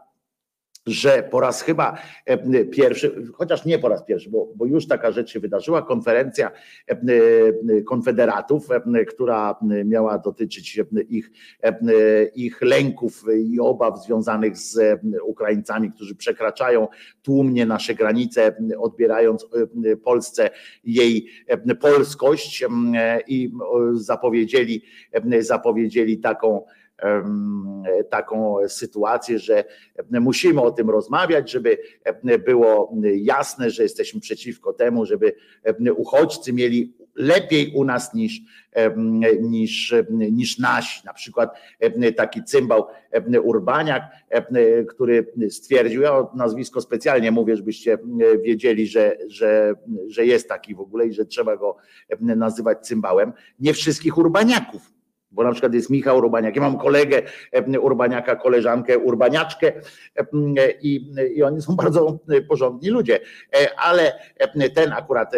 że po raz chyba e, pierwszy, chociaż nie po raz pierwszy, bo, bo już taka rzecz się wydarzyła, konferencja e, e, konfederatów, która miała dotyczyć ich, ich lęków i obaw związanych z Ukraińcami, którzy przekraczają tłumnie nasze granice, odbierając Polsce jej polskość i zapowiedzieli, zapowiedzieli taką taką sytuację, że musimy o tym rozmawiać, żeby było jasne, że jesteśmy przeciwko temu, żeby uchodźcy mieli lepiej u nas niż, niż, niż nasi. Na przykład taki cymbał Urbaniak, który stwierdził, ja nazwisko specjalnie mówię, żebyście wiedzieli, że, że, że jest taki w ogóle i że trzeba go nazywać cymbałem. Nie wszystkich Urbaniaków bo na przykład jest Michał Urbaniak. Ja mam kolegę Urbaniaka, koleżankę Urbaniaczkę i, i oni są bardzo porządni ludzie, ale ten akurat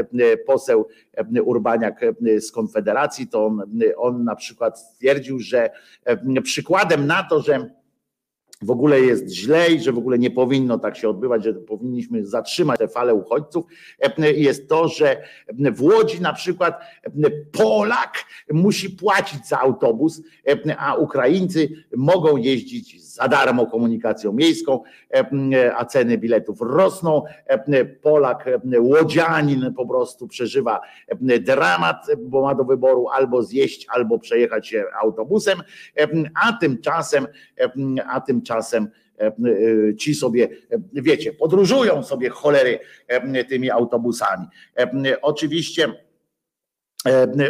poseł Urbaniak z Konfederacji, to on, on na przykład stwierdził, że przykładem na to, że w ogóle jest źle i że w ogóle nie powinno tak się odbywać, że powinniśmy zatrzymać tę falę uchodźców, jest to, że w Łodzi na przykład Polak musi płacić za autobus, a Ukraińcy mogą jeździć za darmo komunikacją miejską, a ceny biletów rosną. Polak, łodzianin po prostu przeżywa dramat, bo ma do wyboru albo zjeść, albo przejechać się autobusem, a tymczasem, a tymczasem ci sobie, wiecie, podróżują sobie cholery tymi autobusami. Oczywiście,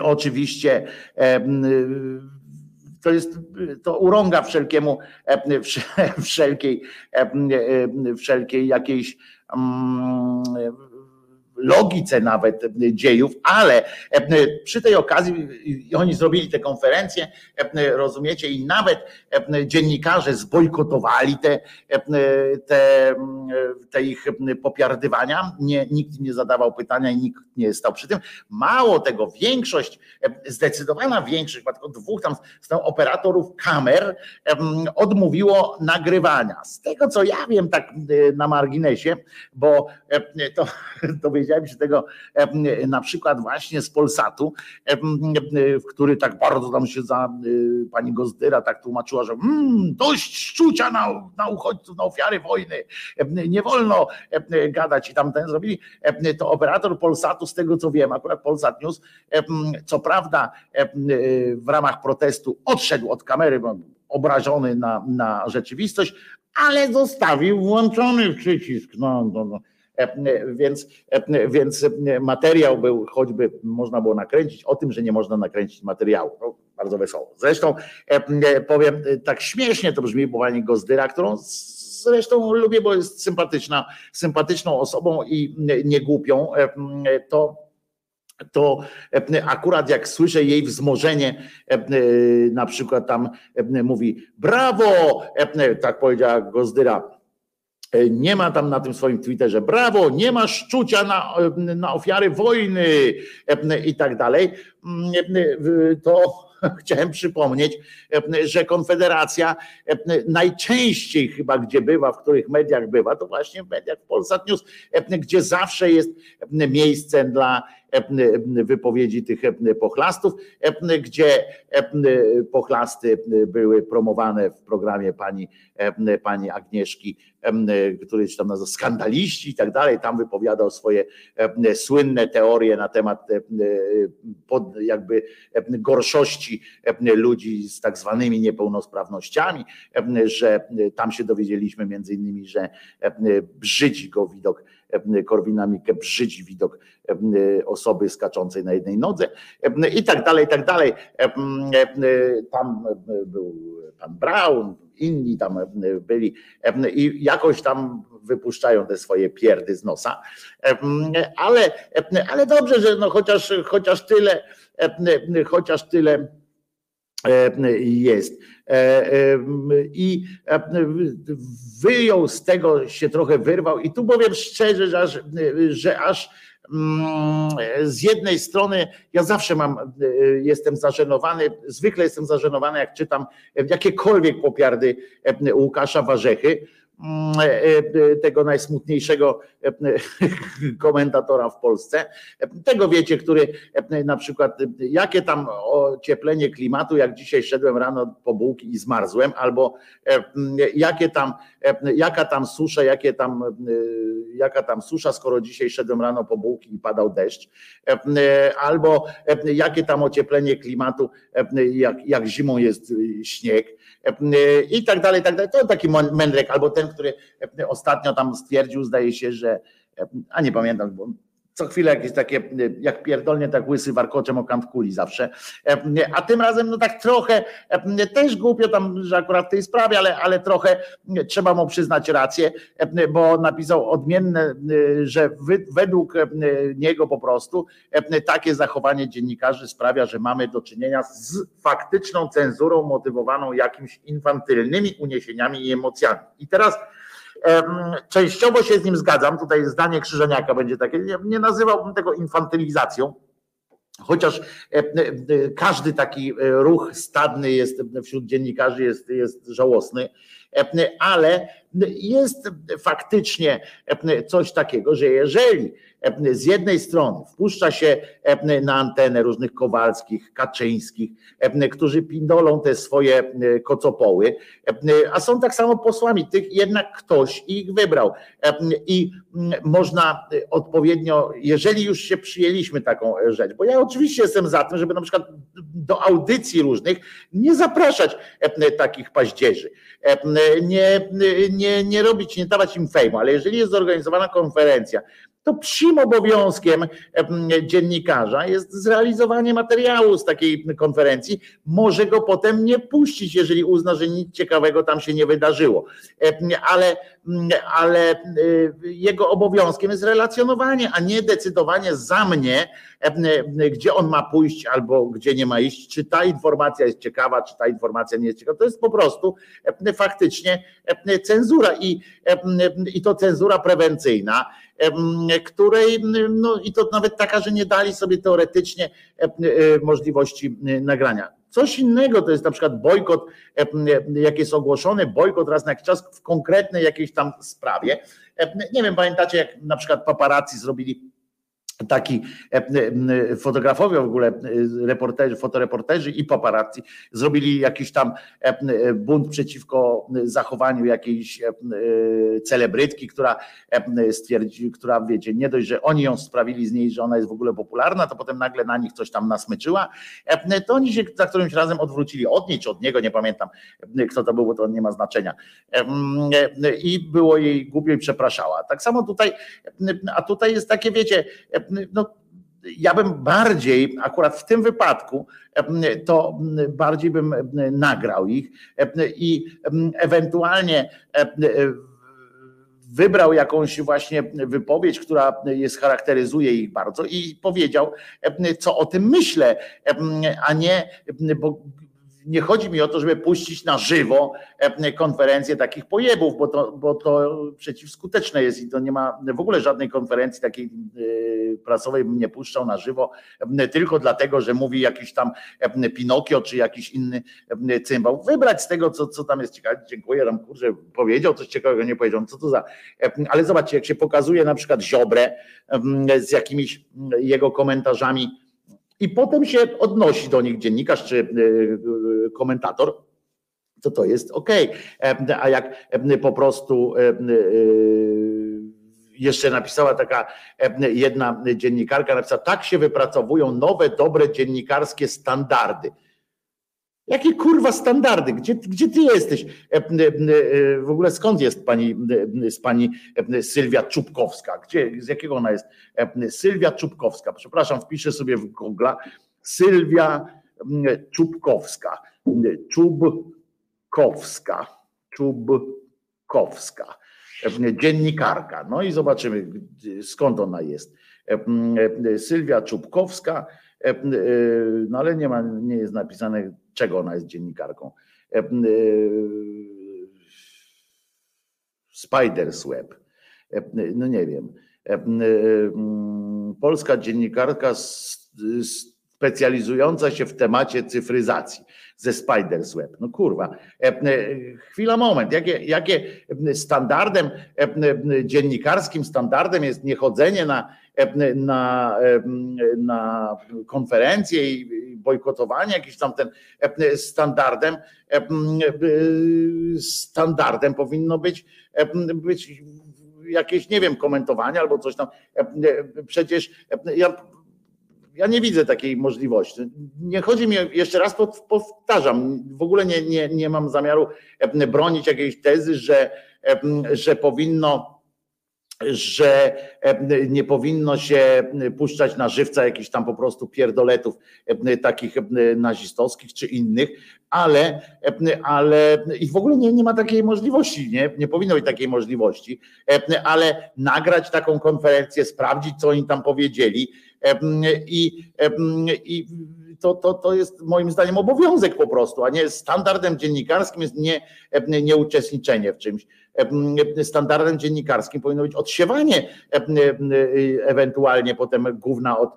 oczywiście to jest, to urąga wszelkiemu, wszelkiej, wszelkiej jakiejś mm, logice nawet dziejów, ale przy tej okazji oni zrobili tę konferencję, rozumiecie, i nawet dziennikarze zbojkotowali te, te, te ich popiardywania, nie, nikt nie zadawał pytania i nikt nie stał przy tym. Mało tego, większość, zdecydowana większość, tylko dwóch tam, tam operatorów kamer odmówiło nagrywania. Z tego co ja wiem, tak na marginesie, bo to dowiedziałem się tego na przykład właśnie z Polsatu, w który tak bardzo tam się za pani Gozdyra tak tłumaczyła, że mm, dość szczucia na, na uchodźców, na ofiary wojny, nie wolno gadać i tam ten zrobili. To operator Polsatu, z tego co wiem, akurat Polsat News, co prawda w ramach protestu odszedł od kamery, obrażony na, na rzeczywistość, ale zostawił włączony przycisk. No, no, no. Więc, więc materiał był, choćby można było nakręcić, o tym, że nie można nakręcić materiału. No, bardzo wesoło. Zresztą powiem, tak śmiesznie to brzmi, bo pani Gozdyra, którą zresztą lubię, bo jest sympatyczna, sympatyczną osobą i niegłupią, to to akurat jak słyszę jej wzmożenie, na przykład tam mówi brawo, tak powiedziała Gozdyra, nie ma tam na tym swoim Twitterze. Brawo, nie ma szczucia na, na ofiary wojny i tak dalej, to chciałem przypomnieć, że Konfederacja najczęściej chyba, gdzie bywa, w których mediach bywa, to właśnie w mediach Polsat News, gdzie zawsze jest miejsce dla wypowiedzi tych pochlastów, gdzie pochlasty były promowane w programie pani, pani Agnieszki, któryś tam nazywa skandaliści i tak dalej, tam wypowiadał swoje słynne teorie na temat jakby gorszości ludzi z tak zwanymi niepełnosprawnościami, że tam się dowiedzieliśmy między innymi, że brzydzi go widok Korwina Mikke, brzydzi widok osoby skaczącej na jednej nodze i tak dalej, i tak dalej. Tam był pan Brown, inni tam byli i jakoś tam wypuszczają te swoje pierdy z nosa. Ale, ale dobrze, że no chociaż, chociaż tyle, chociaż tyle jest. I wyjął z tego, się trochę wyrwał, i tu powiem szczerze, że aż, że aż z jednej strony ja zawsze mam, jestem zażenowany, zwykle jestem zażenowany, jak czytam jakiekolwiek popiardy Łukasza Warzechy, tego najsmutniejszego komentatora w Polsce. Tego wiecie, który na przykład, jakie tam ocieplenie klimatu, jak dzisiaj szedłem rano po bułki i zmarzłem, albo jakie tam, jaka tam susza, jakie tam, jaka tam susza, skoro dzisiaj szedłem rano po bułki i padał deszcz, albo jakie tam ocieplenie klimatu, jak, jak zimą jest śnieg i tak dalej, i tak dalej. To taki mędrek, albo ten, który ostatnio tam stwierdził, zdaje się, że, a nie pamiętam, bo co chwilę jakieś takie, jak pierdolnie tak łysy warkoczem o kant kuli zawsze. A tym razem no tak trochę, też głupio tam, że akurat w tej sprawie, ale, ale trochę trzeba mu przyznać rację, bo napisał odmienne, że według niego po prostu takie zachowanie dziennikarzy sprawia, że mamy do czynienia z faktyczną cenzurą motywowaną jakimiś infantylnymi uniesieniami i emocjami. I teraz Częściowo się z nim zgadzam. Tutaj zdanie Krzyżeniaka będzie takie. Nie, nazywałbym tego infantylizacją. Chociaż każdy taki ruch stadny jest wśród dziennikarzy jest, jest żałosny, ale jest faktycznie coś takiego, że jeżeli z jednej strony wpuszcza się na antenę różnych Kowalskich, Kaczyńskich, którzy pindolą te swoje kocopoły, a są tak samo posłami, tych jednak ktoś ich wybrał. I można odpowiednio, jeżeli już się przyjęliśmy taką rzecz, bo ja oczywiście jestem za tym, żeby na przykład do audycji różnych nie zapraszać takich paździerzy, nie, nie, nie robić, nie dawać im fejmu, ale jeżeli jest zorganizowana konferencja, to psim obowiązkiem dziennikarza jest zrealizowanie materiału z takiej konferencji. Może go potem nie puścić, jeżeli uzna, że nic ciekawego tam się nie wydarzyło. Ale, ale jego obowiązkiem jest relacjonowanie, a nie decydowanie za mnie, gdzie on ma pójść albo gdzie nie ma iść, czy ta informacja jest ciekawa, czy ta informacja nie jest ciekawa. To jest po prostu faktycznie cenzura i, i to cenzura prewencyjna której, no i to nawet taka, że nie dali sobie teoretycznie e, możliwości nagrania. Coś innego to jest na przykład bojkot, jak jest ogłoszony bojkot raz na jakiś czas w konkretnej jakiejś tam sprawie. Nie wiem, pamiętacie, jak na przykład paparazzi zrobili taki e, e, fotografowie w ogóle, e, reporterzy, fotoreporterzy i paparazzi zrobili jakiś tam bunt przeciwko zachowaniu jakiejś celebrytki, która stwierdzi, która wiecie, nie dość, że oni ją sprawili z niej, że ona jest w ogóle popularna, to potem nagle na nich coś tam nasmyczyła, to oni się za którymś razem odwrócili od niej czy od niego, nie pamiętam kto to był, bo to nie ma znaczenia i było jej głupio i przepraszała. Tak samo tutaj, a tutaj jest takie wiecie, no, ja bym bardziej, akurat w tym wypadku, to bardziej bym nagrał ich i ewentualnie wybrał jakąś właśnie wypowiedź, która jest, charakteryzuje ich bardzo i powiedział, co o tym myślę, a nie, bo nie chodzi mi o to, żeby puścić na żywo e, konferencję takich pojebów, bo to, bo to przeciwskuteczne jest i to nie ma w ogóle żadnej konferencji takiej e, prasowej bym nie puszczał na żywo tylko dlatego, że mówi jakiś tam Pinokio czy jakiś inny cymbał. Wybrać z tego, co, co tam jest ciekawe. Dziękuję tam, kurczę, powiedział coś ciekawego, nie powiedział. Co to za... Ale zobaczcie, jak się pokazuje na przykład Ziobrę z jakimiś jego komentarzami i potem się odnosi do nich dziennikarz czy komentator, to to jest ok. A jak po prostu jeszcze napisała taka jedna dziennikarka, napisała, tak się wypracowują nowe, dobre dziennikarskie standardy. Jakie kurwa standardy? Gdzie, gdzie ty jesteś? W ogóle skąd jest pani, z pani Sylwia Czubkowska? Gdzie, z jakiego ona jest? Sylwia Czubkowska. Przepraszam, wpiszę sobie w Google. Sylwia Czubkowska. Czubkowska. Czubkowska. Dziennikarka. No i zobaczymy, skąd ona jest. Sylwia Czubkowska, no ale nie ma, nie jest napisane, czego ona jest dziennikarką. Spider's Web. No nie wiem. Polska dziennikarka specjalizująca się w temacie cyfryzacji ze Spider's Web. No kurwa, chwila, moment. Jakie, jakie standardem, dziennikarskim standardem jest niechodzenie na, na, na konferencje i bojkotowanie, jakiś tam ten standardem, standardem powinno być, być jakieś, nie wiem, komentowanie albo coś tam. Przecież ja ja nie widzę takiej możliwości. Nie chodzi mi, jeszcze raz powtarzam, w ogóle nie, nie, nie mam zamiaru bronić jakiejś tezy, że, że powinno że nie powinno się puszczać na żywca jakichś tam po prostu pierdoletów takich nazistowskich czy innych, ale, ale i w ogóle nie, nie ma takiej możliwości, nie, nie powinno być takiej możliwości, ale nagrać taką konferencję, sprawdzić, co oni tam powiedzieli i, i to, to, to jest moim zdaniem obowiązek po prostu, a nie standardem dziennikarskim jest nie, nie uczestniczenie w czymś. Standardem dziennikarskim powinno być odsiewanie ewentualnie potem gówna od,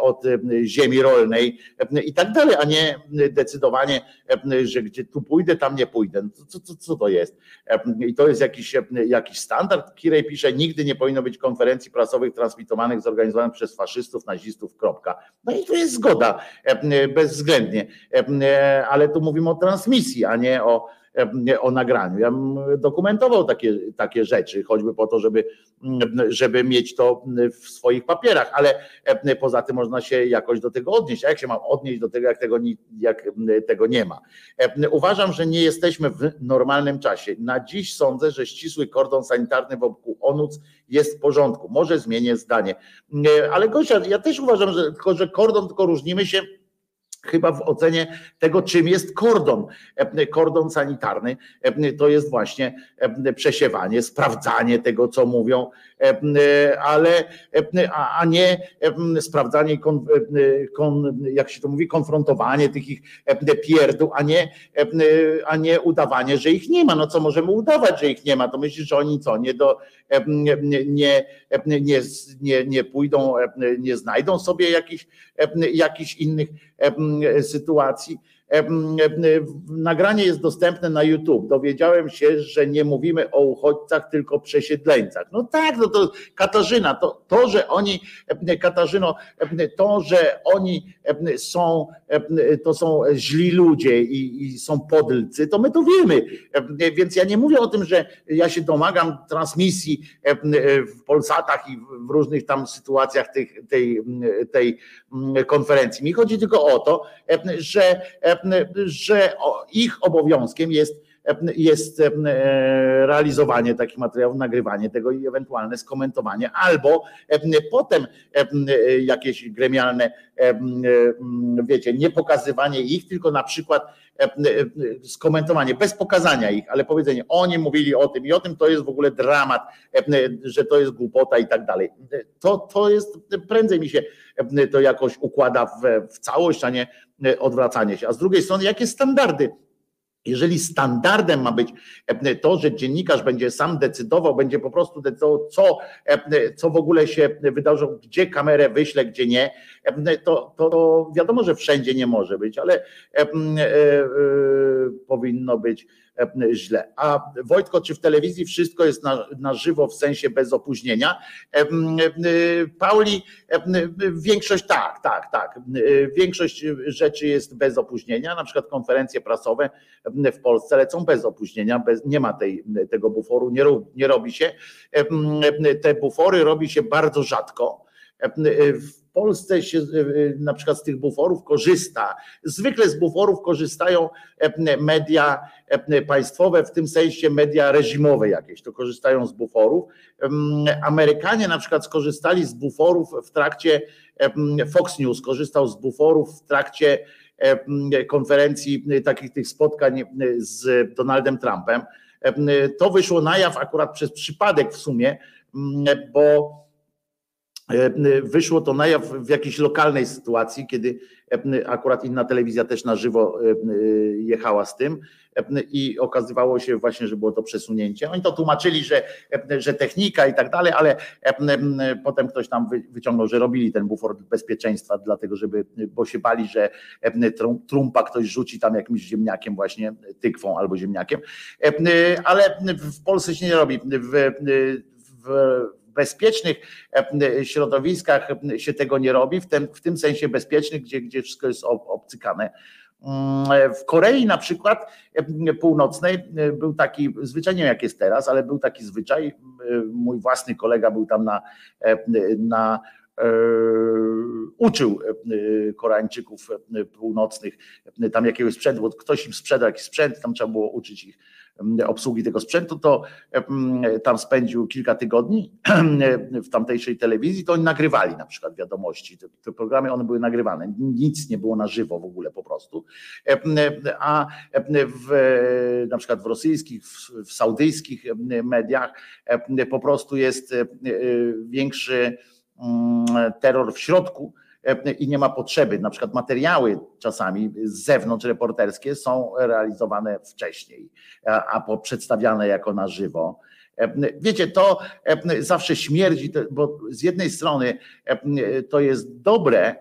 od ziemi rolnej i tak dalej, a nie decydowanie, że gdzie tu pójdę, tam nie pójdę. Co, co, co to jest? I to jest jakiś, jakiś standard. Kirej pisze, nigdy nie powinno być konferencji prasowych transmitowanych, zorganizowanych przez faszystów, nazistów, kropka. No i tu jest zgoda bezwzględnie, ale tu mówimy o transmisji, a nie o, o nagraniu. Ja bym dokumentował takie, takie rzeczy, choćby po to, żeby, żeby mieć to w swoich papierach, ale poza tym można się jakoś do tego odnieść. A jak się mam odnieść do tego, jak tego, jak tego nie ma? Uważam, że nie jesteśmy w normalnym czasie. Na dziś sądzę, że ścisły kordon sanitarny wokół ONUC jest w porządku. Może zmienię zdanie. Ale Gosia, ja też uważam, że tylko, że kordon, tylko różnimy się chyba w ocenie tego, czym jest kordon. Kordon sanitarny to jest właśnie przesiewanie, sprawdzanie tego, co mówią, ale a nie sprawdzanie, jak się to mówi, konfrontowanie tych ich pierdół, a nie, a nie udawanie, że ich nie ma. No co możemy udawać, że ich nie ma? To myślisz, że oni co, nie do nie, nie, nie, nie pójdą, nie znajdą sobie jakichś, jakichś innych sytuacji. Nagranie jest dostępne na YouTube. Dowiedziałem się, że nie mówimy o uchodźcach, tylko przesiedleńcach. No tak, no to Katarzyna, to, to że oni, Katarzyno, to, że oni są, to są źli ludzie i, i są podlcy, to my to wiemy. Więc ja nie mówię o tym, że ja się domagam transmisji w Polsatach i w różnych tam sytuacjach tej, tej, tej konferencji. Mi chodzi tylko o to, że że ich obowiązkiem jest jest realizowanie takich materiałów, nagrywanie tego i ewentualne skomentowanie, albo potem jakieś gremialne, wiecie, nie pokazywanie ich, tylko na przykład skomentowanie, bez pokazania ich, ale powiedzenie, oni mówili o tym i o tym, to jest w ogóle dramat, że to jest głupota i tak dalej. To, to jest, prędzej mi się to jakoś układa w, w całość, a nie odwracanie się. A z drugiej strony, jakie standardy jeżeli standardem ma być e, to, że dziennikarz będzie sam decydował, będzie po prostu decydował, co, e, co w ogóle się wydarzy, gdzie kamerę wyśle, gdzie nie, e, to, to wiadomo, że wszędzie nie może być, ale powinno być źle. A Wojtko, czy w telewizji wszystko jest na, na żywo w sensie bez opóźnienia? Pauli, większość tak, tak, tak. Większość rzeczy jest bez opóźnienia, na przykład konferencje prasowe w Polsce lecą bez opóźnienia, bez, nie ma tej, tego buforu, nie, nie robi się. Te bufory robi się bardzo rzadko. W Polsce się na przykład z tych buforów korzysta. Zwykle z buforów korzystają media państwowe, w tym sensie media reżimowe jakieś, to korzystają z buforów. Amerykanie na przykład skorzystali z buforów w trakcie, Fox News korzystał z buforów w trakcie konferencji, takich tych spotkań z Donaldem Trumpem. To wyszło na jaw akurat przez przypadek w sumie, bo wyszło to na jaw w jakiejś lokalnej sytuacji, kiedy akurat inna telewizja też na żywo jechała z tym i okazywało się właśnie, że było to przesunięcie. Oni to tłumaczyli, że, że technika i tak dalej, ale potem ktoś tam wyciągnął, że robili ten bufor bezpieczeństwa, dlatego żeby, bo się bali, że trumpa ktoś rzuci tam jakimś ziemniakiem właśnie, tykwą albo ziemniakiem, ale w Polsce się nie robi. W, w, bezpiecznych środowiskach się tego nie robi, w tym, w tym sensie bezpiecznych, gdzie, gdzie wszystko jest obcykane. Mm, w Korei na przykład północnej był taki, zwyczaj nie wiem jak jest teraz, ale był taki zwyczaj, mój własny kolega był tam na, na uczył Koreańczyków północnych tam jakiegoś sprzętu, bo ktoś im sprzedał jakiś sprzęt, tam trzeba było uczyć ich obsługi tego sprzętu, to tam spędził kilka tygodni w tamtejszej telewizji, to oni nagrywali na przykład wiadomości. Te, te programy one były nagrywane, nic nie było na żywo w ogóle po prostu. A w, na przykład w rosyjskich, w, w saudyjskich mediach po prostu jest większy terror w środku i nie ma potrzeby. Na przykład materiały czasami z zewnątrz reporterskie są realizowane wcześniej, a przedstawiane jako na żywo. Wiecie, to zawsze śmierdzi, bo z jednej strony to jest dobre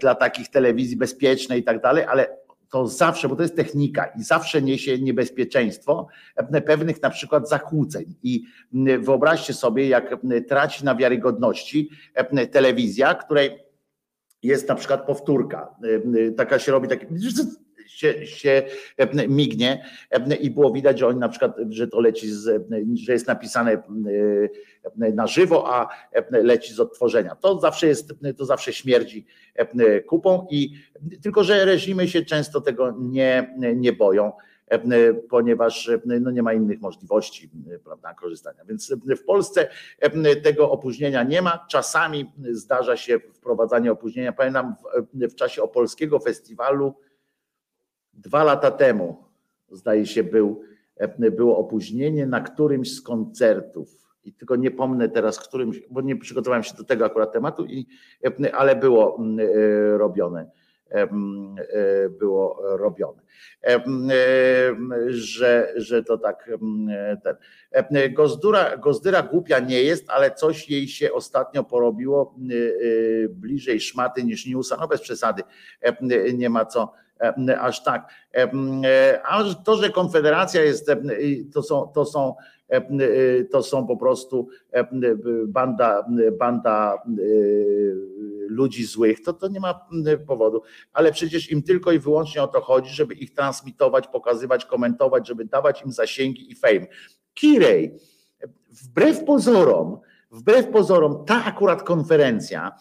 dla takich telewizji bezpiecznej i tak dalej, ale to zawsze, bo to jest technika i zawsze niesie niebezpieczeństwo pewnych na przykład zakłóceń. I wyobraźcie sobie, jak traci na wiarygodności telewizja, której jest na przykład powtórka. Taka się robi, taki się, się mignie i było widać, że oni na przykład, że to leci, z, że jest napisane na żywo, a leci z odtworzenia. To zawsze jest, to zawsze śmierdzi kupą i tylko, że reżimy się często tego nie, nie boją ponieważ no nie ma innych możliwości prawda, korzystania. Więc w Polsce tego opóźnienia nie ma. Czasami zdarza się wprowadzanie opóźnienia. Pamiętam w, w czasie opolskiego festiwalu dwa lata temu, zdaje się, był, było opóźnienie na którymś z koncertów. I tylko nie pomnę teraz, którym, bo nie przygotowałem się do tego akurat tematu, i, ale było e, robione E, było robione. Że, że to tak ten. Gozdura, Gozdyra głupia nie jest, ale coś jej się ostatnio porobiło bliżej szmaty niż newsa, no bez przesady, nie ma co aż tak. A to, że Konfederacja jest, to są, to są to są po prostu banda, banda ludzi złych, to to nie ma powodu. Ale przecież im tylko i wyłącznie o to chodzi, żeby ich transmitować, pokazywać, komentować, żeby dawać im zasięgi i fame. Kirej, wbrew pozorom, wbrew pozorom, ta akurat konferencja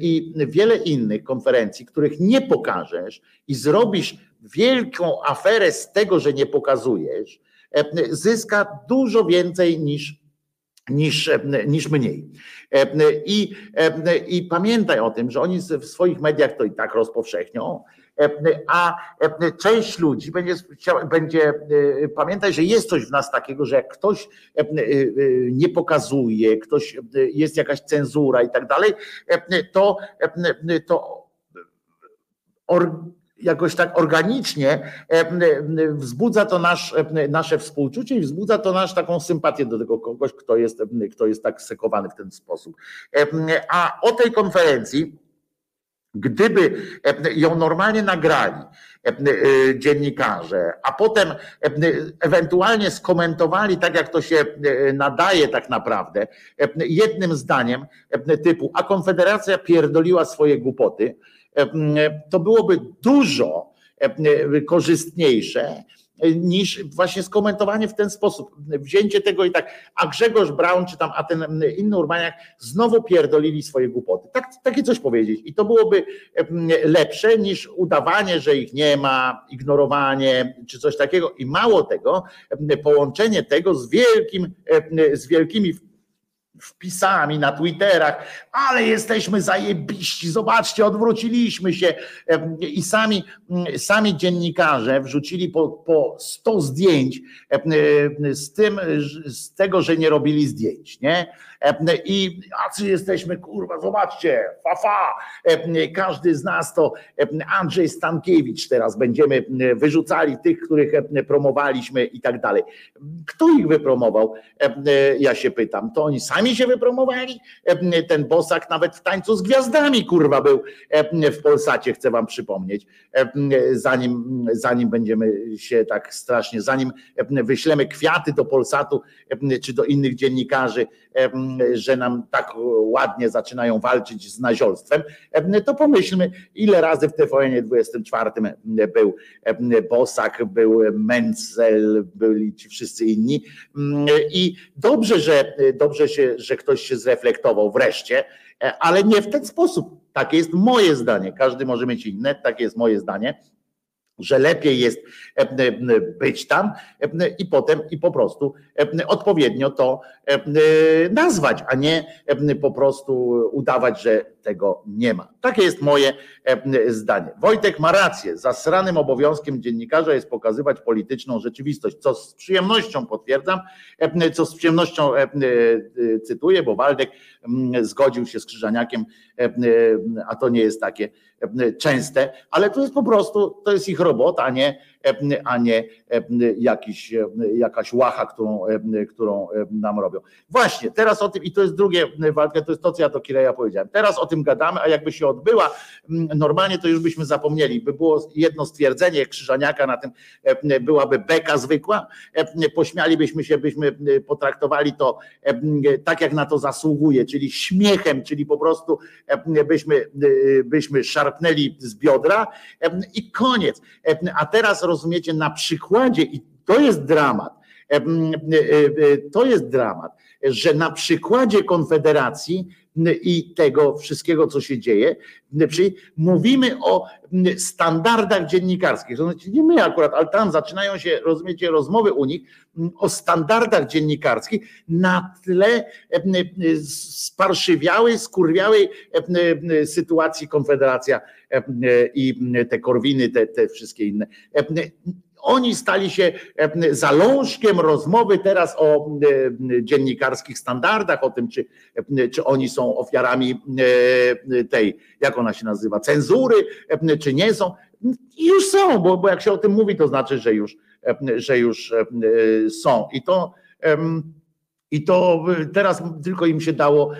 i wiele innych konferencji, których nie pokażesz i zrobisz wielką aferę z tego, że nie pokazujesz, zyska dużo więcej niż niż, niż mniej. I, I pamiętaj o tym, że oni w swoich mediach to i tak rozpowszechnią, a część ludzi będzie, będzie pamiętaj, że jest coś w nas takiego, że jak ktoś nie pokazuje, ktoś jest jakaś cenzura i tak dalej, to, to jakoś tak organicznie wzbudza to nasz, nasze współczucie i wzbudza to nasz taką sympatię do tego kogoś, kto jest, kto jest tak sekowany w ten sposób. A o tej konferencji, gdyby ją normalnie nagrali dziennikarze, a potem ewentualnie skomentowali tak, jak to się nadaje tak naprawdę, jednym zdaniem typu, a Konfederacja pierdoliła swoje głupoty, to byłoby dużo korzystniejsze niż właśnie skomentowanie w ten sposób. Wzięcie tego i tak, a Grzegorz Braun czy tam, a ten inny Urbaniak znowu pierdolili swoje głupoty. Tak, takie coś powiedzieć. I to byłoby lepsze niż udawanie, że ich nie ma, ignorowanie czy coś takiego. I mało tego, połączenie tego z wielkim, z wielkimi wpisami na Twitterach, ale jesteśmy zajebiści, zobaczcie, odwróciliśmy się i sami, sami dziennikarze wrzucili po, po 100 zdjęć z tym, z tego, że nie robili zdjęć, nie? I jacy jesteśmy, kurwa, zobaczcie, fa, fa. Każdy z nas to Andrzej Stankiewicz teraz będziemy wyrzucali tych, których promowaliśmy i tak dalej. Kto ich wypromował? Ja się pytam. To oni sami się wypromowali? Ten Bosak nawet w tańcu z gwiazdami, kurwa, był w Polsacie, chcę wam przypomnieć. Zanim, zanim będziemy się tak strasznie, zanim wyślemy kwiaty do Polsatu czy do innych dziennikarzy, że nam tak ładnie zaczynają walczyć z naziolstwem, to pomyślmy, ile razy w TVN 24 był Bosak, był Menzel, byli ci wszyscy inni. I dobrze, że dobrze się, że ktoś się zreflektował wreszcie, ale nie w ten sposób. Takie jest moje zdanie. Każdy może mieć inne, takie jest moje zdanie że lepiej jest być tam i potem i po prostu odpowiednio to nazwać, a nie po prostu udawać, że tego nie ma. Takie jest moje zdanie. Wojtek ma rację. Zasranym obowiązkiem dziennikarza jest pokazywać polityczną rzeczywistość, co z przyjemnością potwierdzam, co z przyjemnością cytuję, bo Waldek zgodził się z Krzyżaniakiem, a to nie jest takie częste, ale to jest po prostu, to jest ich robota, nie a nie jakiś, jakaś łacha, którą, którą nam robią. Właśnie, teraz o tym, i to jest drugie walka, to jest to, co ja to Kireja powiedziałem. Teraz o tym gadamy, a jakby się odbyła, normalnie to już byśmy zapomnieli, by było jedno stwierdzenie Krzyżaniaka na tym, byłaby beka zwykła, pośmialibyśmy się, byśmy potraktowali to tak, jak na to zasługuje, czyli śmiechem, czyli po prostu byśmy, byśmy szarpnęli z biodra i koniec. A teraz rozumiecie, na przykładzie, i to jest dramat, e, e, e, to jest dramat, że na przykładzie Konfederacji i tego wszystkiego, co się dzieje, czyli mówimy o standardach dziennikarskich. Znaczy nie my akurat, ale tam zaczynają się, rozumiecie, rozmowy u nich o standardach dziennikarskich na tle sparszywiałej, skurwiałej sytuacji Konfederacja i te Korwiny, te, te wszystkie inne. Oni stali się zalążkiem rozmowy teraz o dziennikarskich standardach, o tym, czy, czy oni są ofiarami tej, jak ona się nazywa, cenzury, czy nie są. I już są, bo, bo jak się o tym mówi, to znaczy, że już, że już są. I to. I to teraz tylko im się dało,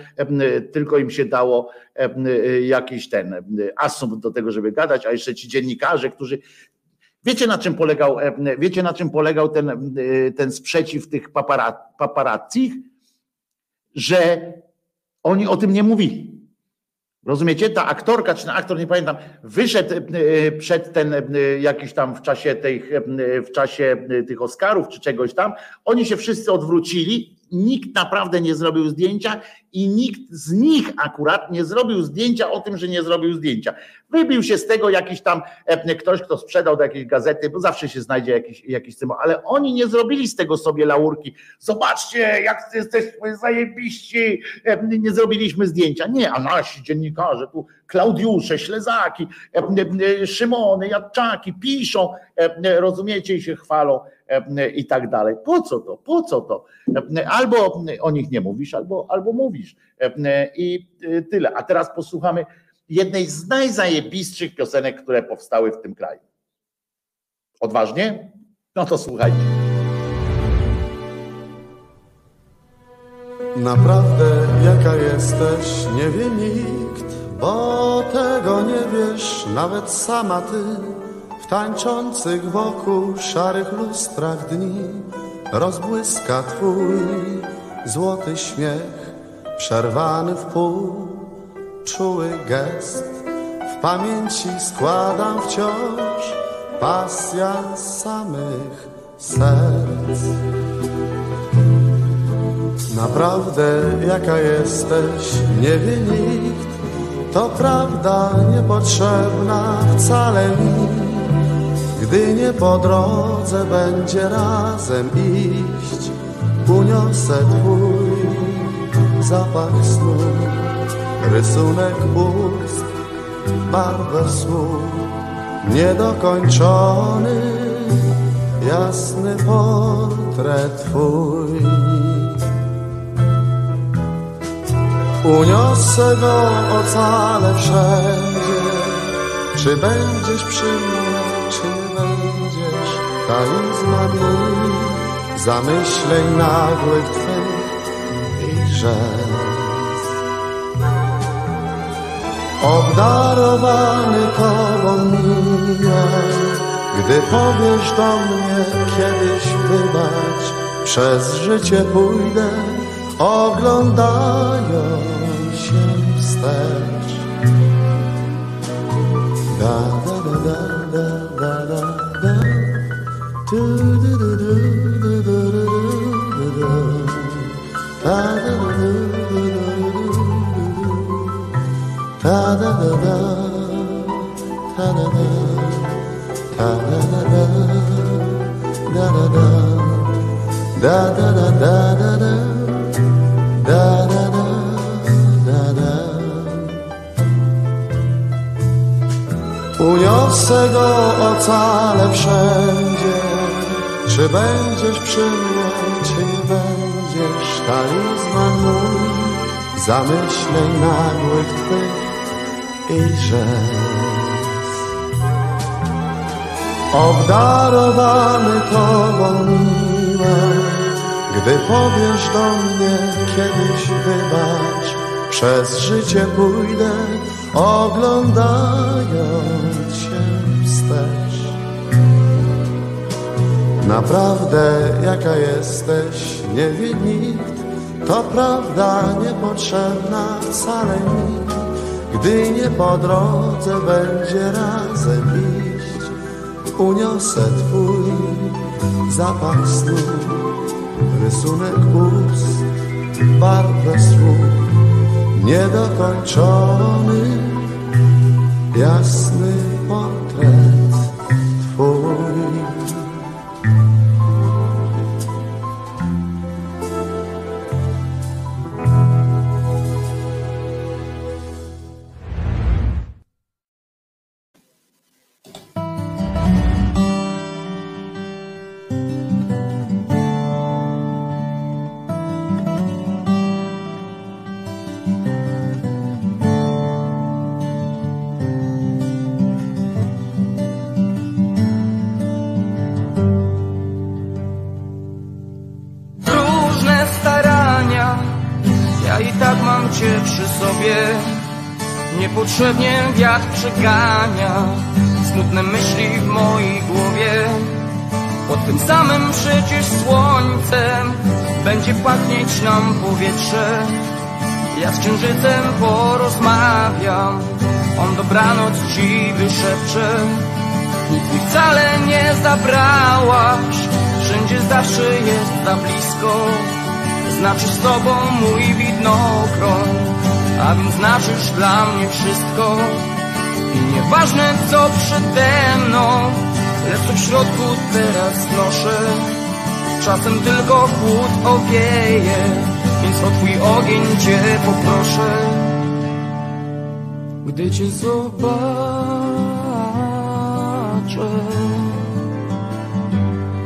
tylko im się dało jakiś ten asumpt do tego, żeby gadać, a jeszcze ci dziennikarze, którzy Wiecie na czym polegał, wiecie na czym polegał ten, ten sprzeciw tych paparazzich? Że oni o tym nie mówili. Rozumiecie? Ta aktorka, czy ten aktor, nie pamiętam, wyszedł przed ten jakiś tam w czasie tych, w czasie tych Oscarów czy czegoś tam. Oni się wszyscy odwrócili nikt naprawdę nie zrobił zdjęcia i nikt z nich akurat nie zrobił zdjęcia o tym, że nie zrobił zdjęcia. Wybił się z tego jakiś tam e, ktoś, kto sprzedał do jakiejś gazety, bo zawsze się znajdzie jakiś, jakiś tym, ale oni nie zrobili z tego sobie laurki. Zobaczcie, jak jesteśmy zajebiści, e, nie zrobiliśmy zdjęcia. Nie, a nasi dziennikarze, tu Klaudiusze, Ślezaki, e, Szymony, Jadczaki piszą, rozumiecie, i się chwalą i tak dalej. Po co to? Po co to? Albo o nich nie mówisz, albo, albo mówisz. I tyle. A teraz posłuchamy jednej z najzajebistszych piosenek, które powstały w tym kraju. Odważnie? No to słuchajcie. Naprawdę jaka jesteś, nie wie nikt, bo tego nie wiesz nawet sama ty. W tańczących wokół szarych lustrach dni rozbłyska twój złoty śmiech, przerwany w pół, czuły gest. W pamięci składam wciąż pasja samych serc. Naprawdę jaka jesteś, nie wie nikt, to prawda niepotrzebna wcale mi. Gdy nie po drodze będzie razem iść, uniosę twój zapach snu, rysunek ust, barwę słów, niedokończony, jasny portret twój. Uniosę go ocale wszędzie, czy będziesz przy mnie, czy będziesz, talizman mój zamyśleń nagłych twych i rzec. Obdarowany tobą miłem, gdy powiesz do mnie kiedyś wybacz, przez życie pójdę, oglądając się wstecz. Da, da, da, da, da, da, da. Du, du, du, du, du, du, du, du, du. Da, da, du, du, du, du, du, du. Da. Da, da, da. Da, da, da, da. Da, da, da. Da, da, da, da, da, da. Da, Uniosę go ocale wszędzie Czy będziesz przy mnie, czy nie będziesz Talizman mój Zamyśleń nagłych twych i rzec. Obdarowany tobą miłem Gdy powiesz do mnie kiedyś wybacz Przez życie pójdę oglądając Naprawdę jaka jesteś, nie wie nikt, to prawda niepotrzebna wcale mi. Gdy nie po drodze będzie razem iść, uniosę twój zapach snu, rysunek ust, barwę słów niedokończony, jasny przegania smutne myśli w mojej głowie. Pod tym samym przecież słońcem będzie pachnieć nam powietrze. Ja z księżycem porozmawiam, on dobranoc ci wyszepcze. Nic mi wcale nie zabrałaś Wszędzie zawsze jest za blisko Znaczysz sobą mój widnokron A więc znaczysz dla mnie wszystko I nieważne co przede mną Lecz w środku teraz noszę. Czasem tylko chłód owieje Więc o twój ogień cię poproszę. Gdy cię zobaczę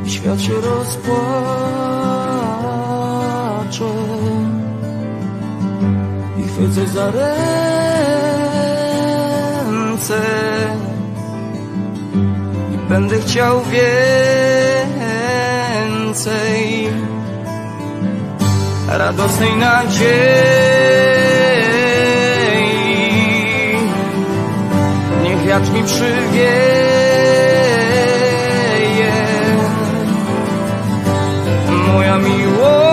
Świat się rozpłacze. I chwycę za rękę serce będę chciał więcej radosnej nadziei. Niech wiatr mi przywieje moja miłości.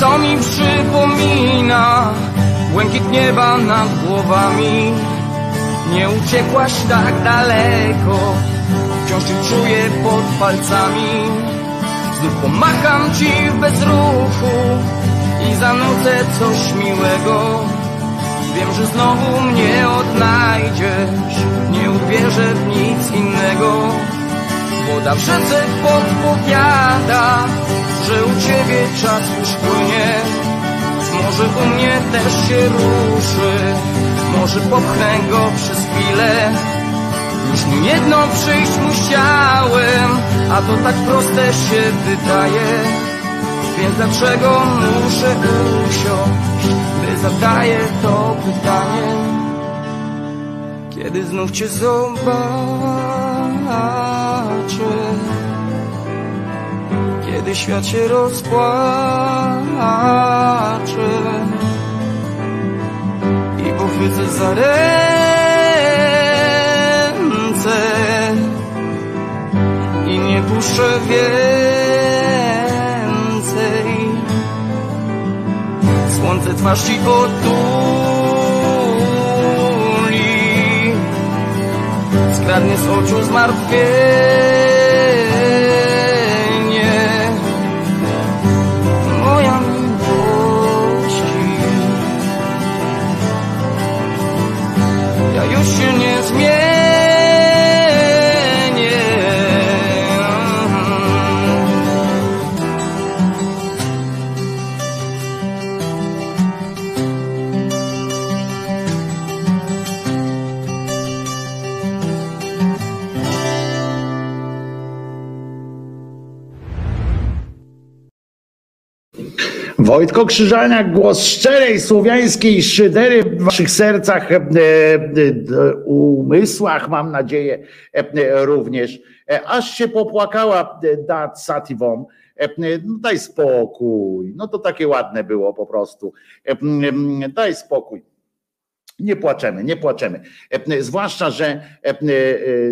Co mi przypomina Błękit nieba nad głowami. Nie uciekłaś tak daleko Wciąż cię czuję pod palcami. Znów pomacham ci w bezruchu I zanucę coś miłego. Wiem, że znowu mnie odnajdziesz Nie uwierzę w nic innego Woda w rzece podpowiada Że u ciebie czas już płynie. Może u mnie też się ruszy Może popchnę go przez chwilę. Już nie jedno przyjść musiałem A to tak proste się wydaje. Więc dlaczego muszę usiąść Gdy zadaję to pytanie? Kiedy znów cię zobaczę Kiedy świat się rozpłacze I pochwycę za ręce I nie puszczę więcej. Słońce twarz ci otuli Skradnie z oczu zmartwienie Wojtko Krzyżaniak, głos szczerej słowiańskiej szydery w waszych sercach, e, e, umysłach, mam nadzieję, e, również. E, Aż się popłakała e, Sativon. E, No daj spokój. No to takie ładne było po prostu. E, Daj spokój. Nie płaczemy, nie płaczemy. E, Zwłaszcza, że e, e,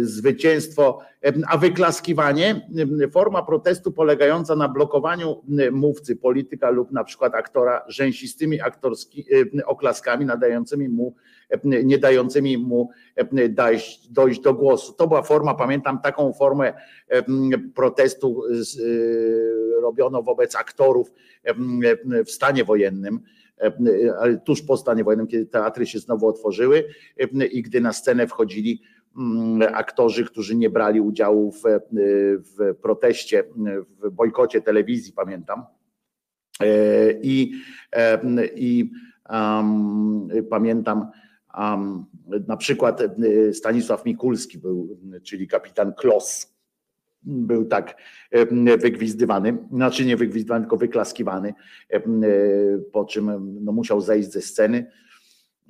zwycięstwo, a wyklaskiwanie, forma protestu polegająca na blokowaniu mówcy, polityka lub na przykład aktora rzęsistymi aktorski, oklaskami nadającymi mu, nie dającymi mu dojść, dojść do głosu. To była forma, pamiętam taką formę protestu robiono wobec aktorów w stanie wojennym tuż po stanie wojennym, kiedy teatry się znowu otworzyły i gdy na scenę wchodzili mm, aktorzy, którzy nie brali udziału w, w proteście, w bojkocie telewizji, pamiętam. E, I, e, i um, pamiętam um, na przykład e, Stanisław Mikulski był, czyli kapitan Klos był tak wygwizdywany, znaczy nie wygwizdywany, tylko wyklaskiwany, e, po czym no, musiał zejść ze sceny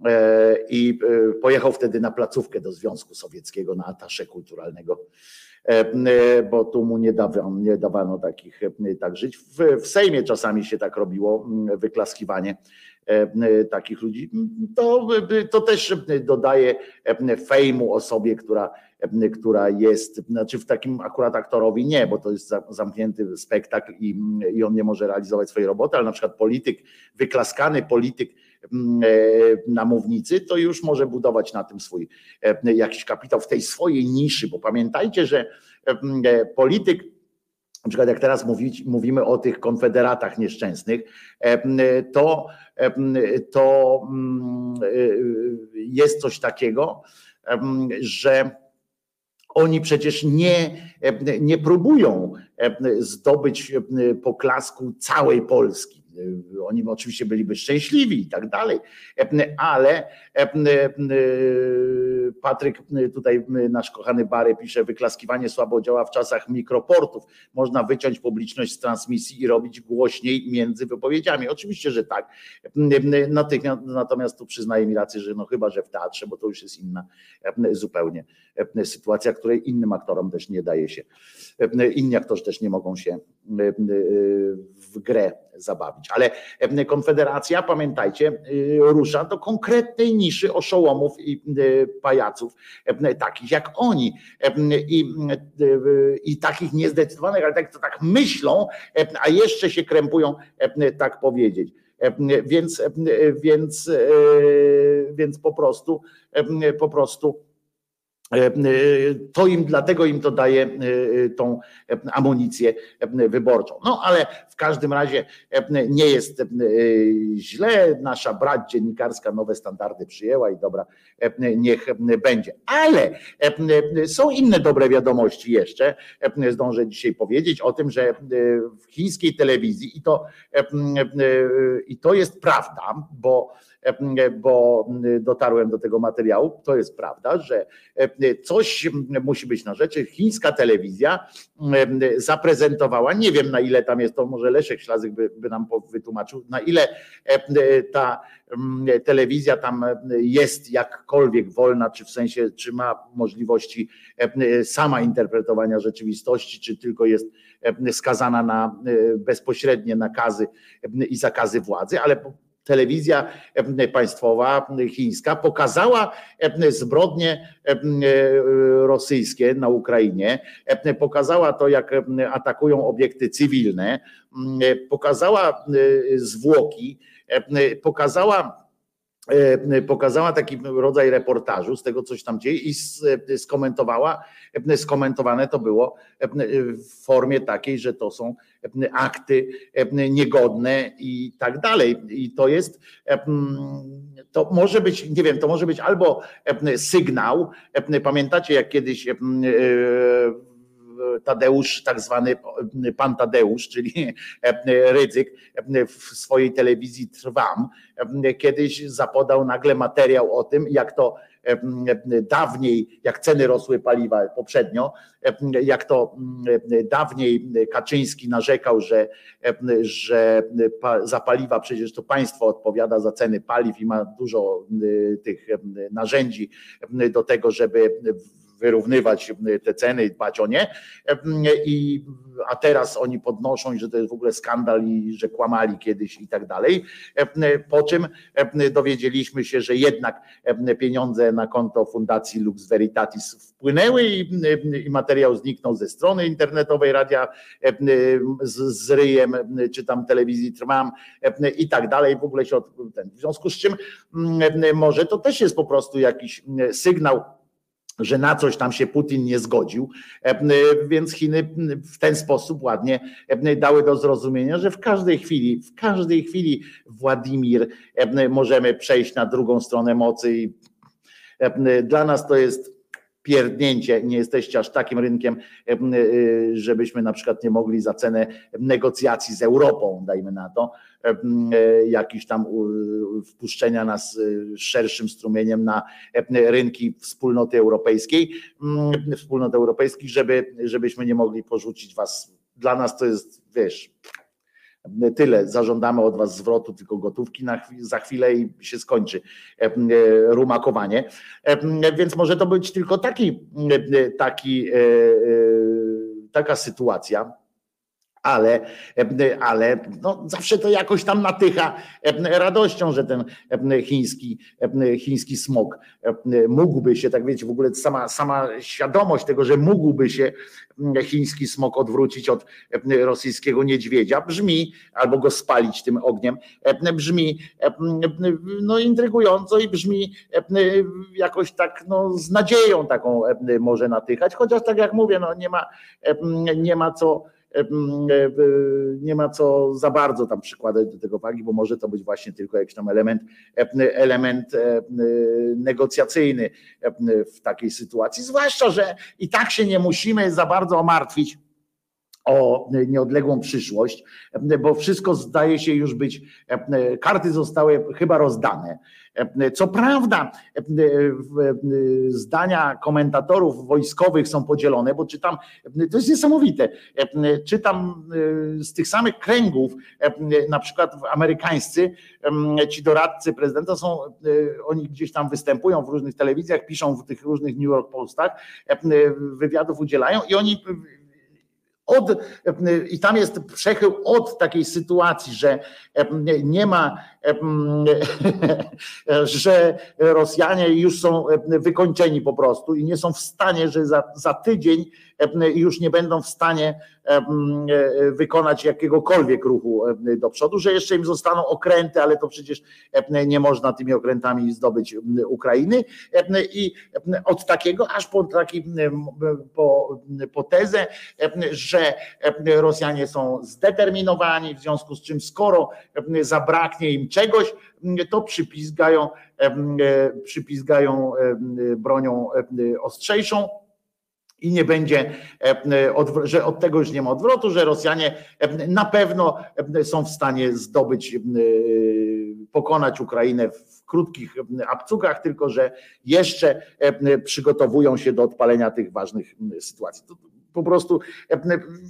e, i e, pojechał wtedy na placówkę do Związku Sowieckiego, na atasze kulturalnego, bo tu mu nie dawano, nie dawano takich tak żyć. W, w Sejmie czasami się tak robiło, wyklaskiwanie takich ludzi. To, to też dodaje fejmu osobie, która która jest, znaczy w takim akurat aktorowi nie, bo to jest za- zamknięty spektakl i, i on nie może realizować swojej roboty, ale na przykład polityk, wyklaskany polityk mm, e, na mównicy, to już może budować na tym swój e, jakiś kapitał w tej swojej niszy, bo pamiętajcie, że e, polityk na przykład jak teraz mówić, mówimy o tych konfederatach nieszczęsnych, e, to, e, to mm, e, jest coś takiego, że oni przecież nie, nie próbują zdobyć poklasku całej Polski. Oni oczywiście byliby szczęśliwi i tak dalej, ale Patryk, tutaj nasz kochany Bary pisze, wyklaskiwanie słabo działa w czasach mikroportów. Można wyciąć publiczność z transmisji i robić głośniej między wypowiedziami. Oczywiście, że tak. Natychmiast, natomiast tu przyznaję mi rację, że no chyba, że w teatrze, bo to już jest inna zupełnie sytuacja, której innym aktorom też nie daje się, inni aktorzy też nie mogą się w grę zabawić. Ale Konfederacja, pamiętajcie, rusza do konkretnej niszy oszołomów i pajaców, takich jak oni i, i takich niezdecydowanych, ale tak, to tak myślą, a jeszcze się krępują tak powiedzieć. Więc, więc, więc po prostu, po prostu E, e, to im, dlatego im to daje e, tą amunicję wyborczą. No ale w każdym razie nie jest źle. Nasza brać dziennikarska nowe standardy przyjęła i dobra, niech będzie. Ale są inne dobre wiadomości jeszcze. Zdążę dzisiaj powiedzieć o tym, że w chińskiej telewizji i to, i to jest prawda, bo bo dotarłem do tego materiału, to jest prawda, że coś musi być na rzeczy. Chińska telewizja zaprezentowała, nie wiem na ile tam jest to, może Leszek Ślazyk by, by nam wytłumaczył, na ile ta telewizja tam jest jakkolwiek wolna, czy w sensie, czy ma możliwości sama interpretowania rzeczywistości, czy tylko jest skazana na bezpośrednie nakazy i zakazy władzy, ale telewizja państwowa chińska pokazała zbrodnie rosyjskie na Ukrainie, pokazała to, jak atakują obiekty cywilne, pokazała zwłoki, pokazała pokazała taki rodzaj reportażu z tego, coś tam dzieje i skomentowała, skomentowane to było w formie takiej, że to są akty niegodne i tak dalej. I to jest, to może być, nie wiem, to może być albo sygnał, pamiętacie jak kiedyś Tadeusz, tak zwany pan Tadeusz, czyli Rydzyk w swojej telewizji Trwam, kiedyś zapodał nagle materiał o tym, jak to dawniej, jak ceny rosły paliwa poprzednio, jak to dawniej Kaczyński narzekał, że, że za paliwa przecież to państwo odpowiada za ceny paliw i ma dużo tych narzędzi do tego, żeby wyrównywać te ceny i dbać o nie. I, a teraz oni podnoszą, że to jest w ogóle skandal i że kłamali kiedyś i tak dalej. Po czym dowiedzieliśmy się, że jednak pieniądze na konto Fundacji Lux Veritatis wpłynęły i, i materiał zniknął ze strony internetowej radia z, z ryjem, czy tam telewizji Trwam i tak dalej. W ogóle się od, ten, w związku z czym może to też jest po prostu jakiś sygnał że na coś tam się Putin nie zgodził, e, więc Chiny w ten sposób ładnie e, dały do zrozumienia, że w każdej chwili, w każdej chwili Władimir e, możemy przejść na drugą stronę mocy i dla nas to jest pierdnięcie, nie jesteście aż takim rynkiem, żebyśmy na przykład nie mogli za cenę negocjacji z Europą, dajmy na to, E, jakiś tam wpuszczenia nas e, szerszym strumieniem na e, rynki wspólnoty europejskiej, wspólnoty europejskich, żeby, żebyśmy nie mogli porzucić was. Dla nas to jest, wiesz, tyle. Zażądamy od was zwrotu tylko gotówki na, za chwilę i się skończy rumakowanie. Więc może to być tylko taki, taki taka sytuacja ale, ale no zawsze to jakoś tam natycha radością, że ten chiński, chiński smog mógłby się, tak wiecie, w ogóle sama, sama świadomość tego, że mógłby się chiński smog odwrócić od rosyjskiego niedźwiedzia brzmi, albo go spalić tym ogniem, brzmi no intrygująco i brzmi jakoś tak no z nadzieją taką może natychać, chociaż tak jak mówię, no nie ma, nie ma co nie ma co za bardzo tam przykładać do tego wagi, bo może to być właśnie tylko jakiś tam element, element negocjacyjny w takiej sytuacji. Zwłaszcza, że i tak się nie musimy za bardzo martwić o nieodległą przyszłość, bo wszystko zdaje się już być, karty zostały chyba rozdane. Co prawda, zdania komentatorów wojskowych są podzielone, bo czytam, to jest niesamowite, czytam z tych samych kręgów, na przykład amerykańscy, ci doradcy prezydenta są, oni gdzieś tam występują w różnych telewizjach, piszą w tych różnych New York Postach, wywiadów udzielają i oni od, I tam jest przechył od takiej sytuacji, że nie ma, że Rosjanie już są wykończeni po prostu i nie są w stanie, że za, za tydzień już nie będą w stanie wykonać jakiegokolwiek ruchu do przodu, że jeszcze im zostaną okręty, ale to przecież nie można tymi okrętami zdobyć Ukrainy. I od takiego aż po taki po, po tezę, że Rosjanie są zdeterminowani, w związku z czym skoro zabraknie im czegoś, to przypizgają, przypizgają bronią ostrzejszą i nie będzie, że od tego już nie ma odwrotu, że Rosjanie na pewno są w stanie zdobyć, pokonać Ukrainę w krótkich abcukach, tylko że jeszcze przygotowują się do odpalenia tych ważnych sytuacji. Po prostu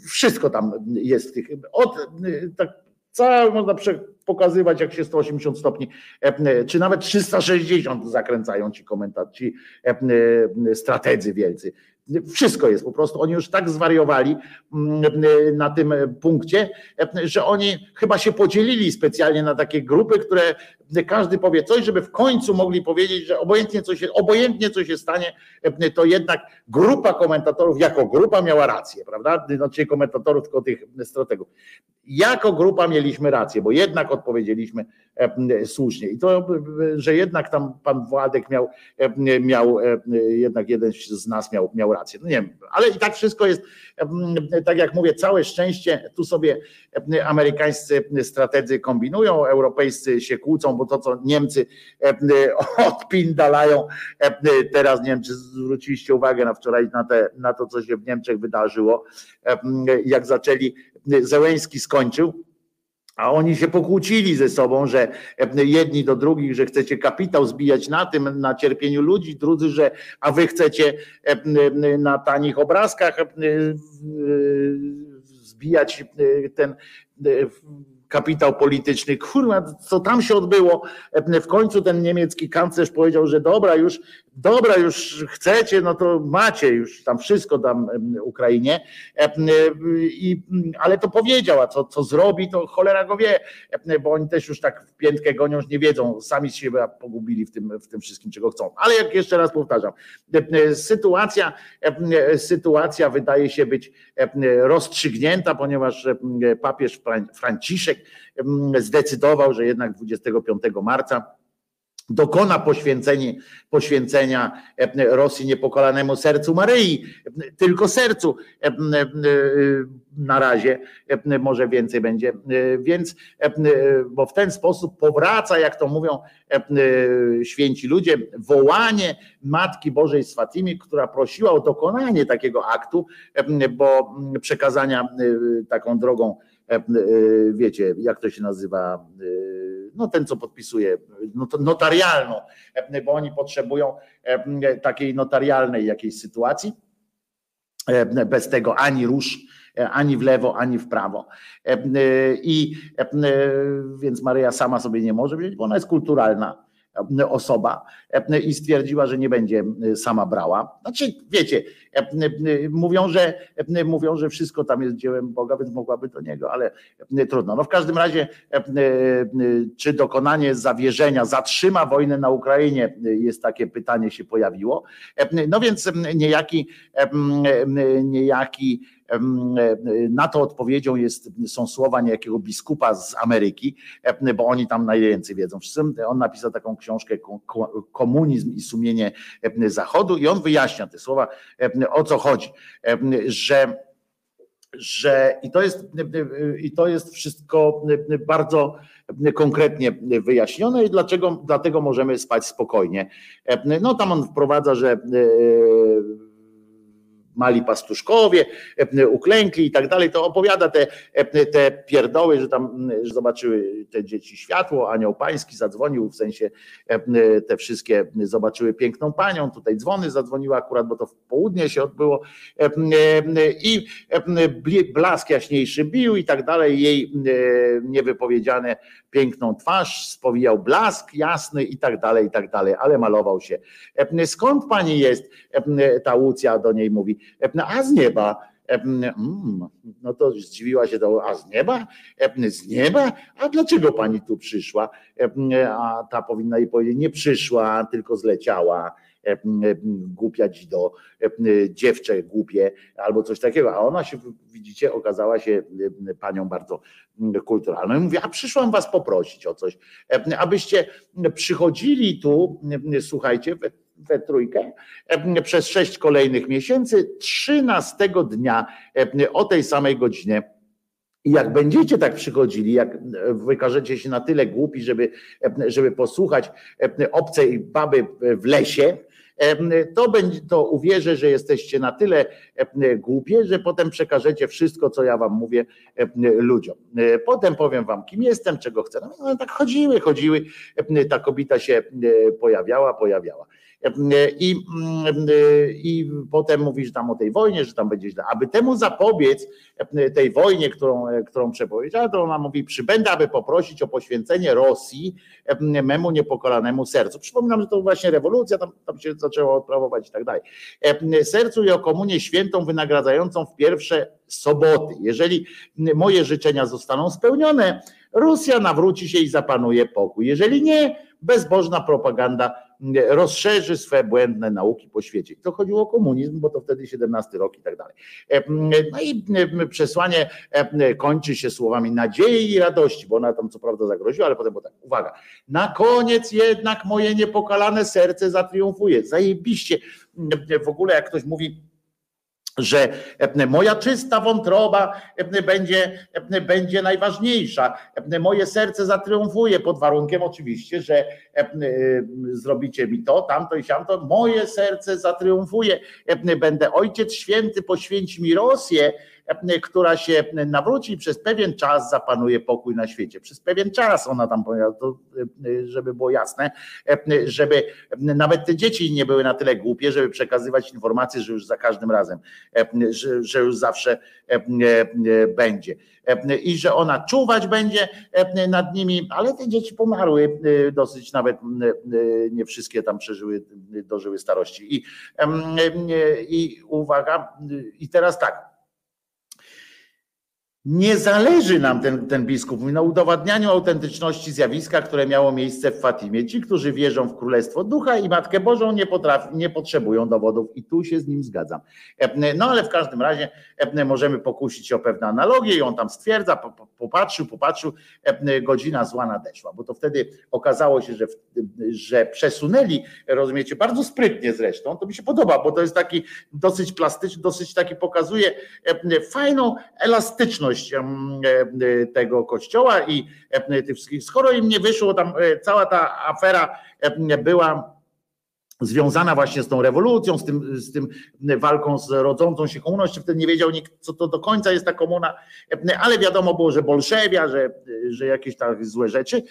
wszystko tam jest w tych. Od, tak, całe można pokazywać, jak się 180 stopni, czy nawet 360 zakręcają ci komentarzy, strategzy wielcy. Wszystko jest po prostu. Oni już tak zwariowali mm, na tym punkcie, że oni chyba się podzielili specjalnie na takie grupy, które każdy powie coś, żeby w końcu mogli powiedzieć, że obojętnie co się, obojętnie co się stanie, to jednak grupa komentatorów jako grupa miała rację, prawda? Znaczy komentatorów, tylko tych strategów. Jako grupa mieliśmy rację, bo jednak odpowiedzieliśmy słusznie. I to, że jednak tam pan Władek miał, miał jednak jeden z nas miał, miał rację. No nie wiem, ale i tak wszystko jest, tak jak mówię, całe szczęście. Tu sobie amerykańscy strategzy kombinują, europejscy się kłócą, bo to, co Niemcy odpindalają, teraz nie wiem, czy zwróciliście uwagę na wczoraj na, te, na to, co się w Niemczech wydarzyło, jak zaczęli, Zełęński skończył, a oni się pokłócili ze sobą, że jedni do drugich, że chcecie kapitał zbijać na tym, na cierpieniu ludzi, drudzy, że a wy chcecie na tanich obrazkach zbijać ten kapitał polityczny. Kurwa, co tam się odbyło? W końcu ten niemiecki kanclerz powiedział, że dobra, już dobra, już chcecie, no to macie już tam wszystko dam Ukrainie, I, ale to powiedział, a co, co zrobi, to cholera go wie, bo oni też już tak w piętkę gonią, nie wiedzą, sami siebie pogubili w tym, w tym wszystkim, czego chcą. Ale jak jeszcze raz powtarzam, sytuacja, sytuacja wydaje się być rozstrzygnięta, ponieważ papież Franciszek zdecydował, że jednak 25 marca dokona poświęcenia e, Rosji niepokolanemu sercu Maryi, tylko sercu. E, e, na razie, może więcej będzie, więc, bo w ten sposób powraca, jak to mówią święci ludzie, wołanie Matki Bożej z Fatimi, która prosiła o dokonanie takiego aktu, bo przekazania taką drogą, wiecie, jak to się nazywa, no ten, co podpisuje, notarialną, bo oni potrzebują takiej notarialnej jakiejś sytuacji. Bez tego ani rusz, ani w lewo, ani w prawo. I więc Maryja sama sobie nie może wziąć, bo ona jest kulturalna osoba i stwierdziła, że nie będzie sama brała. Znaczy, wiecie, mówią, że mówią, że wszystko tam jest dziełem Boga, więc mogłaby do niego, ale trudno. No w każdym razie, czy dokonanie zawierzenia zatrzyma wojnę na Ukrainie, jest takie pytanie się pojawiło. No więc niejaki, niejaki na to odpowiedzią jest, są słowa niejakiego biskupa z Ameryki, bo oni tam najwięcej wiedzą. On napisał taką książkę Komunizm i sumienie Zachodu i on wyjaśnia te słowa, o co chodzi, że że i to jest, i to jest wszystko bardzo konkretnie wyjaśnione i dlaczego, dlatego możemy spać spokojnie. No tam on wprowadza, że e, mali pastuszkowie, e, uklękli i tak dalej, to opowiada te, e, te pierdoły, że tam że zobaczyły te dzieci światło, anioł pański zadzwonił, w sensie e, te wszystkie zobaczyły piękną panią, tutaj dzwony zadzwoniły akurat, bo to w południe się odbyło i blask jaśniejszy bił i tak dalej, jej niewypowiedziane piękną twarz, spowijał blask jasny i tak dalej, i tak dalej, ale malował się. Skąd pani jest? Ta Łucja do niej mówi, a z nieba. Mm, no to zdziwiła się to, a z nieba? Z nieba? A dlaczego pani tu przyszła? A ta powinna jej powiedzieć, nie przyszła, tylko zleciała głupia do dziewczę głupie albo coś takiego, a ona się, widzicie, okazała się panią bardzo kulturalną i mówi, a przyszłam was poprosić o coś, abyście przychodzili tu, słuchajcie, we trójkę przez sześć kolejnych miesięcy, trzynastego dnia o tej samej godzinie. I jak będziecie tak przychodzili, jak wykażecie się na tyle głupi, żeby, żeby posłuchać obcej baby w lesie, to, będzie, to uwierzę, że jesteście na tyle głupie, że potem przekażecie wszystko, co ja wam mówię ludziom. Potem powiem wam, kim jestem, czego chcę. No, tak chodziły, chodziły, ta kobieta się pojawiała, pojawiała. I, I potem mówisz tam o tej wojnie, że tam będzie źle. Aby temu zapobiec, tej wojnie, którą, którą przepowiedziała, to ona mówi, przybędę, aby poprosić o poświęcenie Rosji memu niepokolanemu sercu. Przypominam, że to właśnie rewolucja, tam, tam się zaczęło odprawować i tak dalej. Sercu i o komunię świętą wynagradzającą w pierwsze soboty. Jeżeli moje życzenia zostaną spełnione, Rosja nawróci się i zapanuje pokój. Jeżeli nie, bezbożna propaganda rozszerzy swe błędne nauki po świecie. to chodziło o komunizm, bo to wtedy 17 rok i tak dalej. No i przesłanie kończy się słowami nadziei i radości, bo ona tam co prawda zagroziła, ale potem było tak, uwaga, na koniec jednak moje niepokalane serce zatriumfuje. Zajebiście. W ogóle jak ktoś mówi, że moja czysta wątroba będzie, będzie najważniejsza. Moje serce zatriumfuje pod warunkiem oczywiście, że zrobicie mi to, tamto i siamto. Moje serce zatriumfuje. Będę Ojciec Święty, poświęci mi Rosję która się nawróci i przez pewien czas zapanuje pokój na świecie. Przez pewien czas ona tam powiedziała, żeby było jasne, żeby nawet te dzieci nie były na tyle głupie, żeby przekazywać informacje, że już za każdym razem, że już zawsze będzie. I że ona czuwać będzie nad nimi, ale te dzieci pomarły dosyć, nawet nie wszystkie tam przeżyły, dożyły starości. I, i uwaga, i teraz tak, nie zależy nam, ten, ten biskup na udowadnianiu autentyczności zjawiska, które miało miejsce w Fatimie. Ci, którzy wierzą w Królestwo Ducha i Matkę Bożą, nie, potrafi, nie potrzebują dowodów i tu się z nim zgadzam. No ale w każdym razie możemy pokusić się o pewne analogie i on tam stwierdza, popatrzył, popatrzył, godzina zła nadeszła, bo to wtedy okazało się, że, że przesunęli, rozumiecie, bardzo sprytnie zresztą, to mi się podoba, bo to jest taki dosyć plastyczny, dosyć taki pokazuje fajną elastyczność E, tego kościoła i tych wszystkich. Skoro im nie wyszło, tam e, cała ta afera była związana właśnie z tą rewolucją, z tym, z tym walką z rodzącą się. Jeszcze wtedy nie wiedział nikt, co to do końca jest ta komuna, ale wiadomo było, że bolszewia, że, że jakieś tak złe rzeczy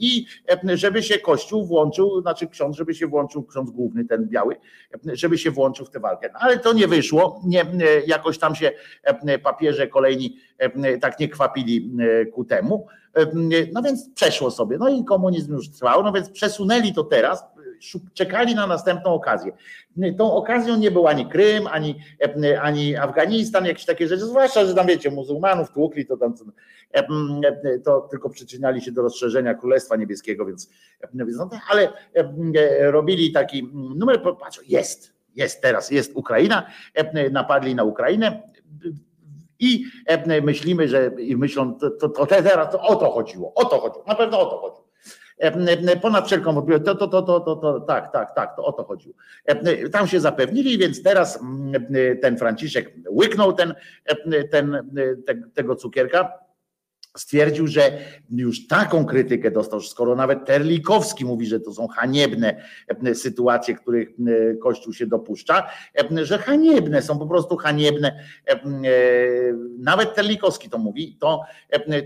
i żeby się Kościół włączył, znaczy ksiądz, żeby się włączył, ksiądz główny, ten biały, żeby się włączył w tę walkę. No, ale to nie wyszło, nie, jakoś tam się papieże kolejni tak nie kwapili ku temu. No więc przeszło sobie. No i komunizm już trwał, no więc przesunęli to teraz, czekali na następną okazję. Tą okazją nie był ani Krym, ani, ani Afganistan, jakieś takie rzeczy, zwłaszcza, że tam wiecie, muzułmanów tłukli, to tam to tylko przyczyniali się do rozszerzenia Królestwa Niebieskiego, więc, no, ale robili taki numer, patrz, jest, jest teraz, jest Ukraina, napadli na Ukrainę, i myślimy, że i myślą, to, to, to teraz to o to chodziło, o to chodziło, na pewno o to chodziło ponad wszelką wątpliwość, to, to, to, to, to, to, tak, tak, tak, to o to chodziło. Tam się zapewnili, więc teraz ten Franciszek łyknął ten, ten, te, tego cukierka, stwierdził, że już taką krytykę dostał, że skoro nawet Terlikowski mówi, że to są haniebne e, sytuacje, których e, Kościół się dopuszcza, e, że haniebne są po prostu haniebne. Nawet Terlikowski to mówi, to,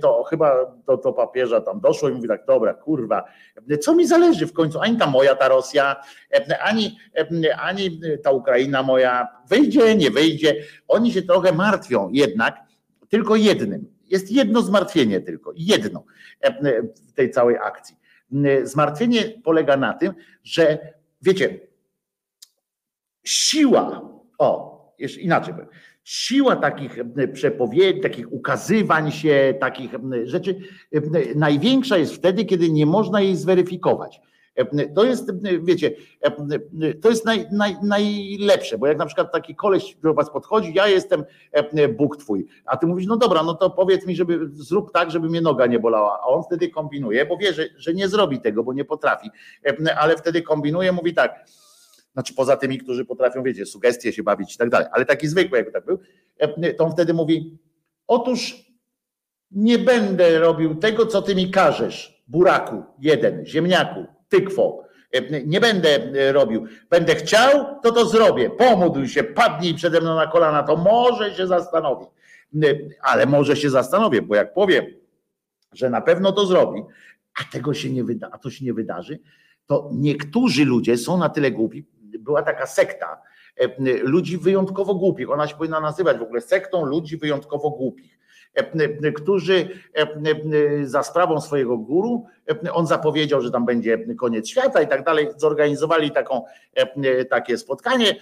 to chyba do, do papieża tam doszło i mówi tak, dobra, kurwa, co mi zależy w końcu, ani ta moja ta Rosja, ani, ani ta Ukraina moja, wyjdzie, nie wyjdzie. Oni się trochę martwią jednak tylko jednym, jest jedno zmartwienie tylko, jedno e, w tej całej akcji. Zmartwienie polega na tym, że wiecie, siła, o, jeszcze inaczej powiem, siła takich przepowiedzi, takich ukazywań się, takich rzeczy, największa jest wtedy, kiedy nie można jej zweryfikować. To jest, wiecie, to jest naj, naj, najlepsze, bo jak na przykład taki koleś do was podchodzi, ja jestem Bóg twój, a ty mówisz, no dobra, no to powiedz mi, żeby zrób tak, żeby mnie noga nie bolała, a on wtedy kombinuje, bo wie, że, że nie zrobi tego, bo nie potrafi, ale wtedy kombinuje, mówi tak, znaczy poza tymi, którzy potrafią, wiecie, sugestie się bawić i tak dalej, ale taki zwykły, jakby tak był, to on wtedy mówi, otóż nie będę robił tego, co ty mi każesz, buraku, jeden, ziemniaku, tykwo. E, nie będę e, robił. Będę chciał, to to zrobię. Pomódl się, padnij przede mną na kolana, to może się zastanowię. E, ale może się zastanowię, bo jak powiem, że na pewno to zrobi, a tego się nie wyda, a to się nie wydarzy, to niektórzy ludzie są na tyle głupi. Była taka sekta ludzi wyjątkowo głupich. Ona się powinna nazywać w ogóle sektą ludzi wyjątkowo głupich którzy e, za sprawą swojego guru, e, on zapowiedział, że tam będzie koniec świata i tak dalej, zorganizowali taką, takie spotkanie,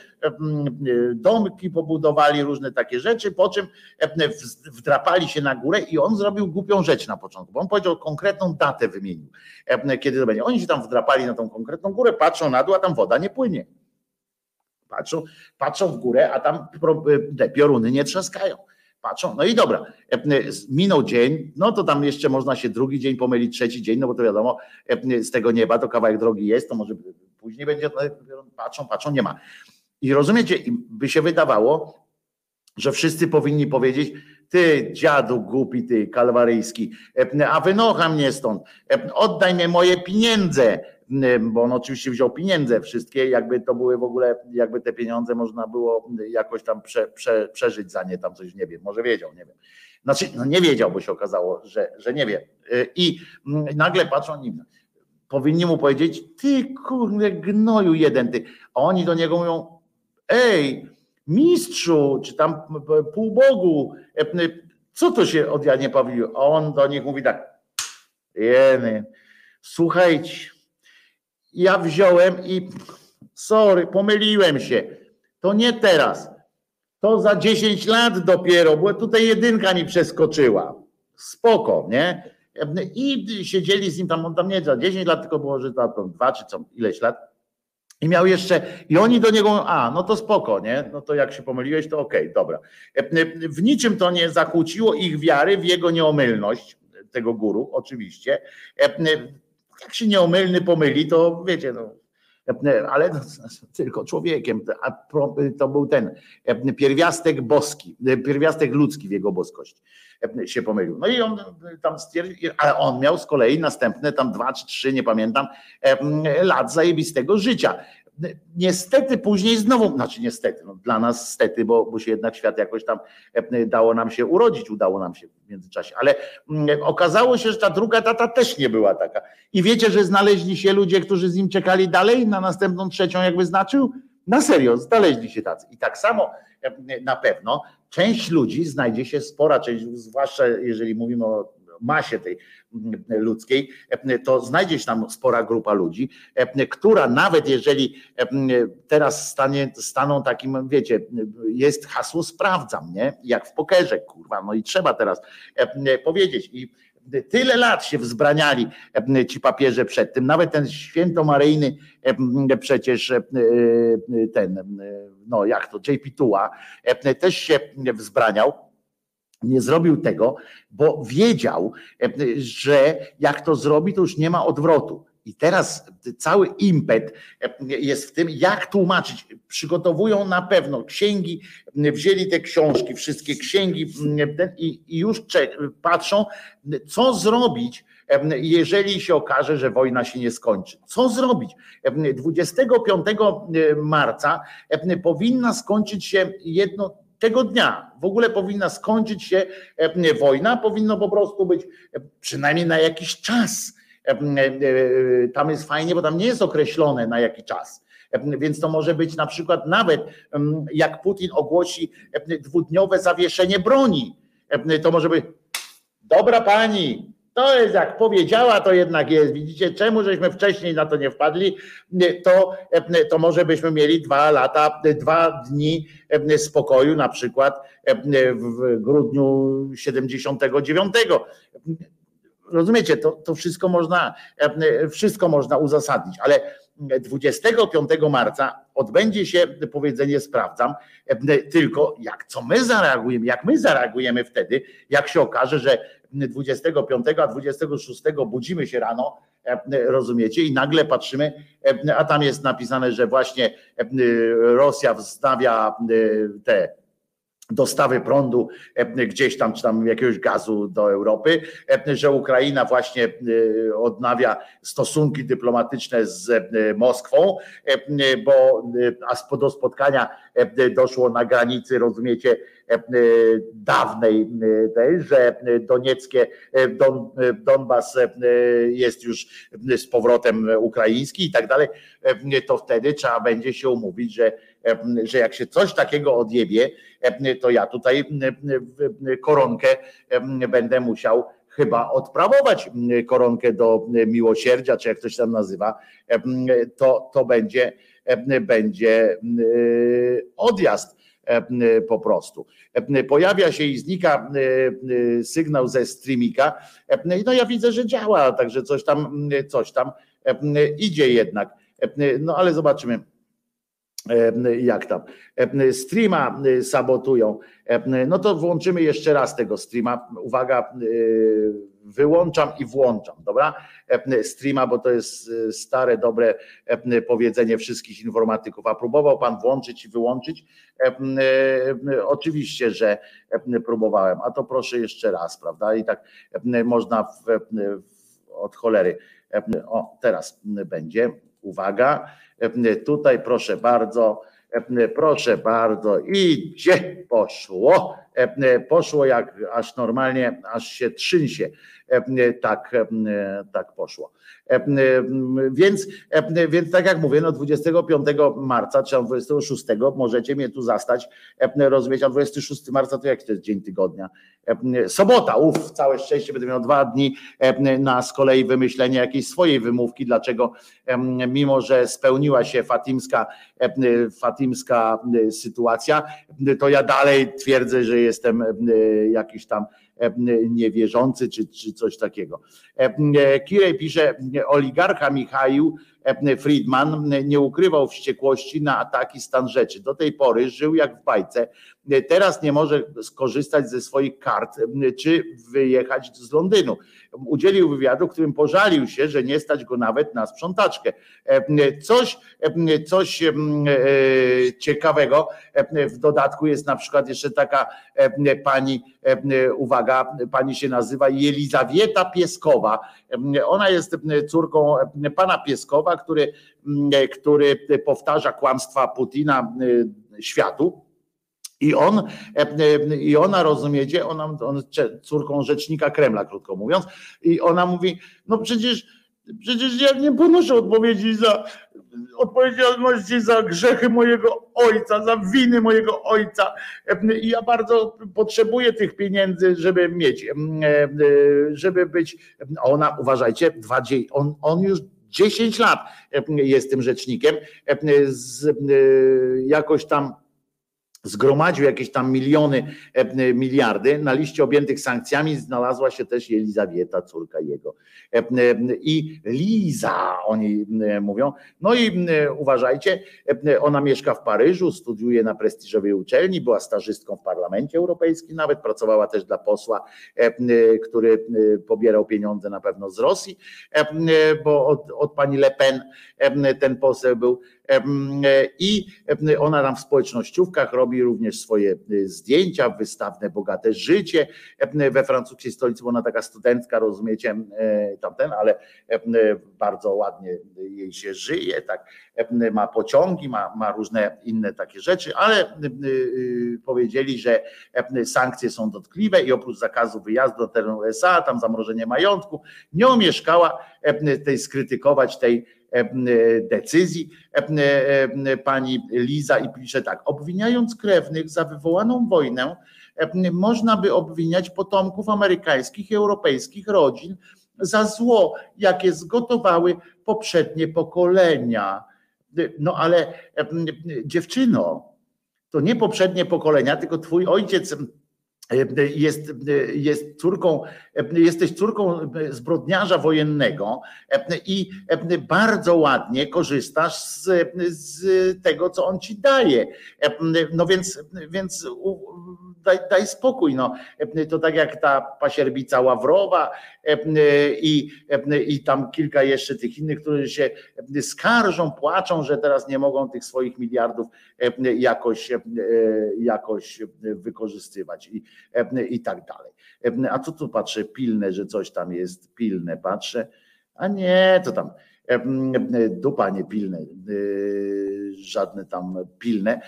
domki pobudowali, różne takie rzeczy, po czym wdrapali się na górę i on zrobił głupią rzecz na początku, bo on powiedział konkretną datę wymienił, kiedy to będzie. Oni się tam wdrapali na tą konkretną górę, patrzą na dół, a tam woda nie płynie. Patrzą, patrzą w górę, a tam te pioruny nie trzaskają patrzą, no i dobra, e, minął dzień, no to tam jeszcze można się drugi dzień pomylić, trzeci dzień, no bo to wiadomo, e, z tego nieba to kawałek drogi jest, to może później będzie, patrzą, patrzą, nie ma. I rozumiecie, by się wydawało, że wszyscy powinni powiedzieć, ty dziadu głupi, ty kalwaryjski, e, a wynocha mnie stąd, oddaj mi moje pieniądze, bo on oczywiście wziął pieniądze wszystkie, jakby to były w ogóle, jakby te pieniądze można było jakoś tam prze, prze, przeżyć za nie, tam coś nie wiem, może wiedział, nie wiem. Znaczy, no nie wiedział, bo się okazało, że, że nie wie. I nagle patrzą nim, powinni mu powiedzieć, ty kurde gnoju jeden ty, a oni do niego mówią, ej, mistrzu, czy tam półbogu, co to się od Janie Pawliu? A on do nich mówi tak, jeny, słuchajcie, ja wziąłem i sorry, pomyliłem się. To nie teraz. To za 10 lat dopiero, bo tutaj jedynka mi przeskoczyła. Spoko, nie? I siedzieli z nim tam, on tam nie za 10 lat, tylko było, że to dwa czy co, ileś lat. I miał jeszcze, i oni do niego, a no to spoko, nie? No to jak się pomyliłeś, to okej, okay, dobra. W niczym to nie zakłóciło ich wiary w jego nieomylność, tego guru, oczywiście jak się nieomylny pomyli, to wiecie, no, ale tylko człowiekiem. A to był ten pierwiastek boski, pierwiastek ludzki w jego boskości się pomylił. No i on tam stwierdził, ale on miał z kolei następne tam dwa czy trzy, nie pamiętam, lat zajebistego życia. Niestety później znowu, znaczy niestety, no dla nas stety, bo, bo się jednak świat jakoś tam e, dało nam się urodzić, udało nam się w międzyczasie, ale mm, okazało się, że ta druga tata też nie była taka. I wiecie, że znaleźli się ludzie, którzy z nim czekali dalej na następną trzecią, jak wyznaczył? Na serio, znaleźli się tacy. I tak samo e, na pewno część ludzi znajdzie się, spora część, zwłaszcza jeżeli mówimy o masie tej ludzkiej, to znajdzie się tam spora grupa ludzi, która nawet jeżeli teraz stanie, staną takim, wiecie, jest hasło sprawdzam, nie? Jak w pokerze, kurwa, no i trzeba teraz powiedzieć. I tyle lat się wzbraniali ci papieże przed tym, nawet ten świętomaryjny przecież ten, no jak to, JP Tuła też się wzbraniał, nie zrobił tego, bo wiedział, że jak to zrobi, to już nie ma odwrotu. I teraz cały impet jest w tym, jak tłumaczyć. Przygotowują na pewno księgi, wzięli te książki, wszystkie księgi i, i już patrzą, co zrobić, jeżeli się okaże, że wojna się nie skończy. Co zrobić? 25 marca powinna skończyć się jedno tego dnia w ogóle powinna skończyć się wojna, powinno po prostu być przynajmniej na jakiś czas. Tam jest fajnie, bo tam nie jest określone na jaki czas. Więc to może być na przykład nawet jak Putin ogłosi dwudniowe zawieszenie broni. To może być dobra pani, to jest jak powiedziała, to jednak jest. Widzicie, czemu żeśmy wcześniej na to nie wpadli, to, to może byśmy mieli dwa lata, dwa dni spokoju, na przykład w grudniu 79. Rozumiecie, to, to wszystko można, wszystko można uzasadnić, ale 25 marca odbędzie się powiedzenie sprawdzam, tylko jak co my zareagujemy, jak my zareagujemy wtedy, jak się okaże, że 25, a 26 budzimy się rano, rozumiecie, i nagle patrzymy, a tam jest napisane, że właśnie Rosja wznawia te dostawy prądu gdzieś tam, czy tam jakiegoś gazu do Europy, że Ukraina właśnie odnawia stosunki dyplomatyczne z Moskwą, bo a do spotkania doszło na granicy, rozumiecie, dawnej tej, że donieckie, Don, Donbas jest już z powrotem ukraiński i tak dalej, to wtedy trzeba będzie się umówić, że że jak się coś takiego odjebie, to ja tutaj koronkę będę musiał chyba odprawować koronkę do miłosierdzia, czy jak to się tam nazywa, to, to będzie, będzie odjazd po prostu. Pojawia się i znika sygnał ze streamika. No ja widzę, że działa, także coś tam, coś tam idzie jednak. No ale zobaczymy jak tam. Streama sabotują. No to włączymy jeszcze raz tego streama. Uwaga, wyłączam i włączam, dobra? Streama, bo to jest stare, dobre powiedzenie wszystkich informatyków. A próbował pan włączyć i wyłączyć? Oczywiście, że próbowałem. A to proszę jeszcze raz, prawda? I tak można w, od cholery. O, teraz będzie. Uwaga Tutaj proszę bardzo, proszę bardzo, i gdzie poszło? Poszło jak aż normalnie, aż się trzęsie. Tak, tak poszło. Więc, więc tak jak mówię, no 25 marca czy 26 możecie mnie tu zastać, rozumieć, a 26 marca to jaki to jest dzień tygodnia? Sobota, uff, całe szczęście, będę miał dwa dni na z kolei wymyślenie jakiejś swojej wymówki, dlaczego mimo, że spełniła się fatimska, fatimska sytuacja, to ja dalej twierdzę, że jestem jakiś tam niewierzący czy, czy coś takiego. Kirej pisze, oligarcha Michał Friedman nie ukrywał wściekłości na ataki stan rzeczy. Do tej pory żył jak w bajce. Teraz nie może skorzystać ze swoich kart czy wyjechać z Londynu. Udzielił wywiadu, którym pożalił się, że nie stać go nawet na sprzątaczkę. Coś, coś ciekawego. W dodatku jest na przykład jeszcze taka pani, uwaga, pani się nazywa Jelizawieta Pieskowa. Ona jest córką pana Pieskowa, który, który powtarza kłamstwa Putina światu. I on, i ona rozumiecie, ona, on córką rzecznika Kremla, krótko mówiąc, i ona mówi, no przecież, przecież ja nie ponoszę odpowiedzi za odpowiedzialności za grzechy mojego ojca, za winy mojego ojca. I ja bardzo potrzebuję tych pieniędzy, żeby mieć, żeby być. Ona, uważajcie, dwa, on, on już 10 lat jest tym rzecznikiem. Z, jakoś tam zgromadził jakieś tam miliony, e, miliardy. Na liście objętych sankcjami znalazła się też Elizawieta, córka jego. E, I Liza, oni e, mówią. No i uważajcie, ona mieszka w Paryżu, studiuje na prestiżowej uczelni, była stażystką w Parlamencie Europejskim, nawet pracowała też dla posła, który pobierał pieniądze na pewno z Rosji, bo od, od pani Le Pen ten poseł był i ona tam w społecznościówkach robi również swoje y, zdjęcia, wystawne, bogate życie we francuskiej stolicy, bo ona taka studentka, rozumiecie, tamten, ale bardzo ładnie jej się żyje, tak, ma pociągi, ma, ma różne inne takie rzeczy, ale y, powiedzieli, że sankcje są dotkliwe i oprócz zakazu wyjazdu do terenu USA, tam zamrożenie majątku, nie omieszkała tej skrytykować tej E, decyzji e, pani Liza i pisze tak, obwiniając krewnych za wywołaną wojnę, można by obwiniać potomków amerykańskich i europejskich rodzin za zło, jakie zgotowały poprzednie pokolenia. No ale dziewczyno, to nie poprzednie pokolenia, tylko twój ojciec jest, jest córką, jesteś córką zbrodniarza wojennego i bardzo ładnie korzystasz z, z tego, co on ci daje. No więc, więc daj, daj spokój. No. To tak jak ta pasierbica Ławrowa i, i tam kilka jeszcze tych innych, którzy się skarżą, płaczą, że teraz nie mogą tych swoich miliardów jakoś, jakoś wykorzystywać i, i tak dalej. A tu tu patrzę pilne, że coś tam jest pilne, patrzę, a nie, to tam dupa nie pilne, y, żadne tam pilne,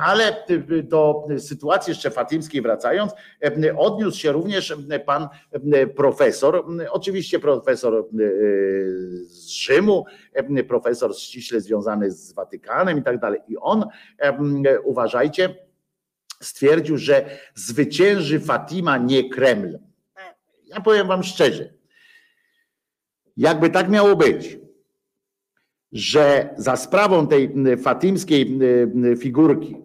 ale do sytuacji jeszcze fatimskiej wracając, odniósł się również pan profesor, oczywiście profesor y, z Rzymu, profesor ściśle związany z Watykanem i tak dalej. I on, uważajcie, stwierdził, że zwycięży Fatima, nie Kreml. Ja powiem wam szczerze, jakby tak miało być, że za sprawą tej fatimskiej figurki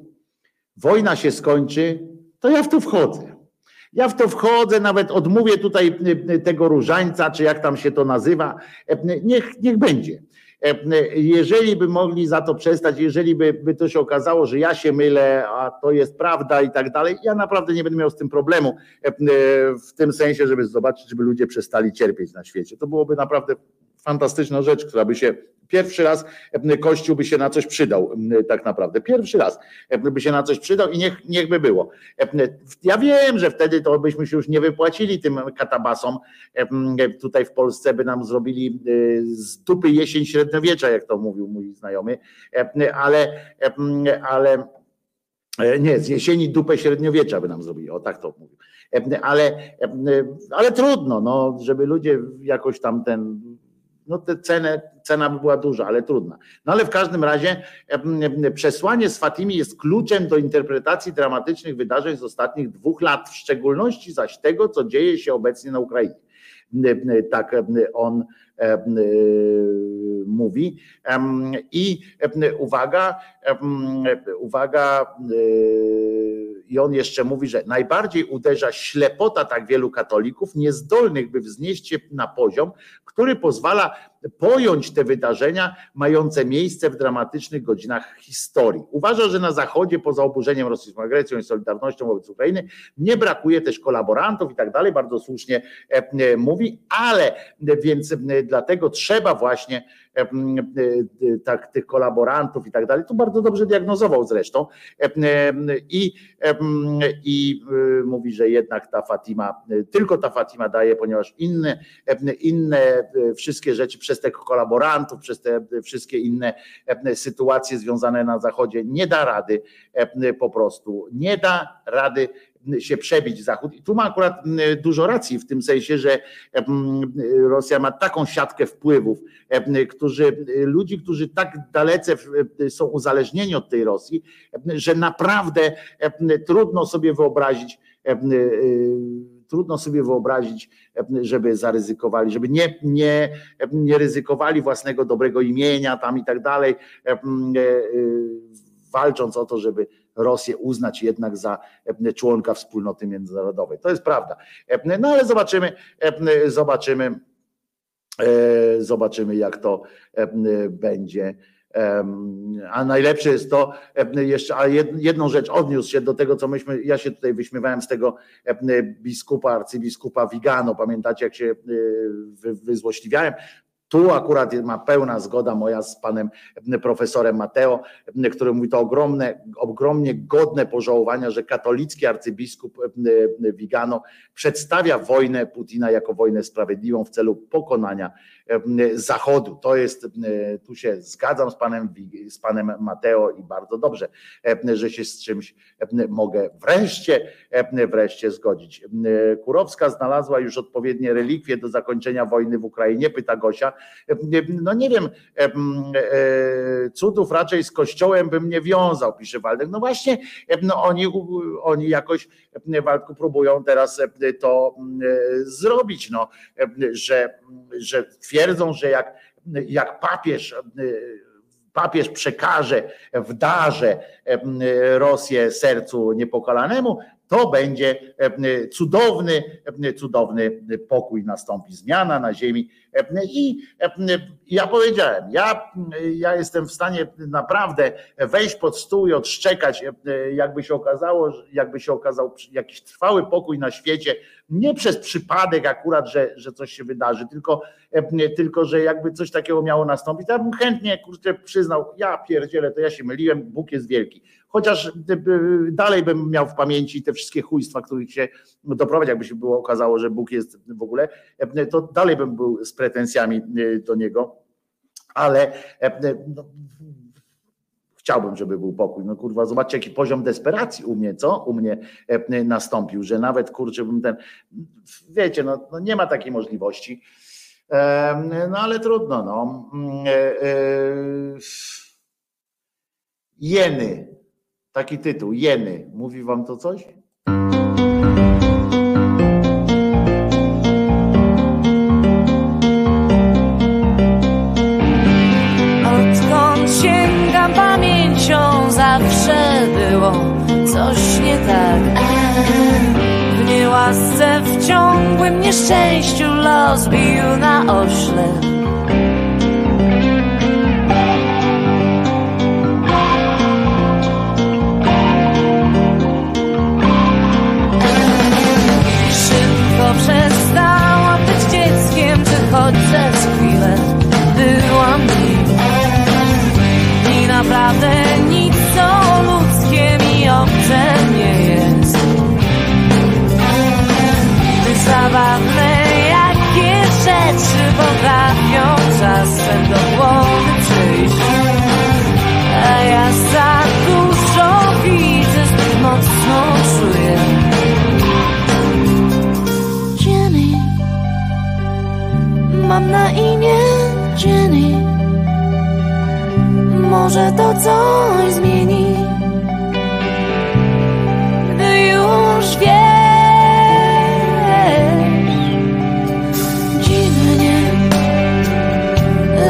wojna się skończy, to ja w to wchodzę. Ja w to wchodzę, nawet odmówię tutaj tego różańca, czy jak tam się to nazywa. Niech, niech będzie. Jeżeli by mogli za to przestać, jeżeli by, by to się okazało, że ja się mylę, a to jest prawda i tak dalej, ja naprawdę nie będę miał z tym problemu w tym sensie, żeby zobaczyć, żeby ludzie przestali cierpieć na świecie. To byłoby naprawdę fantastyczna rzecz, która by się Pierwszy raz Kościół by się na coś przydał, tak naprawdę. Pierwszy raz by się na coś przydał i niech, niech by było. Ja wiem, że wtedy to byśmy się już nie wypłacili tym katabasom. Tutaj w Polsce by nam zrobili z dupy jesień średniowiecza, jak to mówił mój znajomy, ale, ale e, nie, z jesieni dupę średniowiecza by nam zrobili, o tak to mówił. Ale, ale trudno, no, żeby ludzie jakoś tam ten no te cenę, cena by była duża, ale trudna. No ale w każdym razie przesłanie z Fatimi jest kluczem do interpretacji dramatycznych wydarzeń z ostatnich dwóch lat, w szczególności zaś tego, co dzieje się obecnie na Ukrainie. Tak on mówi. I uwaga, uwaga, i on jeszcze mówi, że najbardziej uderza ślepota tak wielu katolików, niezdolnych, by wznieść się na poziom, który pozwala pojąć te wydarzenia mające miejsce w dramatycznych godzinach historii. Uważa, że na Zachodzie, poza oburzeniem rosyjską agresją i solidarnością wobec Ukrainy, nie brakuje też kolaborantów i tak dalej, bardzo słusznie e, e, mówi, ale więc e, dlatego trzeba właśnie tak, tych kolaborantów i tak dalej. Tu bardzo dobrze diagnozował zresztą i, i mówi, że jednak ta Fatima, tylko ta Fatima daje, ponieważ inne, inne wszystkie rzeczy przez tych kolaborantów, przez te wszystkie inne sytuacje związane na Zachodzie nie da rady po prostu, nie da rady się przebić Zachód. I tu ma akurat dużo racji w tym sensie, że Rosja ma taką siatkę wpływów, którzy, ludzi, którzy tak dalece są uzależnieni od tej Rosji, że naprawdę trudno sobie wyobrazić, trudno sobie wyobrazić, żeby zaryzykowali, żeby nie, nie, nie ryzykowali własnego dobrego imienia tam i tak dalej, walcząc o to, żeby Rosję uznać jednak za członka wspólnoty międzynarodowej. To jest prawda. No ale zobaczymy, zobaczymy, zobaczymy jak to będzie. A najlepsze jest to, jeszcze, a jedną rzecz odniósł się do tego, co myśmy, ja się tutaj wyśmiewałem z tego biskupa, arcybiskupa Vigano, pamiętacie jak się wyzłośliwiałem, tu akurat ma pełna zgoda moja z panem profesorem Mateo, który mówi to ogromne, ogromnie godne pożałowania, że katolicki arcybiskup Vigano przedstawia wojnę Putina jako wojnę sprawiedliwą w celu pokonania Zachodu. To jest, tu się zgadzam z panem, z panem Mateo i bardzo dobrze, że się z czymś mogę wreszcie, wreszcie zgodzić. Kurowska znalazła już odpowiednie relikwie do zakończenia wojny w Ukrainie, pyta Gosia. No nie wiem, cudów raczej z kościołem bym nie wiązał, pisze Waldek. No właśnie, no oni, oni jakoś Waldku próbują teraz to zrobić, no, że, że twierdzą, że jak, jak papież papież przekaże w darze Rosję sercu niepokalanemu, to będzie cudowny, cudowny pokój nastąpi, zmiana na ziemi. I ja powiedziałem, ja, ja jestem w stanie naprawdę wejść pod stół i odszczekać, jakby się okazało, jakby się okazał jakiś trwały pokój na świecie, nie przez przypadek akurat, że, że coś się wydarzy, tylko, tylko że jakby coś takiego miało nastąpić, ja bym chętnie kurczę, przyznał, ja pierdzielę, to ja się myliłem, Bóg jest wielki. Chociaż dalej bym miał w pamięci te wszystkie chujstwa, których się doprowadzi, jakby się było okazało, że Bóg jest w ogóle, to dalej bym był pretensjami do niego, ale no, chciałbym, żeby był pokój. No kurwa, zobaczcie, jaki poziom desperacji u mnie, co? U mnie nastąpił, że nawet kurczę bym ten, wiecie, no, no nie ma takiej możliwości. No ale trudno, no. E, e, jeny. Taki tytuł, Jeny. Mówi wam to coś? Nieszczęściu los bił na oślep. Mam na imię Jenny. Może to coś zmieni Gdy już wiesz. Dziwnie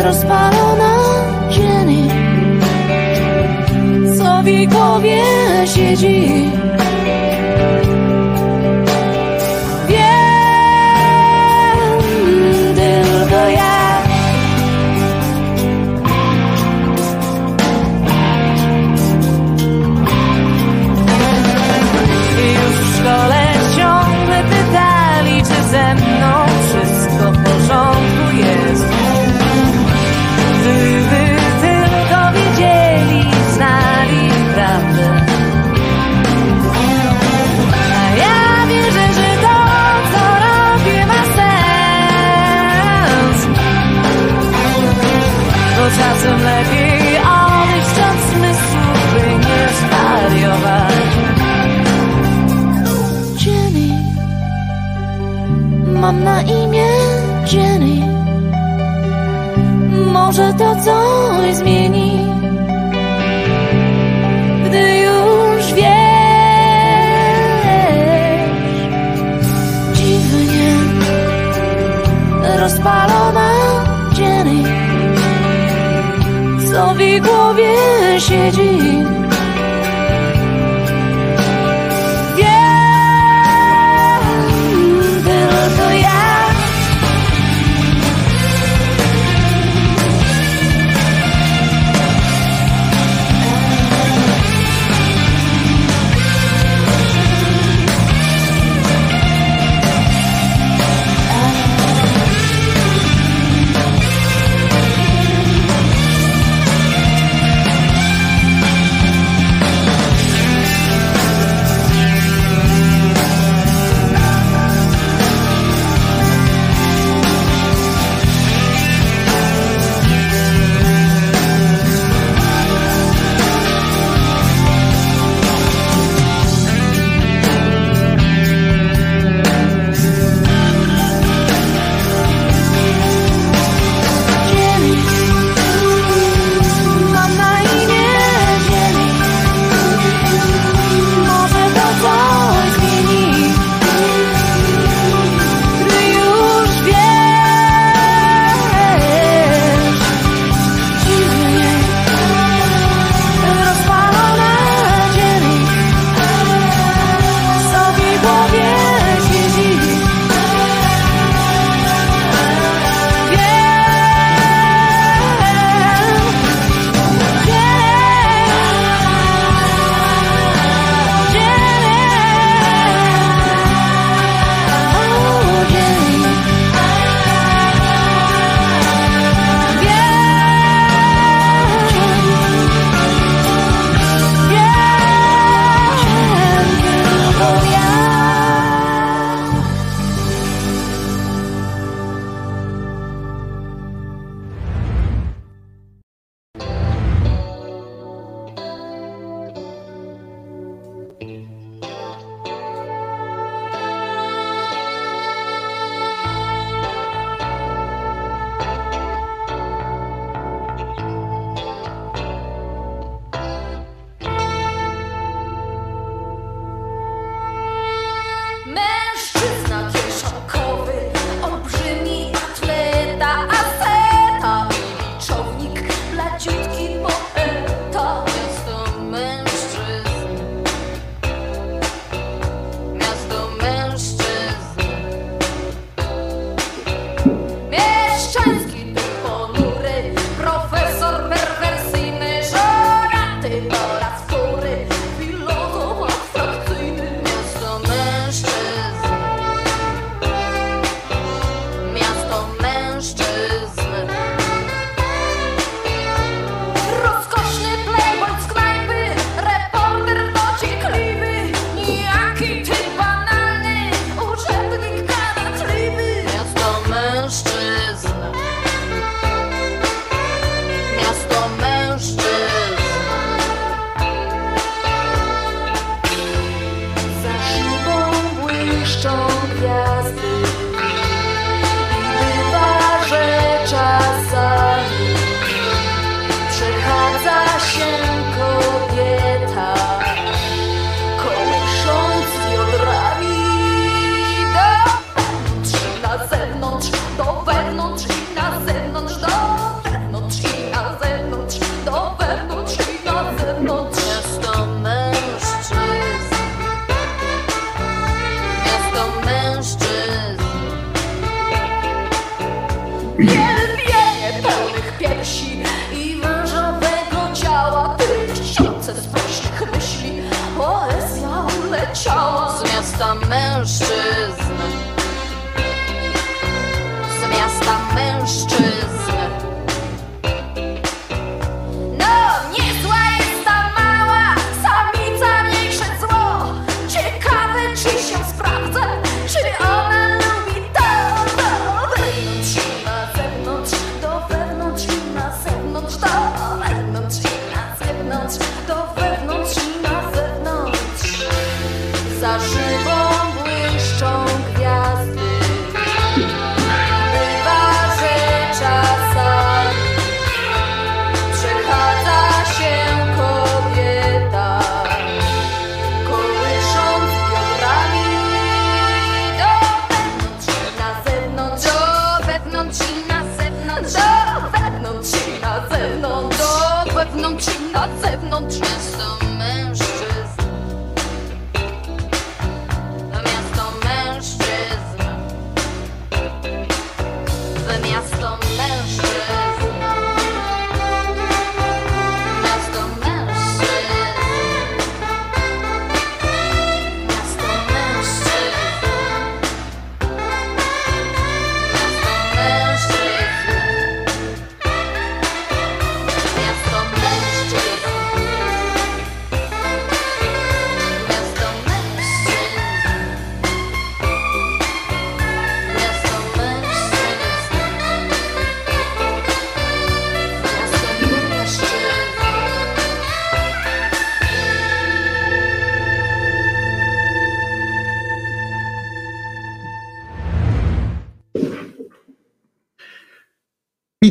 Rozpalona Jenny. Co w jej głowie siedzi na imię Jenny. Może to coś zmieni Gdy już wiesz. Dziwnie Rozpalona Jenny. Co w głowie siedzi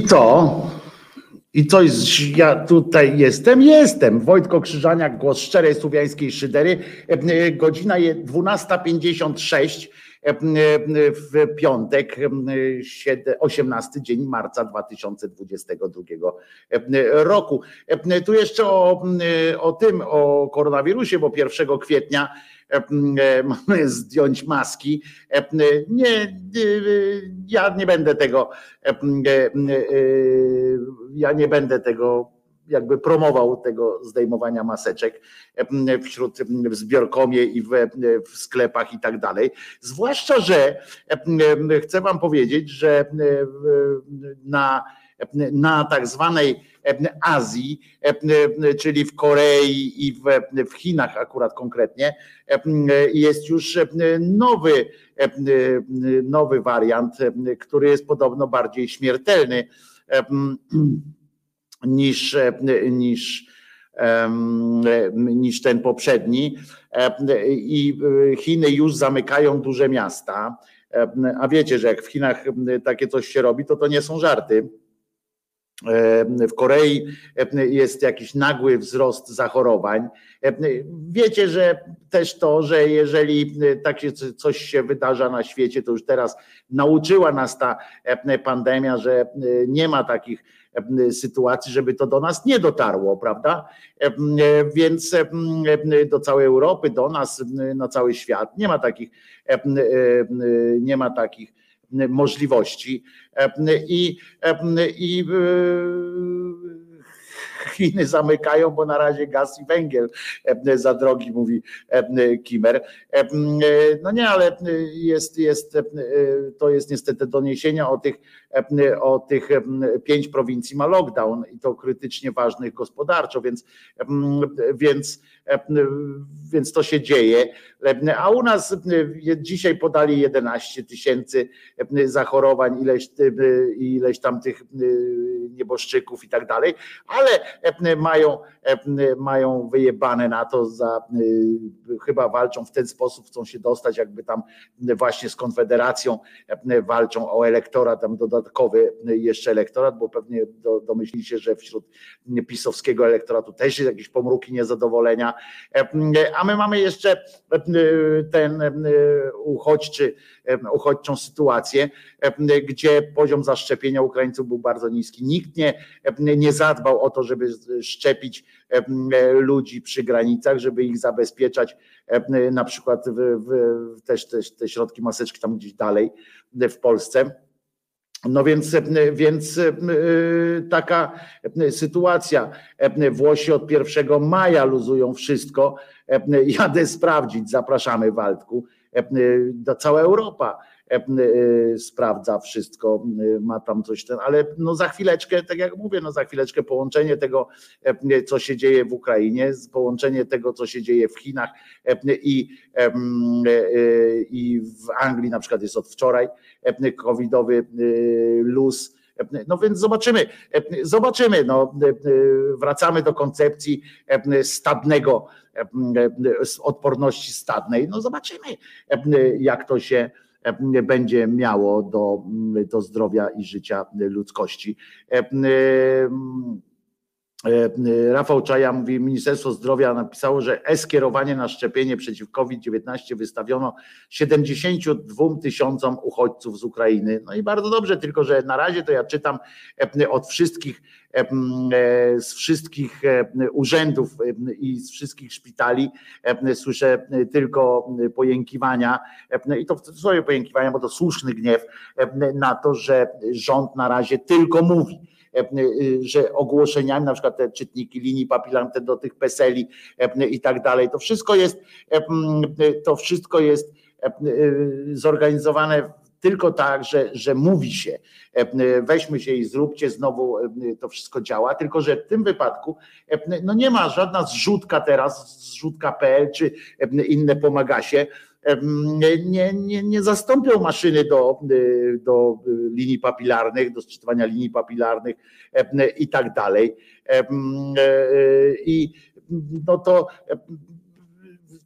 co? I co jest, ja tutaj jestem? Jestem. Wojtko Krzyżaniak, głos szczerej słowiańskiej szydery. E, e, Godzina je 12.56 e, w piątek, e, sied- 18 dzień marca 2022 roku. Tu jeszcze o, o tym, o koronawirusie, bo 1 kwietnia mamy zdjąć maski. E, Nie, e, ja nie będę tego, e, e, ja nie będę tego jakby promował tego zdejmowania maseczek wśród w zbiorkomie i w, w sklepach i tak dalej. Zwłaszcza, że chcę wam powiedzieć, że na, na tak zwanej Azji, czyli w Korei i w, w Chinach akurat konkretnie, jest już nowy, nowy wariant, który jest podobno bardziej śmiertelny niż, niż, niż ten poprzedni. I Chiny już zamykają duże miasta. A wiecie, że jak w Chinach takie coś się robi, to to nie są żarty. W Korei jest jakiś nagły wzrost zachorowań. Wiecie, że też to, że jeżeli takie coś się wydarza na świecie, to już teraz nauczyła nas ta pandemia, że nie ma takich sytuacji, żeby to do nas nie dotarło, prawda? Więc do całej Europy, do nas, na cały świat nie ma takich, nie ma takich możliwości. I, i Chiny zamykają, bo na razie gaz i węgiel za drogi, mówi Kimer. No nie, ale jest, jest, to jest niestety doniesienia o tych o tych pięć prowincji ma lockdown i to krytycznie ważnych gospodarczo, więc, więc, więc to się dzieje. A u nas dzisiaj podali 11 tysięcy zachorowań, ileś, ileś tam tych nieboszczyków i tak dalej, ale mają, mają wyjebane na to za chyba walczą w ten sposób, chcą się dostać jakby tam właśnie z Konfederacją walczą o elektorat, tam dodatkowy jeszcze elektorat, bo pewnie domyślili się, że wśród pisowskiego elektoratu też jest jakieś pomruki niezadowolenia, a my mamy jeszcze ten uchodźczy, uchodźczą sytuację, gdzie poziom zaszczepienia Ukraińców był bardzo niski. Nikt nie, nie zadbał o to, żeby szczepić ludzi przy granicach, żeby ich zabezpieczać, na przykład w, w, też, też te środki maseczki tam gdzieś dalej w Polsce. No więc, więc taka sytuacja. Włosi od 1 maja luzują wszystko. Jadę sprawdzić, zapraszamy Waldku. Do cała Europa E, e, sprawdza wszystko, e, ma tam coś ten, ale no za chwileczkę, tak jak mówię, no za chwileczkę połączenie tego, co się dzieje w Ukrainie, połączenie tego, co się dzieje w Chinach i, i w Anglii na przykład jest od wczoraj covidowy luz. No więc zobaczymy, zobaczymy. No, wracamy do koncepcji stadnego, odporności stadnej. No zobaczymy, jak to się będzie miało do, do zdrowia i życia ludzkości. E, e, Rafał Czaja mówi, Ministerstwo Zdrowia napisało, że e-skierowanie na szczepienie przeciw COVID-19 wystawiono 72 tysiącom uchodźców z Ukrainy. No i bardzo dobrze, tylko że na razie to ja czytam od wszystkich E, z wszystkich urzędów i z wszystkich szpitali słyszę tylko pojękiwania i to swoje pojękiwania, bo to słuszny gniew na to, że rząd na razie tylko mówi że ogłoszeniami, na przykład te czytniki linii papilarnych do tych peseli i tak dalej, to wszystko jest, to wszystko jest zorganizowane tylko tak, że, że mówi się, e, e, weźmy się i zróbcie, znowu e, to wszystko działa, tylko że w tym wypadku no nie ma żadna zrzutka teraz, zrzutka.pl czy inne pomaga się, nie, nie, nie zastąpią maszyny do, do linii papilarnych, do sczytywania linii papilarnych i tak dalej. I no to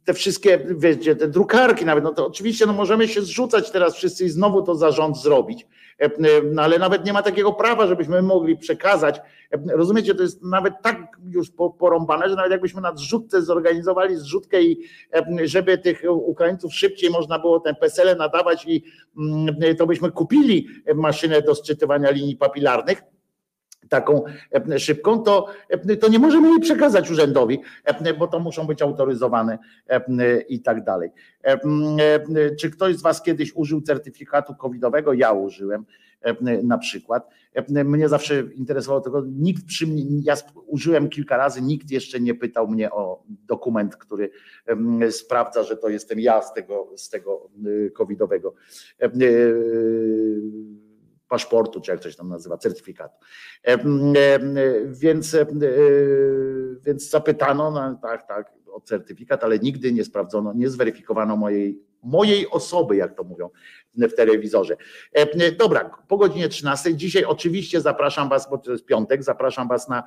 te wszystkie, wiecie, te drukarki nawet, no to oczywiście no możemy się zrzucać teraz wszyscy i znowu to zarząd zrobić, e, e, ale nawet nie ma takiego prawa, żebyśmy mogli przekazać. E, rozumiecie, to jest nawet tak już porąbane, że nawet jakbyśmy na zrzutce zorganizowali zrzutkę i żeby tych Ukraińców szybciej można było ten PESEL nadawać i mm, to byśmy kupili maszynę do sczytywania linii papilarnych, taką e, szybką, to, e, to nie możemy jej przekazać urzędowi, e, bo to muszą być autoryzowane i tak dalej. Czy ktoś z Was kiedyś użył certyfikatu covidowego? Ja użyłem na przykład. Mnie zawsze interesowało tego, nikt przy mnie, ja użyłem kilka razy, nikt jeszcze nie pytał mnie o dokument, który sprawdza, że to jestem ja z tego, z tego covidowego paszportu, czy jak coś tam nazywa, certyfikatu. Więc, więc zapytano, no, tak, tak, o certyfikat, ale nigdy nie sprawdzono, nie zweryfikowano mojej, mojej osoby, jak to mówią w telewizorze. Dobra, po godzinie 13. Dzisiaj oczywiście zapraszam Was, bo to jest piątek, zapraszam Was na,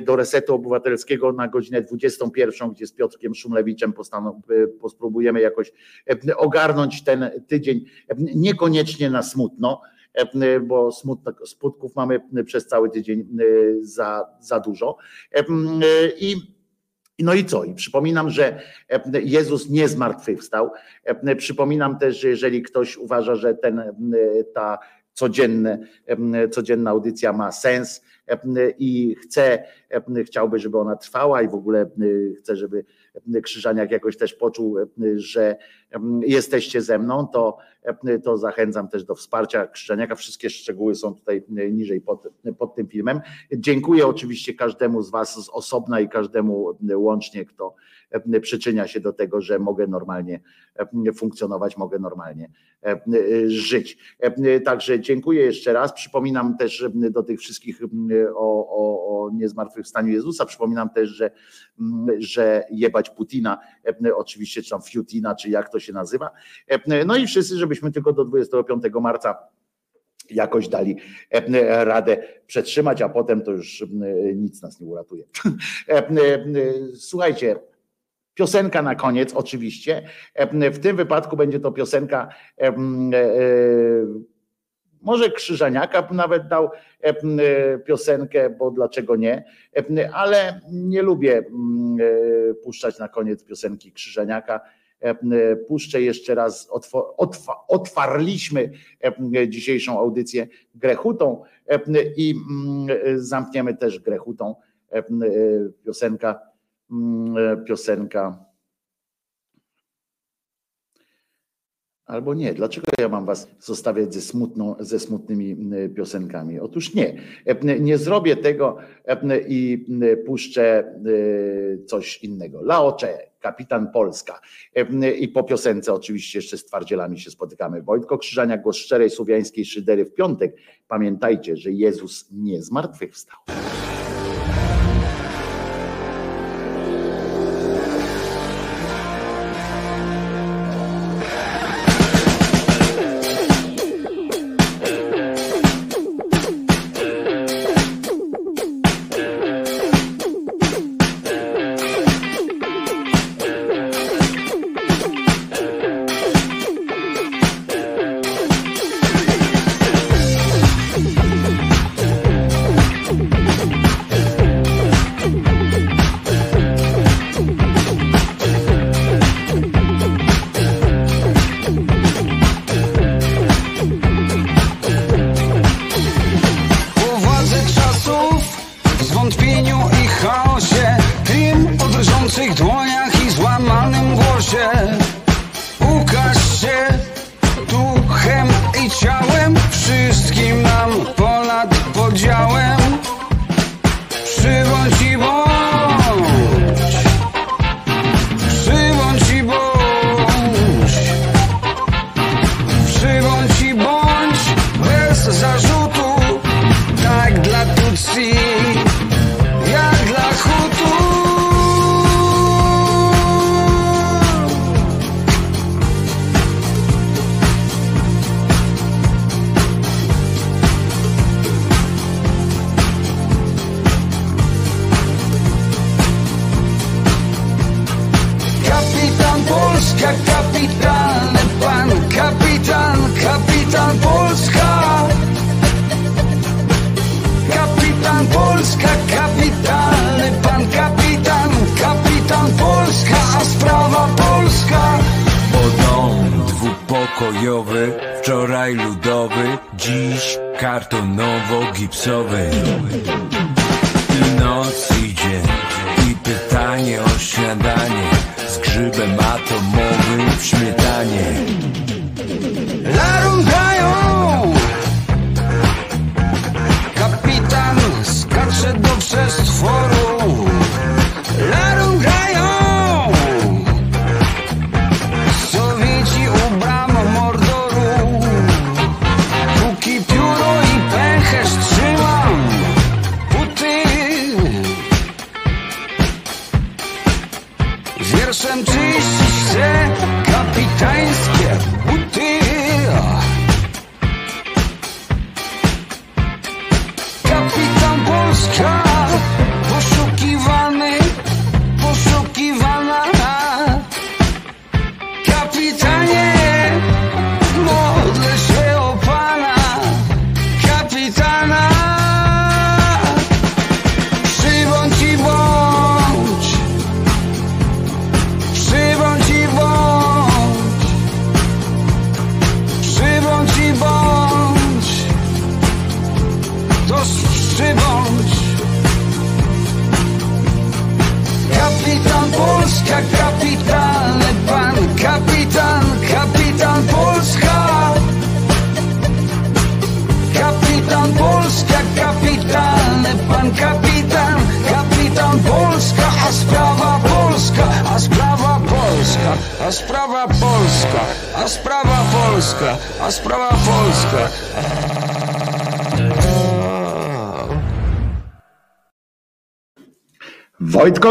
do Resetu Obywatelskiego na godzinę 21, gdzie z Piotrkiem Szumlewiczem spróbujemy jakoś ogarnąć ten tydzień, niekoniecznie na smutno, E, bo smutków mamy przez cały tydzień e, za, za dużo. E, I no i co? I przypominam, że Jezus nie zmartwychwstał. Przypominam też, że jeżeli ktoś uważa, że ten, ta codzienne, codzienna audycja ma sens i chce, chciałby, żeby ona trwała i w ogóle chce, żeby Krzyżaniak jakoś też poczuł, że jesteście ze mną, to, to zachęcam też do wsparcia Krzyżaniaka. Wszystkie szczegóły są tutaj niżej pod, pod tym filmem. Dziękuję oczywiście każdemu z Was z osobna i każdemu łącznie, kto e, przyczynia się do tego, że mogę normalnie e, funkcjonować, mogę normalnie e, żyć. Także dziękuję jeszcze raz. Przypominam też do tych wszystkich o, o, o niezmartwychwstaniu Jezusa, przypominam też, że, że jebać Putina, oczywiście, czy tam Fiutina, czy jak to się nazywa. No i wszyscy, żebyśmy tylko do 25 marca jakoś dali e, radę przetrzymać, a potem to już e, nic nas nie uratuje. E, słuchajcie, piosenka na koniec, oczywiście. W tym wypadku będzie to piosenka. Może Krzyżaniaka nawet dał piosenkę, bo dlaczego nie, ale nie lubię puszczać na koniec piosenki Krzyżaniaka E, puszczę jeszcze raz, otwarliśmy e, dzisiejszą audycję grechutą e, i zamkniemy też grechutą piosenka, piosenka Albo nie. Dlaczego ja mam was zostawiać ze, smutną, ze smutnymi piosenkami? Otóż nie. Nie zrobię tego i puszczę coś innego. Laocze, kapitan Polska. I po piosence oczywiście jeszcze z twardzielami się spotykamy. Wojtko Krzyżania, głos szczerej słowiańskiej szydery w piątek. Pamiętajcie, że Jezus nie zmartwychwstał.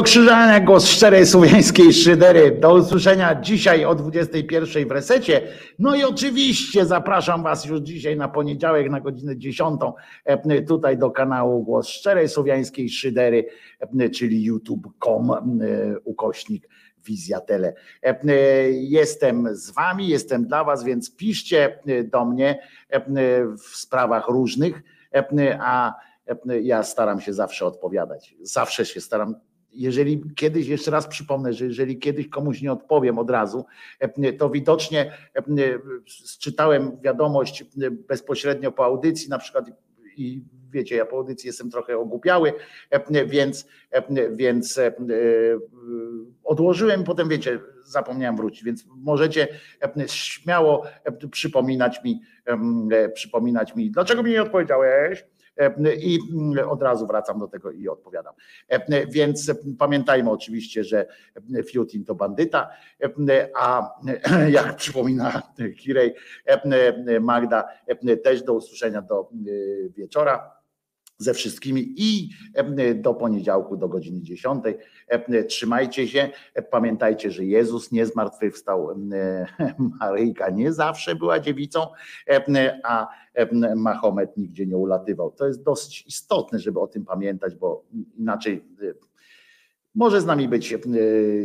Wojtko Krzyżania, głos szczerej słowiańskiej szydery. Do usłyszenia dzisiaj o 21 w resecie. No i oczywiście zapraszam Was już dzisiaj na poniedziałek na godzinę 10 e, tutaj do kanału Głos Szczerej Słowiańskiej Szydery, e, czyli youtube.com e, ukośnik Wizja Tele. Jestem z Wami, jestem dla Was, więc piszcie do mnie w sprawach różnych, a ja staram się zawsze odpowiadać. Zawsze się staram. Jeżeli kiedyś, jeszcze raz przypomnę, że jeżeli kiedyś komuś nie odpowiem od razu, to widocznie czytałem wiadomość bezpośrednio po audycji, na przykład i wiecie, ja po audycji jestem trochę ogłupiały, więc, więc odłożyłem, potem wiecie, zapomniałem wrócić, więc możecie śmiało przypominać mi, przypominać mi, dlaczego mi nie odpowiedziałeś, i od razu wracam do tego i odpowiadam. Więc pamiętajmy oczywiście, że Fiutin to bandyta, a jak przypomina Kirej, Magda, też do usłyszenia do wieczora ze wszystkimi i do poniedziałku do godziny 10. Trzymajcie się, pamiętajcie, że Jezus nie zmartwychwstał, Maryjka nie zawsze była dziewicą, a Mahomet nigdzie nie ulatywał. To jest dosyć istotne, żeby o tym pamiętać, bo inaczej może z nami być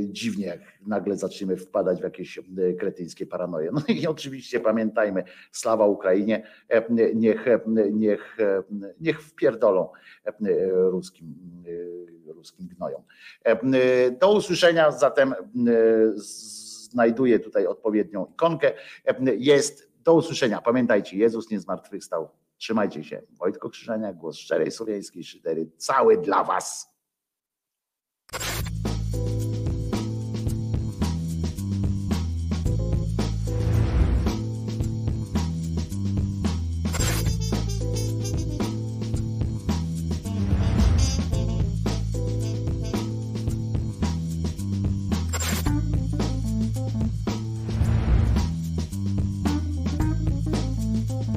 dziwnie, jak nagle zaczniemy wpadać w jakieś kretyńskie paranoje. No i oczywiście pamiętajmy, slawa Ukrainie, niech, niech, niech wpierdolą ruskim, ruskim gnojom. Do usłyszenia, zatem znajduję tutaj odpowiednią ikonkę. Jest do usłyszenia. Pamiętajcie, Jezus nie zmartwychwstał. Trzymajcie się. Wojtko Krzyżania, głos szczerej słowiańskiej szydery, cały dla Was.